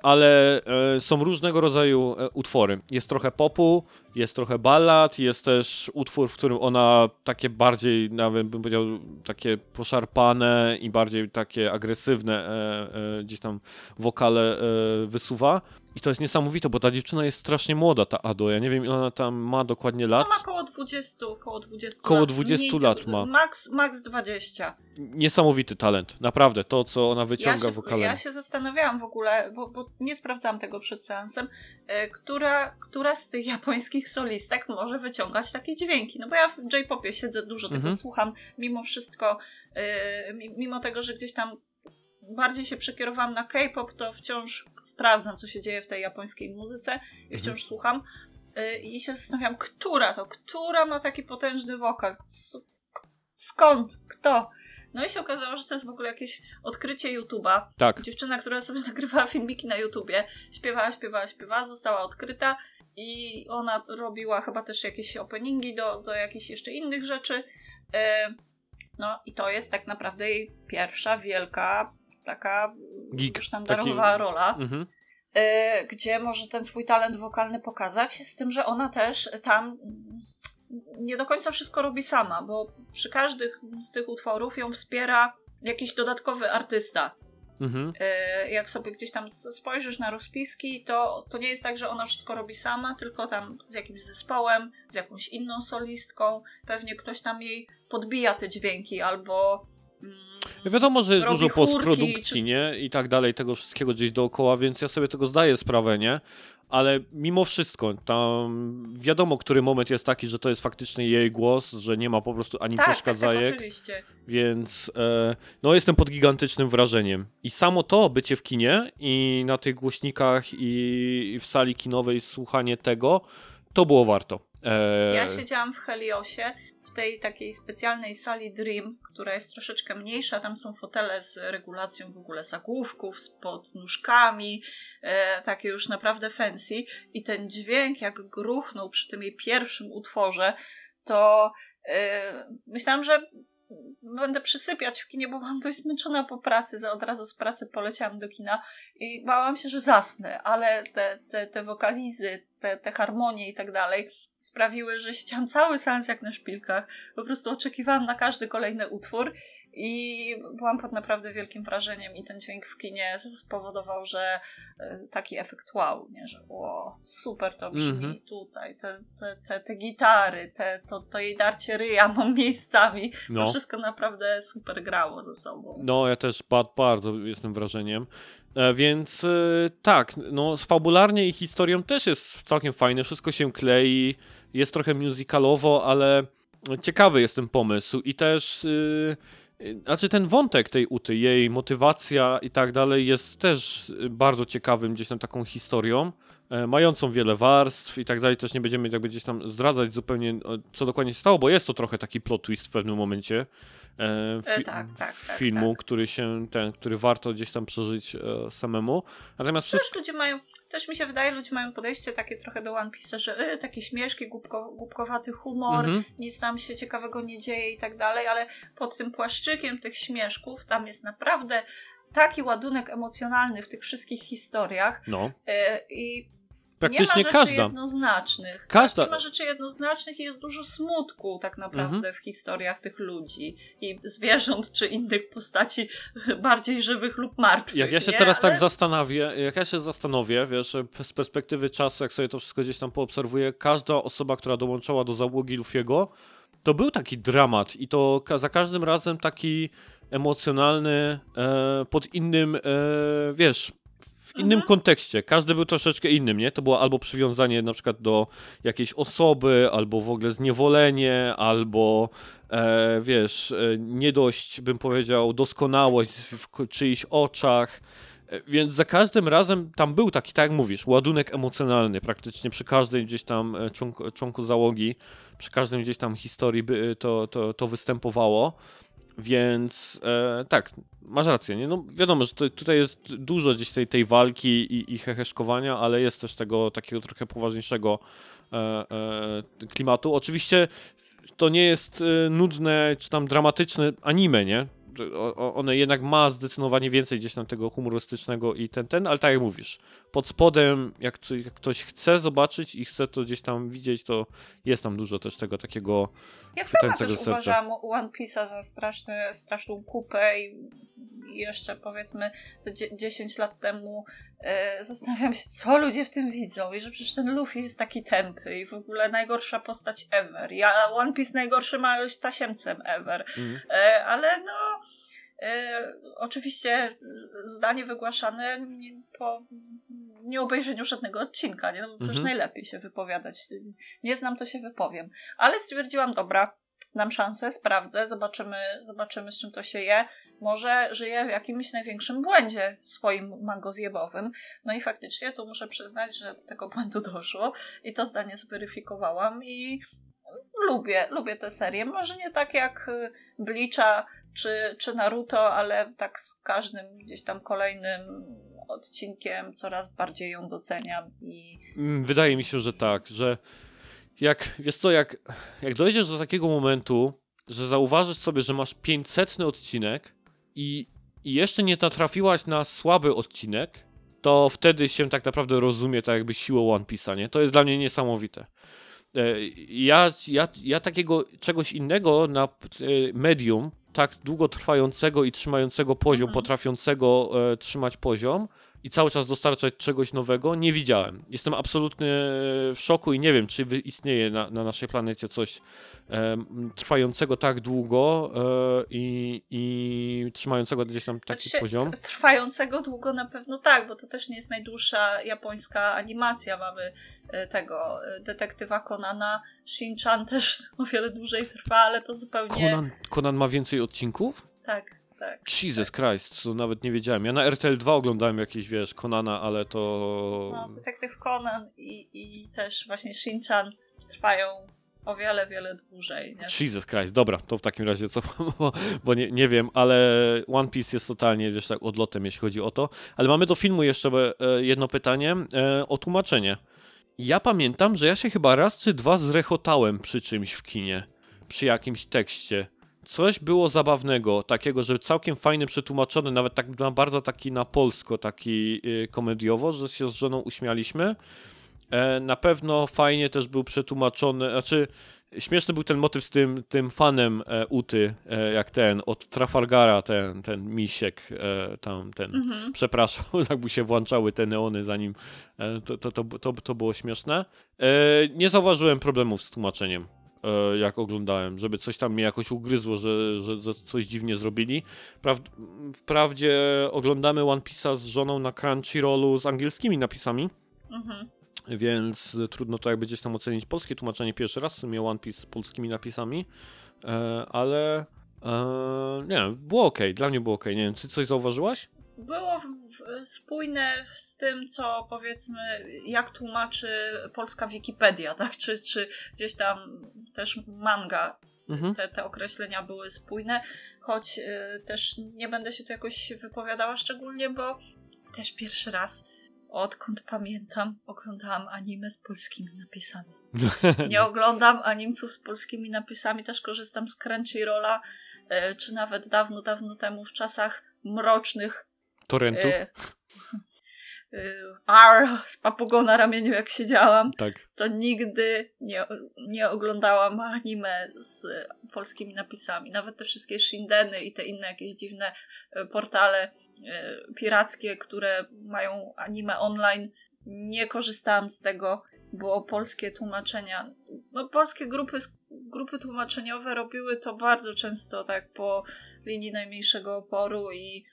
ale są różnego rodzaju utwory. Jest trochę popu, jest trochę ballad, jest też utwór, w którym ona takie bardziej, nawet bym powiedział, takie poszarpane i bardziej takie agresywne e, e, gdzieś tam wokale e, wysuwa. I to jest niesamowite, bo ta dziewczyna jest strasznie młoda, ta Ado. Ja nie wiem, ile ona tam ma dokładnie lat. No ma koło 20, koło 20 Koło lat. 20 lat ma. Max, max 20. Niesamowity talent, naprawdę. To, co ona wyciąga ja się, wokalem. Ja się zastanawiałam w ogóle, bo, bo nie sprawdzałam tego przed seansem, e, która, która z tych japońskich solistek może wyciągać takie dźwięki. No bo ja w J-popie siedzę, dużo tego Mhm. słucham, mimo wszystko, mi- mimo tego, że gdzieś tam bardziej się przekierowałam na K-pop, to wciąż sprawdzam, co się dzieje w tej japońskiej muzyce i Mhm. wciąż słucham. E, I się zastanawiam, która to, która ma taki potężny wokal? Skąd? Kto? No i się okazało, że to jest w ogóle jakieś odkrycie YouTube'a. Tak, Dziewczyna, która sobie nagrywała filmiki na YouTubie, śpiewała, śpiewała, śpiewała, została odkryta i ona robiła chyba też jakieś openingi do, do jakichś jeszcze innych rzeczy. E, No i to jest tak naprawdę jej pierwsza wielka taka Gig, sztandarowa taki- rola mhm. e, gdzie może ten swój talent wokalny pokazać, z tym, że ona też tam nie do końca wszystko robi sama, bo przy każdych z tych utworów ją wspiera jakiś dodatkowy artysta. Mhm. E, Jak sobie gdzieś tam spojrzysz na rozpiski, to, to nie jest tak, że ona wszystko robi sama, tylko tam z jakimś zespołem, z jakąś inną solistką. Pewnie ktoś tam jej podbija te dźwięki albo. Mm, Wiadomo, że jest dużo chórki, postprodukcji, czy- nie? I tak dalej, tego wszystkiego gdzieś dookoła, więc ja sobie tego zdaję sprawę, nie? Ale mimo wszystko, tam wiadomo, który moment jest taki, że to jest faktycznie jej głos, że nie ma po prostu ani Tak, tak, tak, przeszkadzajek, oczywiście. więc e, no jestem pod gigantycznym wrażeniem. I samo to bycie w kinie i na tych głośnikach i, i w sali kinowej słuchanie tego, to było warto. E, Ja siedziałam w Heliosie, w tej takiej specjalnej sali Dream, która jest troszeczkę mniejsza. Tam są fotele z regulacją w ogóle zagłówków, z podnóżkami, e, takie już naprawdę fancy. I ten dźwięk, jak gruchnął przy tym jej pierwszym utworze, to e, myślałam, że będę przysypiać w kinie, bo byłam dość zmęczona po pracy. Za od razu z pracy poleciałam do kina i bałam się, że zasnę, ale te, te, te wokalizy, te, te harmonie i tak dalej sprawiły, że siedziałam cały seans jak na szpilkach. Po prostu oczekiwałam na każdy kolejny utwór i byłam pod naprawdę wielkim wrażeniem i ten dźwięk w kinie spowodował, że e, taki efekt wow, nie? że o, super to brzmi Mhm. tutaj, te, te, te, te gitary, te, to, to jej darcie ryja mam miejscami. To no. wszystko naprawdę super grało ze sobą. No, ja też ba- bardzo jestem wrażeniem. E, więc e, tak, no fabularnie i historią też jest całkiem fajne, wszystko się klei, jest trochę musicalowo, ale ciekawy jest ten pomysł i też y, y, znaczy ten wątek tej Uty, jej motywacja i tak dalej jest też bardzo ciekawym gdzieś tam taką historią, mającą wiele warstw i tak dalej, też nie będziemy jakby gdzieś tam zdradzać zupełnie co dokładnie się stało, bo jest to trochę taki plot twist w pewnym momencie fi- tak, tak, tak, filmu, tak. który się, ten, który warto gdzieś tam przeżyć e, samemu. Natomiast wszystko... Też ludzie mają, też mi się wydaje, ludzie mają podejście takie trochę do One Piece'a, że y, takie śmieszki, głupko, głupkowaty humor, Mhm. nic tam się ciekawego nie dzieje i tak dalej, ale pod tym płaszczykiem tych śmieszków tam jest naprawdę taki ładunek emocjonalny w tych wszystkich historiach No, y, i praktycznie nie ma rzeczy każda. jednoznacznych. Każda- Tak, nie ma rzeczy jednoznacznych i jest dużo smutku tak naprawdę Mhm. w historiach tych ludzi i zwierząt czy innych postaci bardziej żywych lub martwych. Jak ja się nie? teraz Ale... tak zastanawię, jak ja się zastanowię, wiesz, z perspektywy czasu, jak sobie to wszystko gdzieś tam poobserwuję, każda osoba, która dołączała do załogi Lufiego, to był taki dramat i to za każdym razem taki emocjonalny, e, pod innym, e, wiesz, w innym Mhm. kontekście. Każdy był troszeczkę innym, nie? To było albo przywiązanie na przykład do jakiejś osoby, albo w ogóle zniewolenie, albo e, wiesz, e, nie dość, bym powiedział, doskonałość w czyichś oczach. E, Więc za każdym razem tam był taki, tak jak mówisz, ładunek emocjonalny praktycznie przy każdej gdzieś tam e, członku, członku załogi, przy każdym gdzieś tam historii by to, to, to występowało. Więc e, tak, masz rację. Nie? No, wiadomo, że to, tutaj jest dużo gdzieś tej, tej walki i, i heheszkowania, ale jest też tego takiego trochę poważniejszego e, e, klimatu. Oczywiście to nie jest e, nudne czy tam dramatyczne anime, nie? One jednak ma zdecydowanie więcej gdzieś tam tego humorystycznego i ten, ten, ale tak jak mówisz, pod spodem, jak, jak ktoś chce zobaczyć i chce to gdzieś tam widzieć, to jest tam dużo też tego takiego Ja sama też serca. uważałam One Piece'a za straszny, straszną kupę i jeszcze powiedzmy te dzie- 10 lat temu e, zastanawiam się, co ludzie w tym widzą i że przecież ten Luffy jest taki tępy i w ogóle najgorsza postać ever. Ja One Piece najgorszy ma już tasiemcem ever. mm, ale no oczywiście zdanie wygłaszane po nie obejrzeniu żadnego odcinka, nie? No, przecież Mhm. najlepiej się wypowiadać. Nie znam, to się wypowiem. Ale stwierdziłam, dobra, dam szansę, sprawdzę, zobaczymy, zobaczymy z czym to się je. Może żyję w jakimś największym błędzie swoim mangozjebowym. No i faktycznie tu muszę przyznać, że do tego błędu doszło i to zdanie zweryfikowałam i lubię, lubię tę serię. Może nie tak jak Bleacha czy, czy Naruto, ale tak z każdym gdzieś tam kolejnym odcinkiem coraz bardziej ją doceniam i Mm, Wydaje mi się, że tak, że jak, wiesz co, jak, jak dojdziesz do takiego momentu, że zauważysz sobie, że masz 500 odcinek i, i jeszcze nie natrafiłaś na słaby odcinek, to wtedy się tak naprawdę rozumie tak jakby siłę One Piece'a, nie? To jest dla mnie niesamowite. E, Ja, ja, ja takiego czegoś innego na e, medium tak długo trwającego i trzymającego poziom, Mhm. potrafiącego e, trzymać poziom i cały czas dostarczać czegoś nowego, nie widziałem. Jestem absolutnie w szoku i nie wiem, czy istnieje na, na naszej planecie coś e, trwającego tak długo e, i, i trzymającego gdzieś tam taki Znaczy, poziom. Trwającego długo na pewno tak, bo to też nie jest najdłuższa japońska animacja. Mamy e, tego e, detektywa Konana. Shin-chan też o wiele dłużej trwa, ale to zupełnie. Conan, Conan ma więcej odcinków? Tak, tak. Jesus Christ, to nawet nie wiedziałem. Ja na RTL 2 oglądałem jakieś, wiesz, Conana, ale to... No, detektyw Conan i, i też właśnie Shin-chan trwają o wiele, wiele dłużej. Nie? Jesus Christ, dobra, to w takim razie co, bo, bo nie, nie wiem, ale One Piece jest totalnie, wiesz, tak odlotem, jeśli chodzi o to. Ale mamy do filmu jeszcze e, jedno pytanie e, o tłumaczenie. Ja pamiętam, że ja się chyba raz czy dwa zrechotałem przy czymś w kinie, przy jakimś tekście. Coś było zabawnego, takiego, że całkiem fajnie przetłumaczony, nawet tak na bardzo taki na polsko, taki y, komediowo, że się z żoną uśmialiśmy. E, na pewno fajnie też był przetłumaczony, znaczy śmieszny był ten motyw z tym, tym fanem e, Uty, e, jak ten, od Trafalgara, ten, ten misiek, tam ten, Mhm. przepraszam, tak mu się włączały te neony zanim, to, to, to, to, to było śmieszne. Nie zauważyłem problemów z tłumaczeniem. E, Jak oglądałem, żeby coś tam mnie jakoś ugryzło, że, że, coś dziwnie zrobili. Praw, wprawdzie oglądamy One Piece'a z żoną na Crunchyrollu z angielskimi napisami, Mhm. więc trudno to jakby gdzieś tam ocenić polskie tłumaczenie pierwszy raz, w sumie One Piece z polskimi napisami, e, ale e, nie było ok, dla mnie było ok, nie wiem, ty coś zauważyłaś? Było w, w, spójne z tym, co powiedzmy, jak tłumaczy polska Wikipedia, tak? Czy, czy gdzieś tam też manga Mhm. te, te określenia były spójne, choć y, też nie będę się tu jakoś wypowiadała szczególnie, bo też pierwszy raz, odkąd pamiętam, oglądałam anime z polskimi napisami. Nie oglądam animców z polskimi napisami, też korzystam z Crunchyrolla, y, czy nawet dawno, dawno temu w czasach mrocznych Torrentów? y, y, R z papugą na ramieniu jak siedziałam tak. to nigdy nie, nie oglądałam anime z polskimi napisami. Nawet te wszystkie Shindeny i te inne jakieś dziwne e, portale e, pirackie, które mają anime online, nie korzystałam z tego, bo polskie tłumaczenia, no polskie grupy, grupy tłumaczeniowe robiły to bardzo często tak po linii najmniejszego oporu i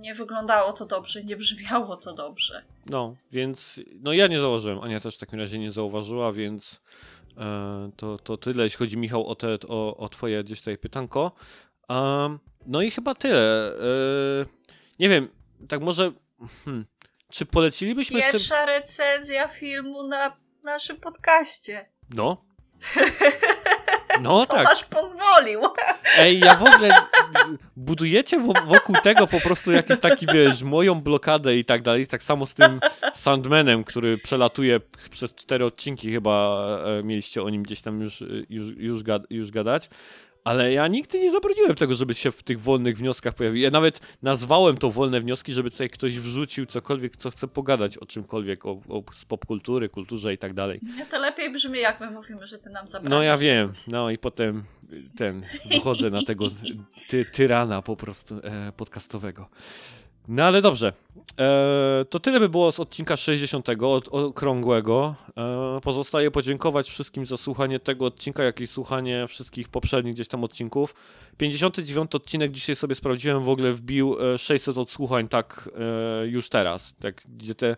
nie wyglądało to dobrze, nie brzmiało to dobrze. No, więc no ja nie zauważyłem, Ania też w takim razie nie zauważyła, więc e, to, to tyle, jeśli chodzi Michał o, te, o, o twoje gdzieś tutaj pytanko. Um, no i chyba tyle. E, nie wiem, tak może hmm, czy polecilibyśmy tym... Pierwsza recenzja filmu na naszym podcaście. No. No tak. Tomasz pozwolił. Ej, ja w ogóle budujecie wo- wokół tego po prostu jakiś taki, wiesz, moją blokadę i tak dalej. Tak samo z tym Sandmanem, który przelatuje przez cztery odcinki, chyba e, mieliście o nim gdzieś tam już, już, już, gad- już gadać. Ale ja nigdy nie zabroniłem tego, żeby się w tych wolnych wnioskach pojawił. Ja nawet nazwałem to wolne wnioski, żeby tutaj ktoś wrzucił cokolwiek, co chce pogadać o czymkolwiek, o, o z popkultury, kulturze i tak dalej. Nie, to lepiej brzmi, jak my mówimy, że ty nam zabrałeś. No ja wiem, no i potem y, ten, wychodzę na tego ty, tyrana po prostu e, podcastowego. No ale dobrze, e, to tyle by było z odcinka 60, od, okrągłego. E, pozostaje podziękować wszystkim za słuchanie tego odcinka, jak i słuchanie wszystkich poprzednich gdzieś tam odcinków. 59 odcinek dzisiaj sobie sprawdziłem, w ogóle wbił e, 600 odsłuchań tak e, już teraz, tak, gdzie te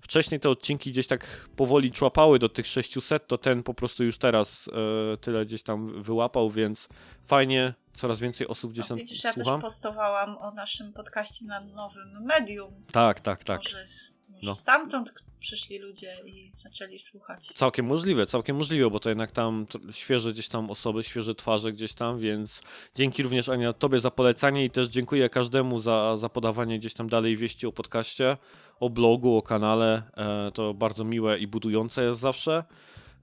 wcześniej te odcinki gdzieś tak powoli człapały do tych 600, to ten po prostu już teraz e, tyle gdzieś tam wyłapał, więc fajnie, coraz więcej osób gdzieś No, tam widzisz, ja słucha. też postowałam o naszym podcaście na nowym medium. Tak, tak, tak. Może, z, może No. stamtąd przyszli ludzie i zaczęli słuchać. Całkiem możliwe, całkiem możliwe, bo to jednak tam świeże gdzieś tam osoby, świeże twarze gdzieś tam, więc dzięki również Ania Tobie za polecanie i też dziękuję każdemu za, za podawanie gdzieś tam dalej wieści o podcaście, o blogu, o kanale. E, to bardzo miłe i budujące jest zawsze.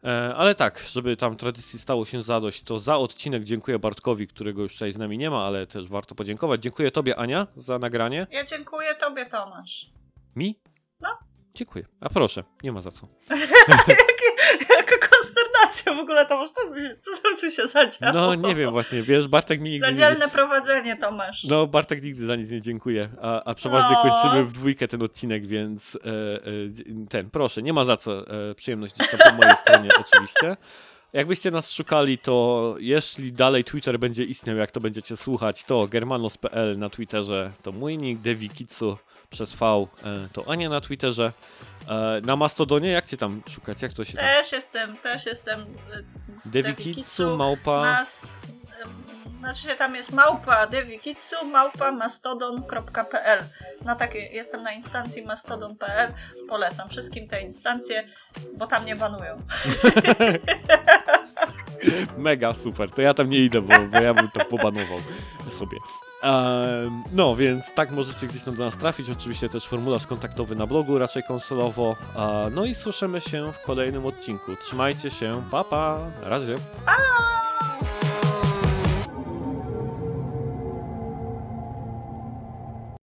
E, ale tak, żeby tam tradycji stało się zadość, to za odcinek dziękuję Bartkowi, którego już tutaj z nami nie ma, ale też warto podziękować. Dziękuję Tobie Ania za nagranie. Ja dziękuję tobie, Tomasz. Mi? No. Dziękuję. A proszę, nie ma za co. Jaka konsternacja w ogóle, co, tu się- co tu się zadziało? No nie wiem właśnie, wiesz, Bartek mi nigdy nie... Zadzielne prowadzenie, Tomasz. No, Bartek nigdy za nic nie dziękuję, a, a przeważnie O. kończymy w dwójkę ten odcinek, więc e, e, ten, proszę, nie ma za co, e, przyjemność gdzieś tam po mojej stronie oczywiście. Jakbyście nas szukali, to jeśli dalej Twitter będzie istniał, jak to będziecie słuchać, to germanos.pl na Twitterze, to mój nick, Devikitsu przez V, e, to Ania na Twitterze. E, na Mastodonie, jak cię tam szukać, jak to się tam... Też jestem, też jestem. y, Devikitsu, małpa... Mas, ym, znaczy tam jest małpa devikitsu, małpa mastodon.pl. Na takie, jestem na instancji mastodon.pl. Polecam wszystkim te instancje, bo tam nie banują. Mega super, to ja tam nie idę, bo, bo ja bym to pobanował sobie. No, więc tak możecie gdzieś tam do nas trafić. Oczywiście też formularz kontaktowy na blogu, raczej konsolowo. No i słyszymy się w kolejnym odcinku. Trzymajcie się, pa pa, na razie. Pa!